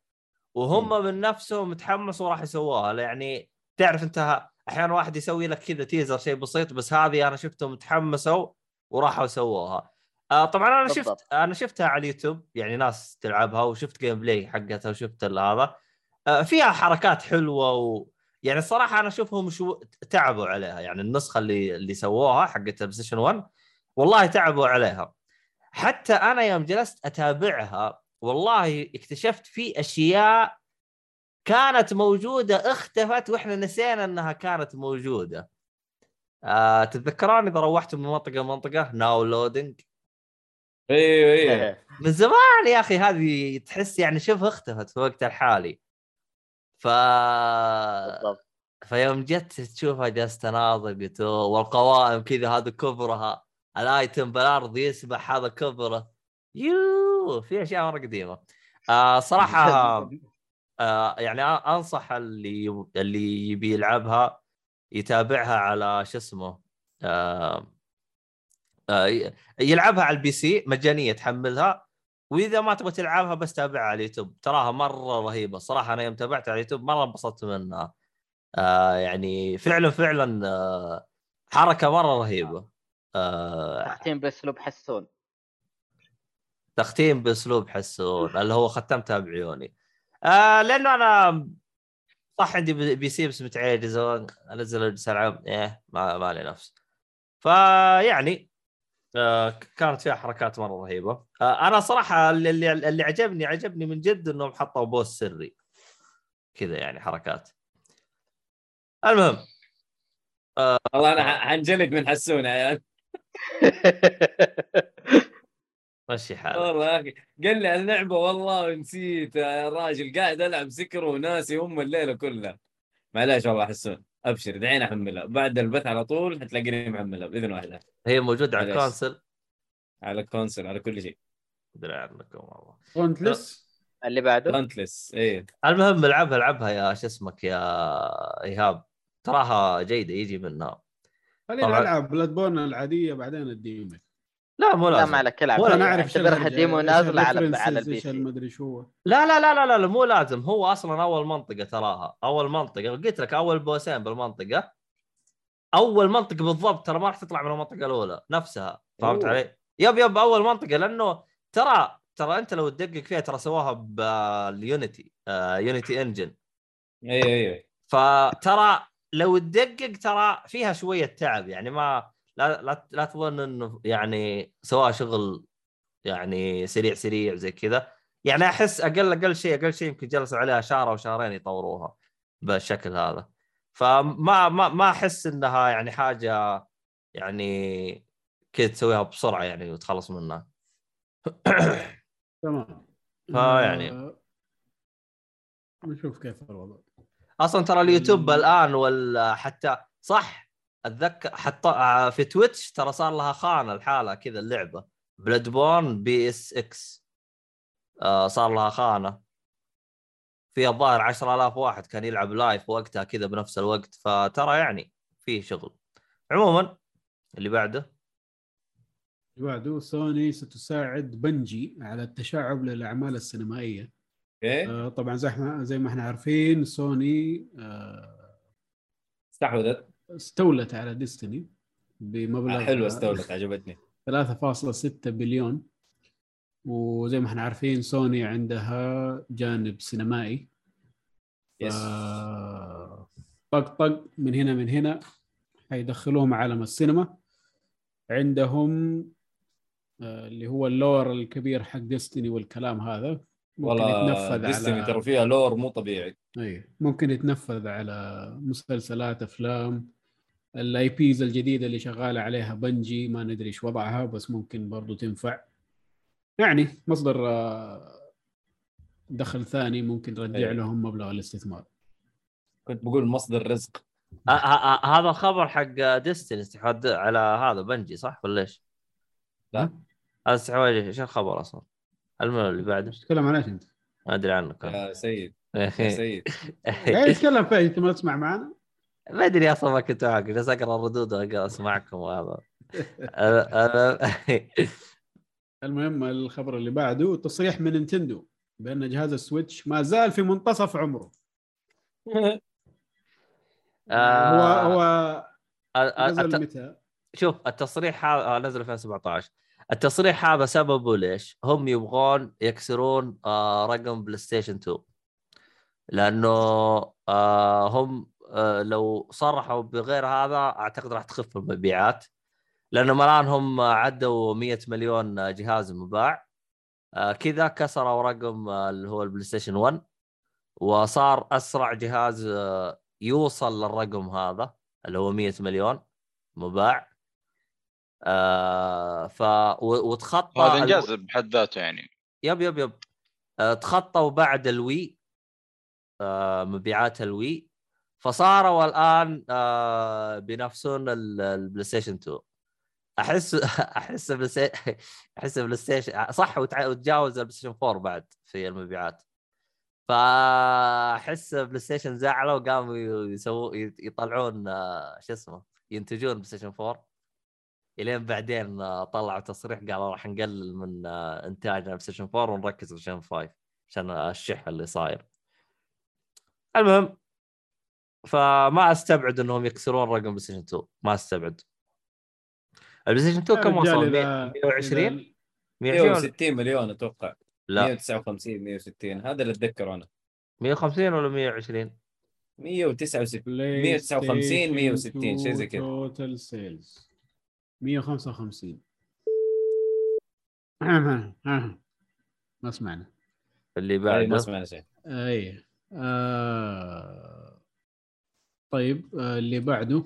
وهم من نفسهم تحمسوا وراح يسووها. يعني تعرف أنت أحيانا واحد يسوي لك كذا teaser شيء بسيط بس هذه أنا شفتهم تحمسوا وراحوا سووها آه طبعا أنا بالضبط. شفت أنا شفتها على اليوتيوب يعني ناس تلعبها وشفت gameplay حقتها وشفت هذا. آه فيها حركات حلوة و يعني الصراحة أنا أشوفهم شو تعبوا عليها يعني النسخة اللي اللي سووها حقت ال PlayStation 1 والله تعبوا عليها. حتى أنا يوم جلست أتابعها والله اكتشفت في أشياء كانت موجودة اختفت وإحنا نسينا إنها كانت موجودة. آه تتذكرون إذا روحت من منطقة لمنطقة؟ ناو لودنج أيوه أيوه من زمان يا أخي هذه تحس يعني شبه اختفت في وقت الحالي. ف بالضبط. فيوم جت تشوفها جالس تناظر قلت والقوائم كذا هذا كبرها الآيتم بالأرض يسبح هذا كبره. يو في أشياء مرة قديمة. آه صراحة آه يعني أنصح اللي اللي يبي يلعبها يتابعها على شو اسمه آه يلعبها على ال PC مجانية تحملها. وإذا ما تبغى تلعبها بس تابعها على اليوتيوب. تراها مرة رهيبة. صراحة أنا يوم تابعتها على اليوتيوب مرة انبسطت منها. آه يعني فعلا فعلا آه حركة مرة رهيبة. آه تختيم بأسلوب حسون. تختيم بأسلوب حسون اللي هو ختمتها بعيوني آه لأنه أنا صح عندي PC بس متعجز أنزل أجلس ألعب. إيه ما ما لي نفس. فيعني آه كانت فيها حركات مرة رهيبة. آه أنا صراحة اللي اللي, عجبني عجبني من جد إنهم حطوا boss سري. كذا يعني حركات. المهم. والله أنا حنجلد من حسون يا مشي حالك. والله يا أخي. قال لي اللعبه والله نسيت. يا راجل قاعد ألعب سكر وناسي أم الليلة كلها. معليش والله حسون أبشر دعينا أحملها. بعد البث على طول حتلاقيني محملها بإذن الله هي موجودة على. الكونسل؟ على الكونسل على كل شيء. أدري عنكم والله. فونتلس اللي بعده؟ لانتلس إيه. المهم العبها العبها يا شو اسمك يا إيهاب. تراها جيدة يجي منها. خلينا. نلعب بلاد بورن العادية بعدين الديمو لا مو لا لازم. ما عليك العب. ولا نعرف إيش اعتبرها ديمو نازلة على على البي سي. المدري شو. هو. لا لا لا لا لا, لا مو لازم. هو أصلا أول منطقة تراها. أول منطقة. قلت لك أول بوسين بالمنطقة. أول منطقة بالضبط ترى ما راح تطلع من المنطقة الأولى نفسها. فهمت أوه. علي؟ يب يب أول منطقة. لأنه ترى ترى أنت لو تدقق فيها ترى سواها باليونيتي آه يونيتي إنجن. أيوه أيوه. فترى لو تدقق ترى فيها شوية تعب. يعني ما لا لا, لا تظن إنه يعني سواء شغل يعني سريع سريع زي كذا. يعني أحس أقل أقل شيء أقل شيء يمكن جلسوا عليها شهر أو شهرين يطوروها بالشكل هذا. فما ما ما أحس إنها يعني حاجة يعني كذا تسويها بسرعة يعني وتخلص منها. تمام. فيعني- آه، نشوف كيف الوضع. أصلا ترى اليوتيوب مم. الآن ولا حتى صح؟ أتذكر حتى آه، في Twitch ترى صار لها خانة الحالة كذا اللعبة. Bloodborne PSX. آه صار لها خانة. في الظاهر 10000 واحد كان يلعب live وقتها كذا بنفس الوقت. فترى يعني في شغل. عموما اللي بعده؟ اللي بعده سوني ستساعد Bungie على التشعب للأعمال السينمائية. أوكي آه، طبعا زي ما زي ما إحنا عارفين سوني آه، استحوذت. استولت على Destiny بمبلغ حلوة استولت عجبتني. 3.6 بليون. وزي ما إحنا عارفين سوني عندها جانب سينمائي. yes طق طق من هنا من هنا حيدخلوهم عالم السينما. عندهم آه، اللي هو ال lore الكبير حق Destiny والكلام هذا. ممكن يتنفذ Destiny ترى على فيها lore مو طبيعي. اي ممكن يتنفذ على مسلسلات أفلام. ال IPs الجديدة اللي شغالة عليها Bungie ما ندري إيش وضعها بس ممكن برضو تنفع يعني مصدر آه، دخل ثاني ممكن يرجع أيوة. لهم مبلغ الاستثمار كنت بقول مصدر رزق آه، آه، هذا الخبر حق ديستني استحواذ على هذا بنجي صح ولا إيش؟ لا. هذا استحواذ إيش الخبر أصلا؟ المهم اللي بعده تتكلم عن إيش أنت؟ ما أدري عنك يا سيد يا سيد قاعد يتكلم فيه أنت ما تسمع معنا؟ ما أدري أصلا ما كنت معك جالس أقرأ الردود وأقرأ اسمعكم وهذا المهم الخبر اللي بعده تصريح من نينتندو بأن جهاز ال Switch ما زال في منتصف عمره آه، هو هو نزل متى؟ شوف التصريح هذا نزل 2017 التصريح هذا سببه ليش؟ هم يبغون يكسرون آه، رقم PlayStation 2 لأنه آه، هم آه، لو صرحوا بغير هذا أعتقد راح تخف المبيعات لانهم الآن هم عدوا 100 مليون جهاز مباع. آه، كذا كسروا رقم آه، اللي هو ال PlayStation 1 وصار أسرع جهاز آه، يوصل للرقم هذا اللي هو 100 مليون مباع. آه ف وتخطى هذا انجاز بحد ذاته يعني. yep yep yep. آه تخطوا بعد ال Wii آه مبيعات ال Wii. فصاروا الان آه بينافسون ال- ال PlayStation 2 أحس أحس بلاي ستي- أحس PlayStation صح وتجاوز ال PlayStation 4 بعد في المبيعات. فأحس PlayStation زعلوا وقاموا يسووا يطلعون آه، شو اسمه ينتجون PlayStation 4 إلين بعدين آه، طلعوا تصريح قالوا راح نقلل من إنتاجنا PlayStation 4 ونركز على Station 5 عشان الشح اللي صاير. المهم فما أستبعد إنهم يكسرون رقم PlayStation 2 ما أستبعد. ال PlayStation 2 كم وصل؟ إذا- 120 إذا- 120 160 مليون أتوقع. لا. 159 160 هذا اللي أتذكره أنا. 150 ولا 120 169 بلاي 159 160 شيء زي كذا. total sales 155 ما سمعنا. اللي أي، بعده؟ ما سمعنا شيء. أي. آه... طيب آه اللي بعده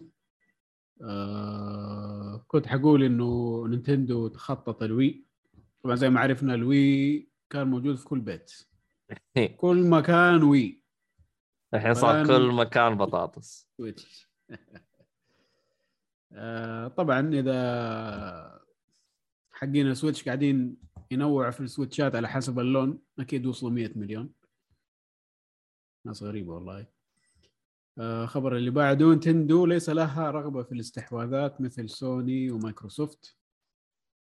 آه... كنت حقول إنه Nintendo تخطت ال Wii طبعا زي ما عرفنا ال Wii كان موجود في كل بيت. كل مكان Wii الحين صار كل مكان بطاطس. Switch آه، طبعا إذا حقين ال Switch قاعدين ينوعوا في ال Switch ات على حسب اللون أكيد وصلوا 100 مليون. ناس غريبة والله. خبر اللي بعده Nintendo ليس لها رغبة في الاستحواذات مثل Sony و Microsoft.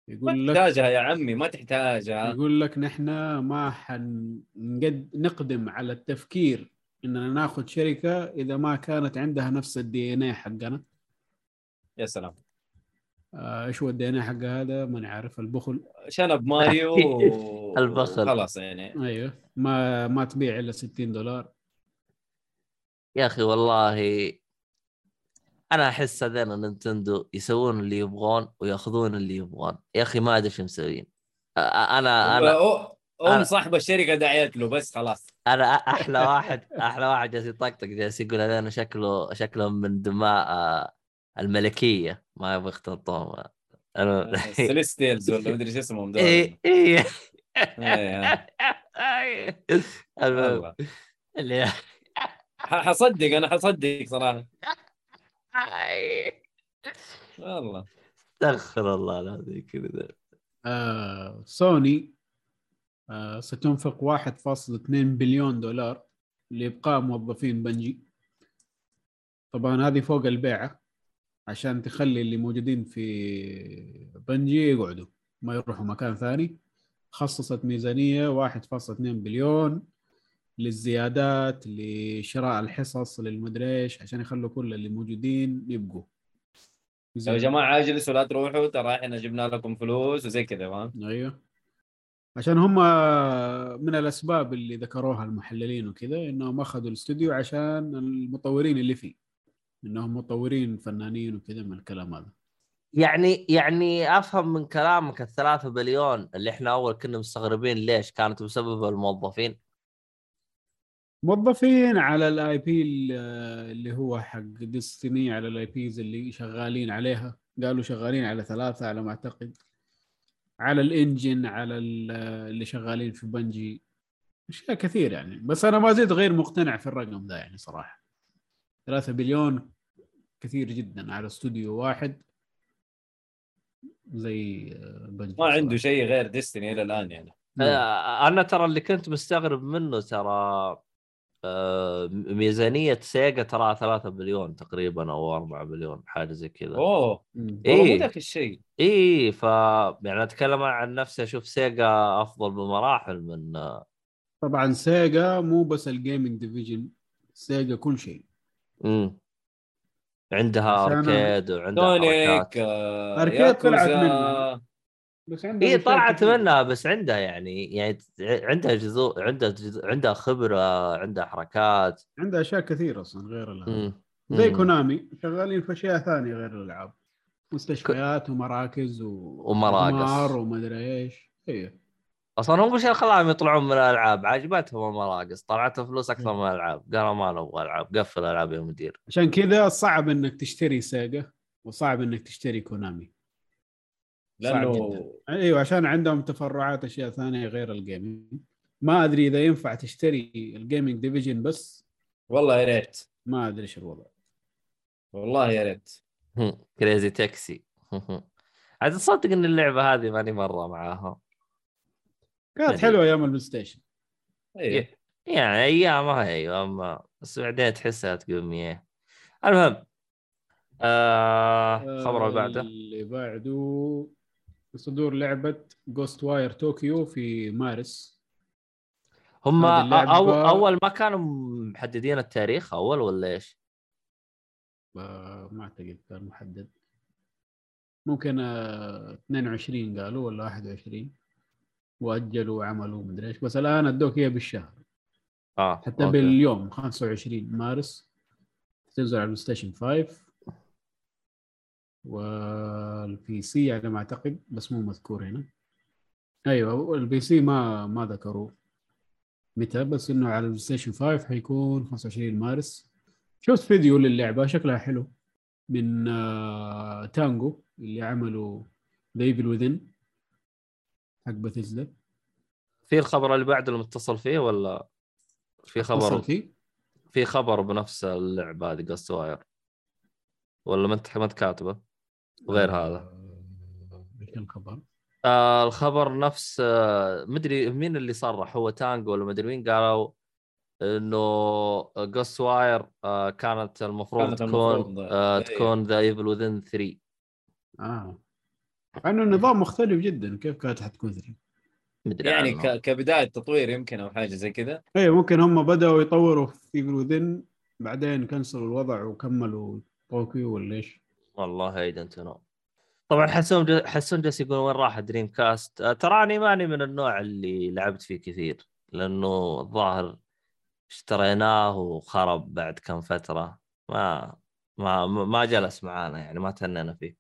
ما يقول لك تحتاجها يا عمي ما تحتاجها. يقول لك نحن ما حنقد نقدم على التفكير إننا ناخذ شركة إذا ما كانت عندها نفس ال DNA حقنا. يا سلام. آه، إيش هو ال DNA حق هذا؟ ماني عارف البخل. شنب ماريو و- البخل. خلاص يعني. أيوه ما ما تبيع إلا 60 دولار. يا أخي والله أنا أحس هذين Nintendo يسوون اللي يبغون ويأخذون اللي يبغون. يا أخي ما أدري إيش مسوين أ- أنا أنا ام صاحب الشركة دعيت له بس خلاص. أنا أحلى واحد أحلى واحد جالس يطقطق جالس يقول هذين شكله شكلهم من دماء آه، الملكية. ما يبغى يختلطون. أنا Celestials ولا مدري إيش اسمهم دول. اي اي إيه، المهم والله. اللي ح- حصدق أنا حصدق صراحة. والله. استغفر الله العظيم كذا آه سوني آه ستنفق 1.2 بليون دولار لإبقاء موظفين بنجي. طبعا هذه فوق البيعة عشان تخلي اللي موجودين في بنجي يقعدوا ما يروحوا مكان ثاني. خصصت ميزانية 1.2 بليون للزيادات لشراء الحصص للمدري إيش عشان يخلوا كل اللي موجودين يبقوا. يا جماعة اجلسوا لا تروحوا ترى إحنا جبنا لكم فلوس وزي كذا فاهم؟ أيوه. عشان هم من الأسباب اللي ذكروها المحللين وكذا إنهم أخذوا الاستوديو عشان المطورين اللي فيه. إنهم مطورين فنانين وكذا من الكلام هذا. يعني يعني أفهم من كلامك الثلاثة بليون اللي إحنا أول كنا مستغربين ليش كانت بسبب الموظفين. موظفين على ال IP اللي هو حق Destiny على ال IPs اللي شغالين عليها. قالوا شغالين على ثلاثة على ما أعتقد. على ال engine على ال- اللي شغالين في Bungie أشياء كثير يعني. بس أنا ما زلت غير مقتنع في الرقم ده يعني صراحة. 3 بليون كثير جدا على استوديو واحد. زي آه، Bungie ما عنده. شيء غير Destiny إلى الآن يعني. آه، أنا ترى اللي كنت مستغرب منه ترى آه، ميزانية Sega ترى 3 بليون تقريبا أو 4 بليون حاجة زي كذا أوه. إيه. والله مو ذاك الشيء اي ف يعني أتكلم عن نفسي أشوف Sega أفضل بمراحل من طبعا Sega مو بس ال gaming division Sega كل شيء مم. عندها arcade وعندها حركات آه، arcade طلعت. منه. بس عندها هي طلعت. منها بس عندها يعني يعني عندها جذور عندها جذ- عندها خبرة عندها حركات. عندها أشياء كثير أصلا غير الألعاب. زي. Konami شغالين في أشياء ثانية غير الألعاب. مستشفيات ومراكز و... ومراقص. أقمار ومدري إيش. أيوه أصلا هم إيش اللي خلاهم يطلعون من الألعاب. عجبتهم المراقص طلعتهم فلوس أكثر من الألعاب. قالوا ما نبغى ألعاب. قفل الالعاب يا مدير. عشان كذا صعب إنك تشتري Sega وصعب إنك تشتري Konami. لأنه أيوه عشان عندهم تفرعات أشياء ثانية غير ال gaming ما أدري إذا ينفع تشتري ال gaming division بس والله يا ريت. ما أدري إيش الوضع. والله يا ريت. Crazy Taxi عاد تصدق إن اللعبة هذه ماني مرة معاها. كانت أدري. حلوة أيام ال PlayStation أيوه يعني أيامها أيوه أما بس بعدين تحسها تقول مياه المهم آه خبر اللي بعده. اللي بعده صدور لعبة Ghostwire Tokyo في مارس. هم أول, أول ما كانوا محددين التاريخ أول ولا إيش؟ آه، ما أعتقد كان محدد. ممكن آه، 22 قالوا ولا 21 وأجلوا وعملوا مدري إيش. بس الآن أدوك إياه بالشهر. آه حتى okay. باليوم 25 مارس. تنزل على ال PlayStation 5 وال PC على ما أعتقد بس مو مذكور هنا. أيوه ال PC ما ما ذكروا متى بس إنه على ال PlayStation 5 حيكون 25 مارس. شفت فيديو للعبة شكلها حلو. من آه تانجو اللي عملوا The Evil Within حق بثيسدا في الخبر اللي بعده المتصل فيه ولا في خبر؟ فيه؟ في خبر بنفس اللعبة هذه Ghostwire ولا ما أنت ما أنت كاتبه؟ غير هذا آه، إيش الخبر؟ آه الخبر نفس آه مدري مين اللي صرح هو تانجو ولا مدري مين قالوا إنه Ghostwire آه كانت المفروض كانت تكون المفروض، آه إيه. تكون The Evil Within 3 آه مع إنه النظام مختلف جدا كيف كانت حتكون ذي؟ مدري يعني عنه. ك... كبداية تطوير يمكن أو حاجة زي كذا إيه ممكن هم بدأوا يطوروا في Evil Within بعدين كنسلوا الوضع وكملوا طوكيو ولا إيش؟ والله I don't know طبعا حسون ج... حسون جالس يقول وين راح Dreamcast آه، تراني ماني من النوع اللي لعبت فيه كثير لأنه الظاهر اشتريناه وخرب بعد كم فترة. ما ما ما جلس معانا يعني ما تهنينا فيه.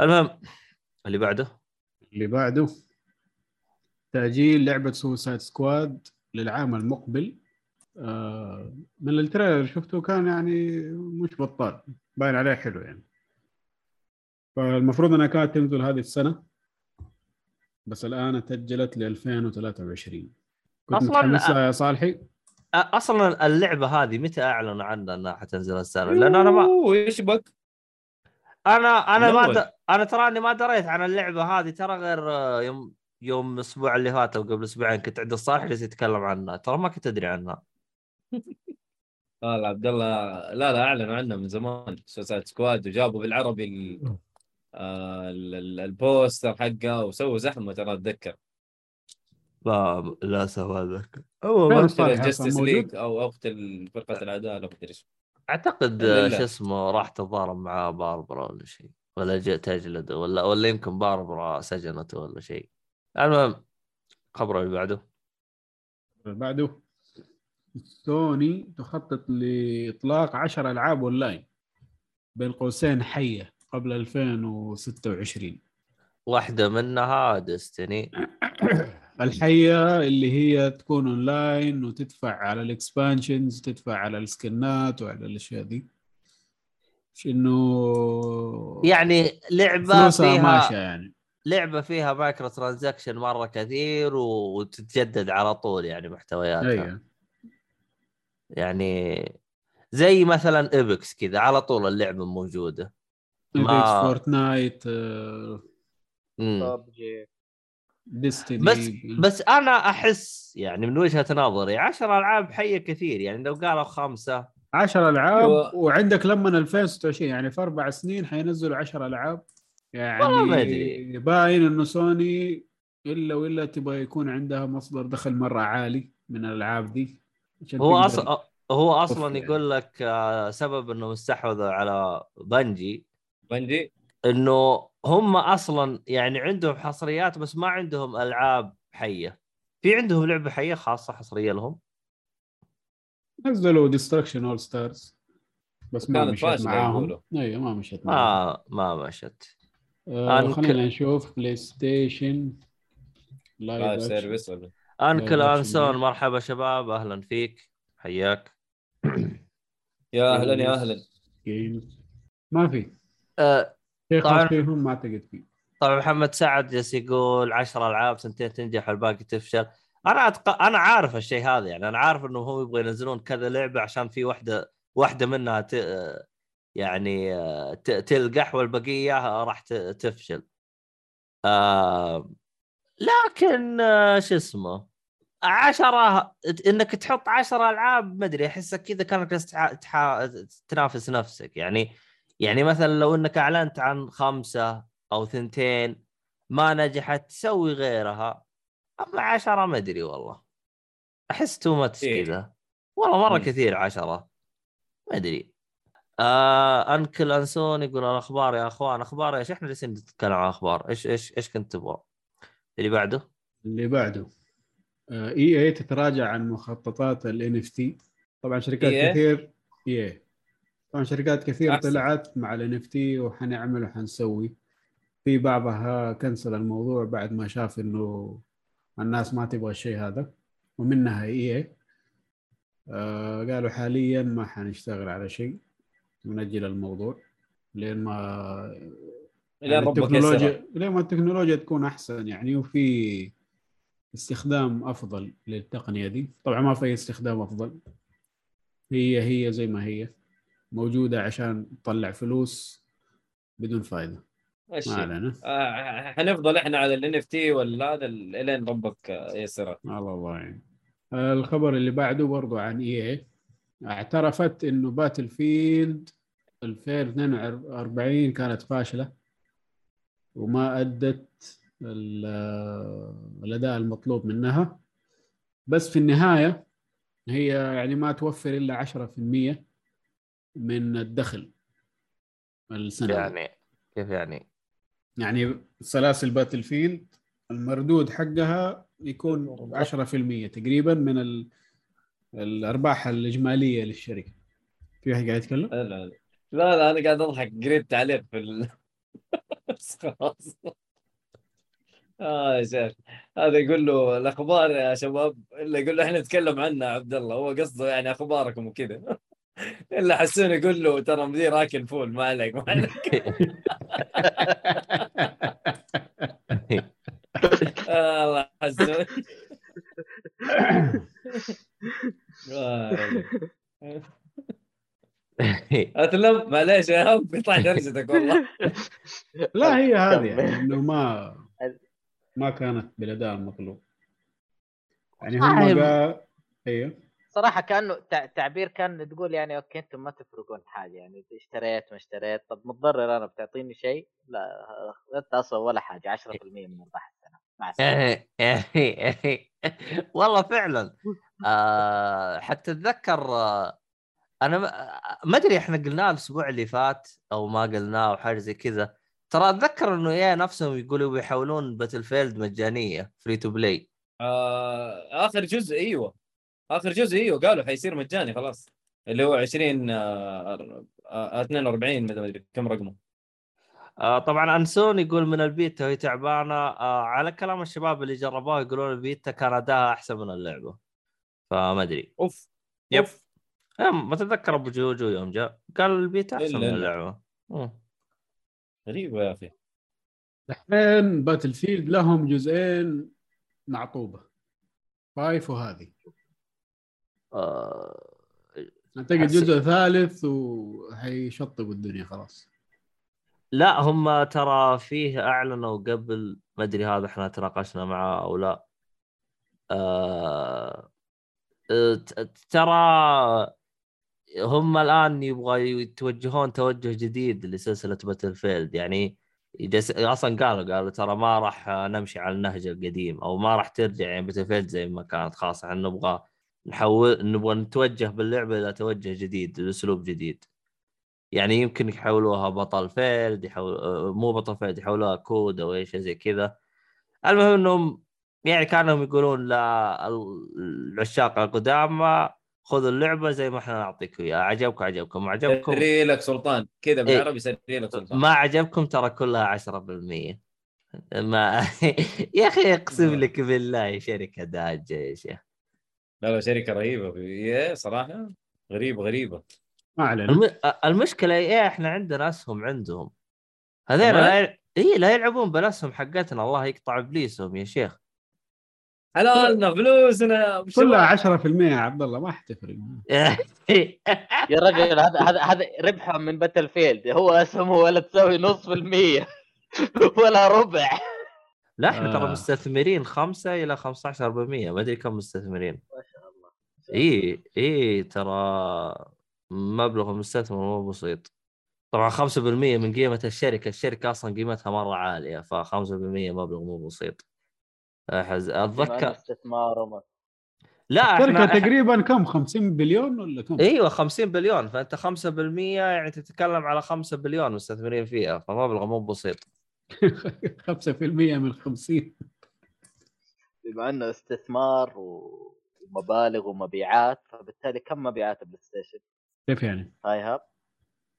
المهم اللي بعده؟ اللي بعده تأجيل لعبة Suicide Squad للعام المقبل. من ال trailer شفته كان يعني مش بطال باين عليه حلو يعني. فالمفروض أنها كانت تنزل هذه السنة بس الآن تأجلت ل 2023 كنت أصلاً- متحمس يا صالحي؟ أصلا اللعبة هذه متى اعلنوا عنها إنها حتنزل السنة؟ لأن أنا ما إيش بك؟ أنا أنا ما. د... أنا تراني ما دريت عن اللعبة هذه ترى غير آه، يوم يوم الأسبوع اللي فات أو قبل أسبوعين كنت عند الصالح جالس يتكلم عنها ترى ما كنت أدري عنها. والله عبد الله لا لا أعلنوا عنه من زمان Suicide Squad وجابوا بالعربي ال... آه ال- ال- ال poster حقه وسووا زحمة ترى أتذكر. لا للاسف هذا هو فين ما-؟ League أو أخت فرقة العداله ما أدري إيش. أعتقد لا، لا. شو اسمه راح تتضارب مع باربرا ولا شيء. ولا جاء تجلد ولا ولا يمكن باربرا سجنته ولا شيء. المهم خبر اللي بعده. اللي بعده. سوني تخطط لإطلاق 10 ألعاب أونلاين بين قوسين حية قبل 2026 واحدة منها Destiny الحية اللي هي تكون أونلاين وتدفع على ال expansions تدفع على السكنات وعلى الأشياء دي. مش انه يعني لعبة فلوسها ماشية فيها يعني. لعبة فيها micro transaction مرة كثير وتتجدد على طول يعني محتوياتها. أيوه. يعني زي مثلا Apex كذا على طول اللعبة موجودة ما- Apex Fortnite آه،. Destiny بس بس أنا أحس يعني من وجهة نظري 10 ألعاب حية كثير يعني لو قالوا خمسة 10 ألعاب أيوة. وعندك لما 2026 يعني في أربع سنين حينزلوا 10 ألعاب يعني. باين إنه سوني إلا وإلا تبغى يكون عندها مصدر دخل مرة عالي من الألعاب دي هو أصلا هو أصلا يعني. يقول لك آه، سبب انهم استحوذوا على بنجي. بنجي؟ إنه هم أصلا يعني عندهم حصريات بس ما عندهم ألعاب حية. في عندهم لعبة حية خاصة حصرية لهم؟ نزلوا Destruction AllStars بس ما مشيت فاشلة معاهم. أيوه ما مشيت معاهم. ما ما مشت آه خلينا نشوف PlayStation live live service ولا؟ Uncle لا، انسون. مرحبا شباب أهلا فيك. حياك. يا أهلا يا أهلا. ما في. شيء طبعاً. فيهم ما أعتقد فيه. طبعا محمد سعد جالس يقول 10 ألعاب سنتين تنجح والباقي تفشل. أنا أتق... أنا عارف الشيء هذا يعني. أنا عارف انهم هم يبغوا ينزلون كذا لعبة عشان في واحدة واحدة منها ت... يعني آه، ت... تلقح والبقية راح ت... تفشل. آه... لكن آه، شو اسمه عشرة إنك تحط عشرة ألعاب ما أدري أحسك كذا كانك جالس تح... تح... تنافس نفسك. يعني يعني مثلا لو إنك أعلنت عن خمسة أو ثنتين ما نجحت تسوي غيرها. أما عشرة ما أدري والله. أحس too much إيه. كذا. والله مرة مم. كثير عشرة. ما أدري. آه Uncle انسون يقول الأخبار يا أخوان أخبار إيش؟ إحنا جالسين نتكلم عن أخبار. إيش إيش إيش كنت تبغى؟ اللي بعده؟ اللي بعده. EA تتراجع عن مخططات ال NFT. طبعا شركات EA؟ كثير إي طبعا شركات كثير أحسن. طلعت مع ال NFT وحنعمل وحنسوي. في بعضها كنسل الموضوع بعد ما شاف إنه الناس ما تبغى الشيء هذا ومنها EA آه قالوا حاليا ما حنشتغل على شيء ونجل الموضوع لين ما يعني التكنولوجيا لين ما التكنولوجيا تكون أحسن يعني وفي استخدام أفضل للتقنية دي. طبعا ما في استخدام أفضل. هي هي زي ما هي. موجودة عشان تطلع فلوس بدون فائده ما علينا. آه، حنفضل إحنا على ال NFT ولا هذا إلين ربك يسر الله الله يعني الخبر اللي بعده برضو عن EA اعترفت إنه Battlefield 2042 كانت فاشلة. وما أدت ال- الأداء المطلوب منها. بس في النهاية هي يعني ما توفر إلا 10% من الدخل السنوي. يعني كيف يعني؟ يعني سلاسل باتل فيلد المردود حقها يكون 10% تقريبا من ال... الأرباح الإجمالية للشركة. في واحد قاعد يتكلم؟ لا لا لا لا أنا قاعد أضحك. قريت تعليق في ال... بس خلاص. آه يا شيخ هذا يقول له الأخبار يا شباب إلا يقول له إحنا نتكلم عنها عبد الله هو قصده يعني أخباركم وكذا. إلا حسون يقول له ترى مدير اكل فول ما عليك ما عليك. آه، الله حسون. آه. اتلم معليش يا هم قطعت رجلتك والله. لا هي هذه. يعني إنه ما ما كانت بالاداء المطلوب يعني هم قا... أيوه صراحة كانه تع- تعبير كان تقول يعني أوكي أنتم ما تفرقون حاجة يعني اشتريت ما اشتريت. طب متضرر أنا بتعطيني شيء؟ لا انت أصلا ولا حاجة 10% من ارباح السنة مع السلامة. والله فعلا. آه حتى اتذكر آه أنا ما- أدري إحنا قلناه الأسبوع اللي فات أو ما قلناه أو حاجة زي كذا. ترى أتذكر إنه يا نفسهم يقولوا بيحولون Battlefield مجانية free to play آه آخر جزء إيوه. آخر جزء إيوه. قالوا حيصير مجاني خلاص. اللي هو 20 آه آه 42 ما أدري كم رقمه. آه طبعا انسون يقول من البيتا وهي تعبانة. آه على كلام الشباب اللي جربوها يقولون البيتا كان أداها أحسن من اللعبة. فما أدري. أوف. yep. أوف. آه، ما تتذكر أبو جوجو يوم جاء؟ قال البيتا أحسن من. اللعبه. غريبه يا أخي. الحين Battlefield لهم جزئين معطوبة. Five وهذه. آه اعتقد حسي- جزء ثالث وهيشطبوا الدنيا خلاص. لا هم ترى فيه أعلنوا قبل ما أدري هذا إحنا تناقشنا معاه أو لا. آه ت- ترى هم الآن يبغى يتوجهون توجه جديد لسلسلة Battlefield يعني جس... أصلا قالوا قالوا ترى ما راح نمشي على النهج القديم أو ما راح ترجع يعني Battlefield زي ما كانت. خلاص إحنا نبغى نحول نبغى نتوجه باللعبة إلى توجه جديد لأسلوب جديد. يعني يمكن يحولوها Battlefield يحول مو Battlefield يحولوها COD أو أي شيء زي كذا. المهم إنهم يعني كانوا يقولون للعشاق القدامى خذوا اللعبة زي ما إحنا نعطيكم إياها. عجبكم عجبكم. ما عجبكم سري لك سلطان. كذا إيه. بالعربي سري لك سلطان. ما عجبكم ترى كلها 10% ما يا أخي أقسم نعم. لك بالله شركة داجة يا شيخ. لا لا شركة رهيبة. في صراحة غريبه غريبة. ما علينا. الم... المشكلة إيه إحنا عندنا اسهم عندهم. هذول كمان؟ لا ي... إيه لا يلعبون بالاسهم حقتنا. الله يقطع إبليسهم يا شيخ. حلالنا فلوسنا كلها 10% يا عبد الله ما حتفرق. يا رجل هذا هذا هذا ربحهم من باتل فيلد هو اسهمه ولا تسوي نص في المية. ولا ربع. لا إحنا ترى آه. مستثمرين 5 إلى 15% ما أدري كم مستثمرين. ما شاء الله. إي إي ترى مبلغ المستثمر مو بسيط. طبعا 5% من قيمة الشركة الشركة أصلا قيمتها مرة عالية ف 5% مبلغ مو بسيط. أحز... إنه أتذكر استثمار وما لا الشركة إحنا تقريبا كم 50 بليون ولا كم؟ إيوه 50 بليون فأنت 5% يعني تتكلم على 5 بليون مستثمرين فيها فمبلغ مو بسيط 5% من 50 بما إنه استثمار ومبالغ ومبيعات فبالتالي كم مبيعات ال PlayStation؟ كيف يعني؟ ها إيهاب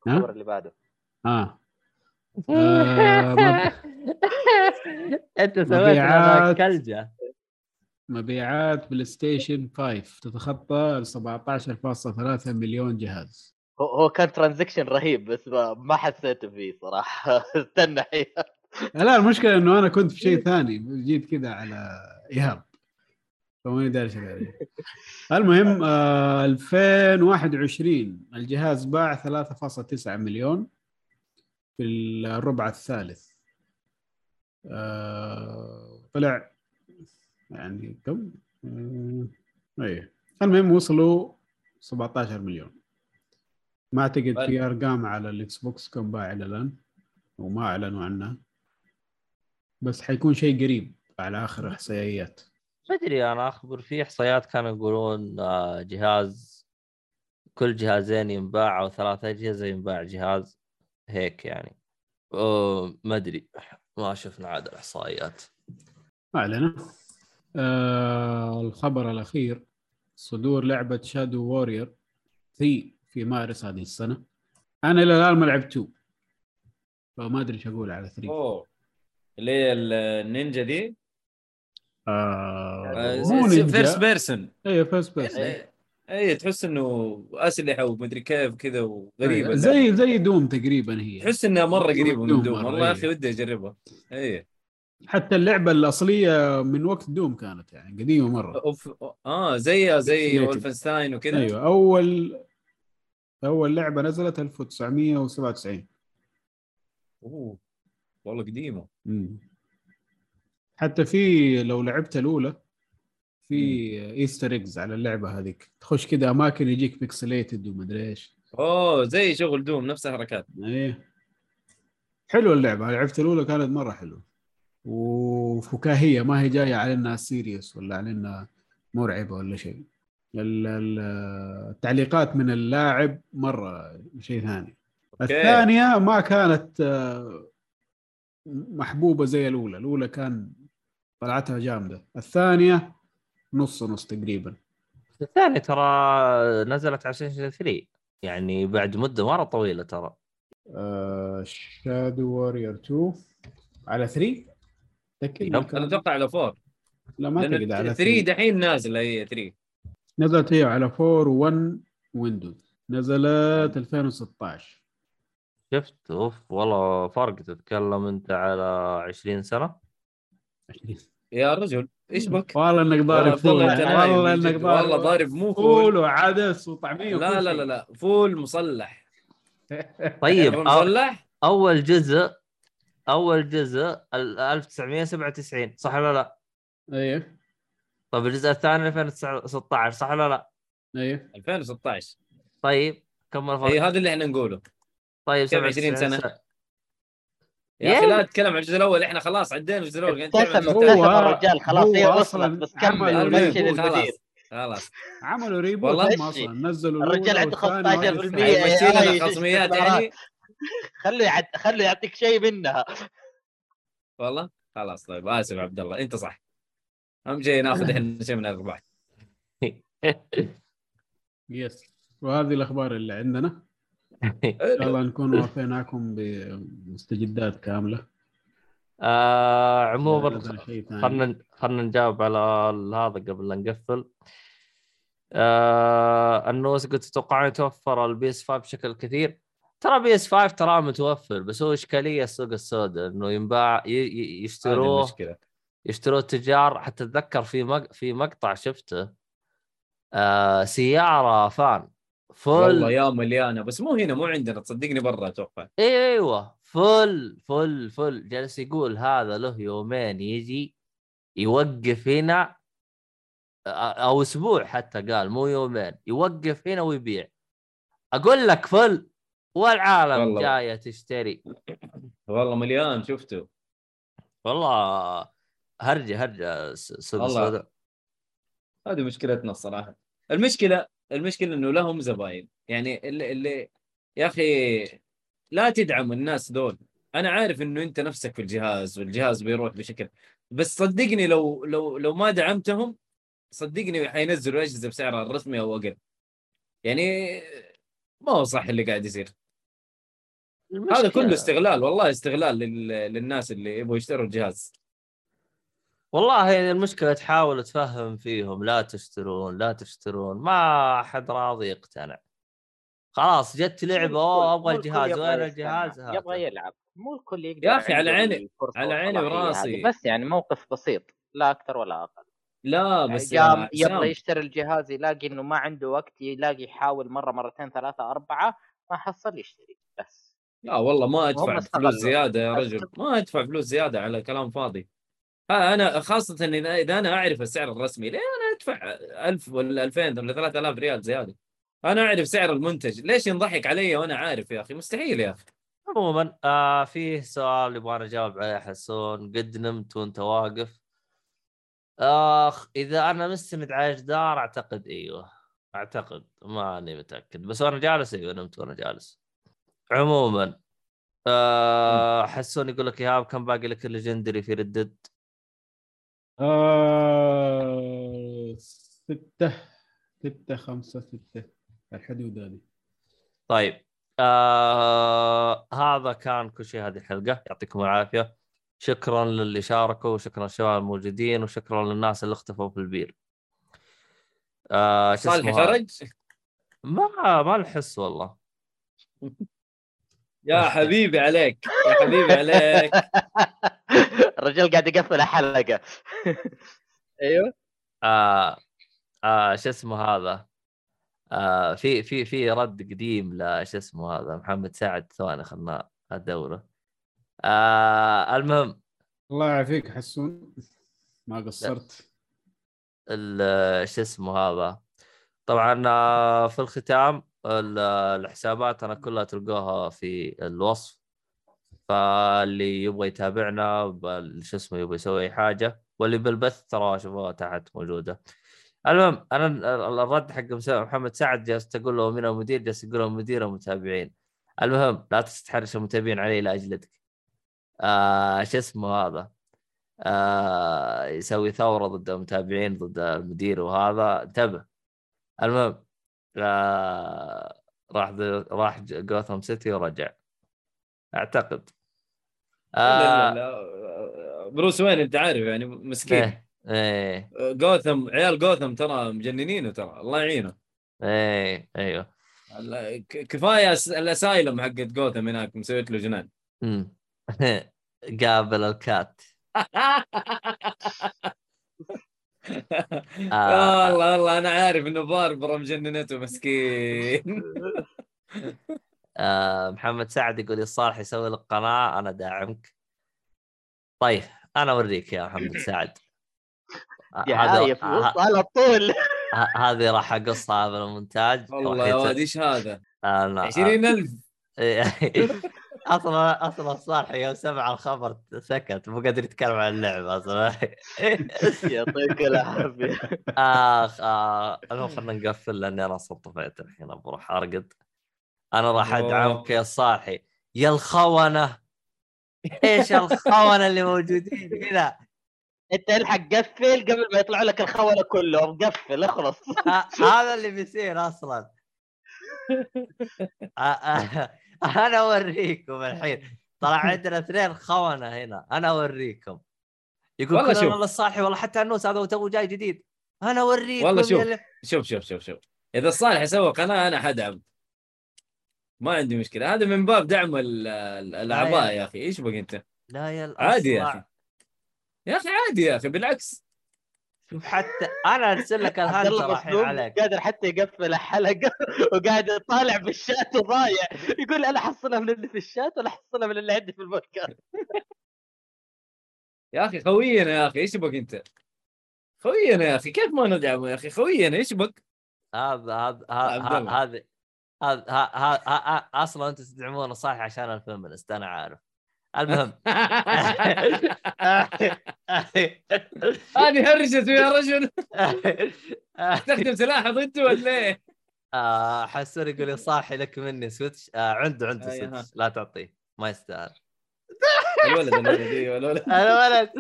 ها؟ الخبر اللي بعده آه أنت سويت كلجة. مبيعات PlayStation 5 تتخطى 17.3 مليون جهاز. هو هو كان ترانزكشن رهيب بس ما, حسيت فيه صراحة. استنى لا المشكلة إنه أنا كنت في شيء ثاني. جيت كذا على إيهاب. فماني داري إيش. المهم آه 2021 الجهاز باع 3.9 مليون. في الربع الثالث. آه طلع يعني كم؟ آه إيه. المهم وصلوا 17 مليون. ما اعتقد في أرقام على ال Xbox كم باع إلى الآن؟ وما أعلنوا عنها بس حيكون شيء قريب على آخر إحصائيات. ما أدري أنا أخبر في إحصائيات كانوا يقولون آه، جهاز كل جهازين ينباع أو ثلاث أجهزة ينباع جهاز. هيك يعني. ما أدري ما شفنا عاد الاحصائيات ما علينا. آه الخبر الأخير صدور لعبة Shadow Warrior 3 في مارس هذه السنة. أنا إلى الآن ما لعبت 2 فما أدري إيش أقول على 3 أوه. اللي هي النينجا دي؟ آه مو first نينجا. person أيوه first person اي تحس إنه أسلحة ومدري كيف كذا وغريبة زي زي Doom تقريبا هي تحس إنها مرة قريبة من Doom والله يا إيه. أخي ودي أجربها اي حتى اللعبة الأصلية من وقت Doom كانت يعني قديمة مرة أوف. آه زي زي. Wolfenstein وكذا أيوه أول أول لعبة نزلت 1997 أوه والله قديمة مم. حتى في لو لعبت الأولى في Easter eggs على اللعبة هذيك. تخش كذا أماكن يجيك pixelated ومدري إيش. أوه زي شغل Doom نفس الحركات. إيه. حلوة اللعبة لعبت الأولى كانت مرة حلوة. وفكاهية ما هي جاية على إنها serious ولا على إنها مرعبة ولا شيء. ال- ال- التعليقات من اللاعب مرة شيء ثاني. okay. الثانية ما كانت آه، محبوبة زي الأولى. الأولى كان طلعتها جامدة. الثانية نص نص تقريبا. الثاني ترى نزلت على سيشن 3 يعني بعد مدة مرة طويلة ترى. Shadow Warrior 2 على 3 تأكد أنا أتوقع على 4 لا ما اعتقد على 3 دحين نازلة هي 3 نزلت هي على 4 و1 Windows نزلت 2016 شفت؟ أوف والله فرق تتكلم أنت على 20 سنة. يا رجل إيش بك؟ والله إنك ضارب والله full والله إنك جد. والله ضارب ضارب مو full full وعدس وطعمية لا لا. لا لا فول مصلح طيب مصلح أول جزء أول جزء ال- 1997 صح ولا لا؟ إيه طيب الجزء الثاني 2016 صح ولا لا؟ إيه 2016 طيب كم الفرق؟ اي هذا اللي إحنا نقوله طيب كم 20 97 سنة؟ يا أخي لا تتكلم عن الجزء الأول إحنا خلاص عدينا الجزء الأول نتكلم ابتسم. ابتسم الرجال خلاص هي وصلت بس عمل كمل. مشي للمدير خلاص. خلاص. عملوا reboot والله. أصلا نزلوا الرجال عنده والثانية 15% وهذه الثانية. هيمشي يا لنا خصميات. يعني خلوا يعد... خلوا يعطيك شيء منها. والله؟ خلاص طيب. آسف عبد الله. أنت صح. اهم شيء ناخذ إحنا شيء من الارباح yes وهذه الأخبار اللي عندنا. إن شاء الله نكون وفيناكم بمستجدات كاملة. آه عموما. خلنا خلنا نجاوب على هذا قبل لا نقفل. آه النوس قلت تتوقعون يتوفر ال PS 5 بشكل كثير. ترى PS 5 ترى متوفر بس هو إشكالية السوق السوداء إنه ينباع ي- ي- هذه يشتروه يشتروه التجار. حتى أتذكر في مق... في مقطع شفته. آه سيارة van. full. والله يا مليانة. بس مو هنا مو عندنا. تصدقني برا أتوقع. أيوه. full full full. جالس يقول هذا له يومين يجي يوقف هنا أو أسبوع حتى قال مو يومين. يوقف هنا ويبيع. أقول لك فل والعالم والله. جاية تشتري. والله مليان شفته والله هرجة هرجة س- سوق والله. السوداء هذه مشكلتنا الصراحة. المشكلة المشكلة إنه لهم زباين. يعني اللي, اللي يا أخي لا تدعم الناس دول. أنا عارف إنه أنت نفسك في الجهاز والجهاز بيروح بشكل. بس صدقني لو لو لو ما دعمتهم صدقني حينزلوا أجهزة بسعرها الرسمي أو أقل. يعني ما هو صح اللي قاعد يصير. هذا كله استغلال والله استغلال لل... للناس اللي يبغوا يشتروا الجهاز. والله يعني المشكلة تحاول تفهم فيهم لا تشترون لا تشترون ما حد راضي يقتنع خلاص جت لعبة أوه أبغى الجهاز يبغى وين. الجهاز هاته. يبغى يلعب مو الكل يقدر يا أخي، على عيني- على عيني وراسي. بس يعني موقف بسيط لا أكثر ولا أقل لا بس جاء يا يبغى يشتري الجهاز يلاقي إنه ما عنده وقت يلاقي يحاول مرة مرتين ثلاثة أربعة ما حصل يشتري بس لا والله ما أدفع فلوس. زيادة يا بس. رجل ما أدفع فلوس زيادة على كلام فاضي أنا خاصة إن اذا إذا أنا أعرف السعر الرسمي ليه أنا أدفع 1000 ولا 2000 ولا 3000 ريال زيادة؟ أنا أعرف سعر المنتج ليش ينضحك علي وأنا عارف يا أخي؟ مستحيل يا أخي. عموما آه فيه سؤال يبغى أجاوب عليه حسون. قد نمت وأنت واقف؟ آخ إذا أنا مستند على جدار أعتقد إيوه. أعتقد ماني متأكد. بس وأنا جالس إيوه نمت وأنا جالس. عموما آه حسون يقول لك إيهاب كم باقي لك ال legendary في Red Dead؟ آه... ستة ستة خمسة ستة. الحدود هذه. طيب. آه هذا كان كل شيء هذه الحلقة. يعطيكم العافية. شكرا للي شاركوا وشكرا للشباب الموجودين وشكرا للناس اللي اختفوا في البير. آه شو صالح؟ خرج؟ ما ما نحس والله. يا حبيبي عليك يا حبيبي عليك. الرجال قاعد يقفل حلقة. أيوه. آه آه شو اسمه هذا؟ آه في في في رد قديم ل شو اسمه هذا؟ محمد سعد. ثواني خلنا أدوره. آه المهم. الله يعافيك حسون. ما قصرت. ال- شو اسمه هذا؟ طبعا آه، في الختام ال- الحسابات أنا كلها تلقوها في الوصف. فاللي يبغى يتابعنا شو اسمه يبغى يسوي أي حاجة واللي بالبث ترى شوفوها تحت موجودة. المهم أنا ال- الرد حق محمد سعد جالس تقول له من المدير جالس يقول له المدير المتابعين. المهم لا تستحرش المتابعين علي لاجلدك آه شو اسمه هذا؟ آه يسوي ثورة ضد المتابعين ضد المدير وهذا. انتبه. المهم آه راح راح جوثام سيتي ورجع. أعتقد. آه. لا لا بروس وين انت عارف يعني مسكين. إيه إيه. جوثم عيال جوثم ترى مجننينه ترى الله يعينه. إيه أيوه. كفاية الأسايلم حقت جوثم هناك مسويت له جنان. مم. قابل الكات. آه. والله والله أنا عارف إنه باربرا مجننته مسكين. آه محمد سعد يقول الصالح يسوي لك قناة أنا داعمك. طيب أنا أوريك يا محمد سعد. آه، دعايه في ه- الوسط على طول هذه راح أقصها بالمونتاج والله يا واد إيش هذا؟ أنا 20000 أصلا أصلا صالح يوم سمع الخبر سكت مو قادر يتكلم عن اللعبه أصلا. يعطيك العافية. اخ آه المهم خلينا نقفل لأني أنا أصلا طفيت الحين بروح أرقد. أنا راح. أدعمك يا صالحي. يا الخونة. إيش الخونة اللي موجودين هنا؟ أنت الحق قفل قبل ما يطلعوا لك الخونة كلهم. قفل اخلص. هذا اللي بيصير أصلا. أنا أوريكم الحين. طلع عندنا اثنين خونة هنا. أنا أوريكم. يقول والله شوف. والله الصالحي والله حتى النوس هذا تو جاي جديد. أنا أوريكم والله شوف. شوف شوف شوف شوف. إذا الصالح يسوي قناة أنا حدعم. ما عندي مشكلة. هذا من باب دعم ال- ال- الأعضاء يا أخي. إيش بك أنت؟ لا يا عادي يا. أخي. يا أخي عادي يا أخي بالعكس. شوف حتى أنا أرسل لك ال hunter عليك. قادر حتى يقفل الحلقة وقاعد يطالع بالشات وضايع. يقول أنا احصلها من اللي في الشات ولا احصلها من اللي عندي في البودكاست يا أخي خوينا يا أخي إيش بك أنت؟ خوينا يا أخي كيف ما ندعمه يا أخي؟ خوينا إيش بك هذا هذا هذا. هذا أصلا أنتم تدعمونه صح عشان الفيمنست أنا عارف. المهم. هذه هرجت يا رجل. تستخدم سلاح ضده ولا إيه؟ آه، حسون يقول صاحي لك مني سويتش. آه عنده عنده أيها. سويتش. لا تعطيه. ما يستاهل. الولد الولد. الولد.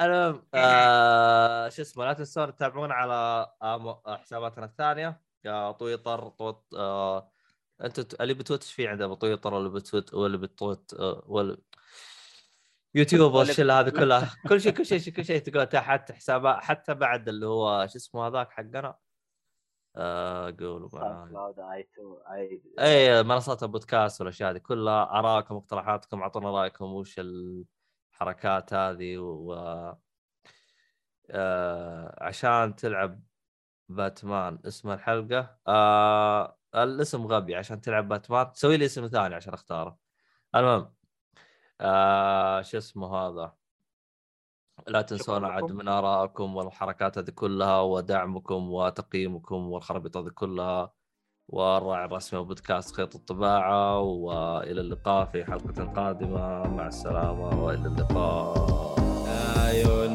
المهم آه شو اسمه لا تنسون تتابعونا على آه، حساباتنا الثانية. آه، تويتر توت آه أنت ت- اللي بتويتش فيه عنده بتويتر ولا بتويت ولا بتويت آه، ولا يوتيوب والشله هذه كلها كل شيء كل شيء كل شيء تلقاه تحت حسابات حتى بعد اللي هو شو اسمه هذاك حقنا. آه قولوا اي منصات البودكاست والأشياء هذه كلها. ارائكم واقتراحاتكم أعطونا رأيكم وش الحركات هذه و آه عشان تلعب باتمان اسم الحلقة. آه الاسم غبي عشان تلعب باتمان. تسوي لي اسم ثاني عشان أختاره. المهم آه شو اسمه هذا؟ لا عاد لكم. من آرائكم والحركات هذه كلها ودعمكم وتقييمكم والخرابيط هذه كلها. والراعي الرسمي وبودكاست خيط الطباعة. وإلى اللقاء في حلقة قادمة. مع السلامة وإلى اللقاء. آيوه. نرى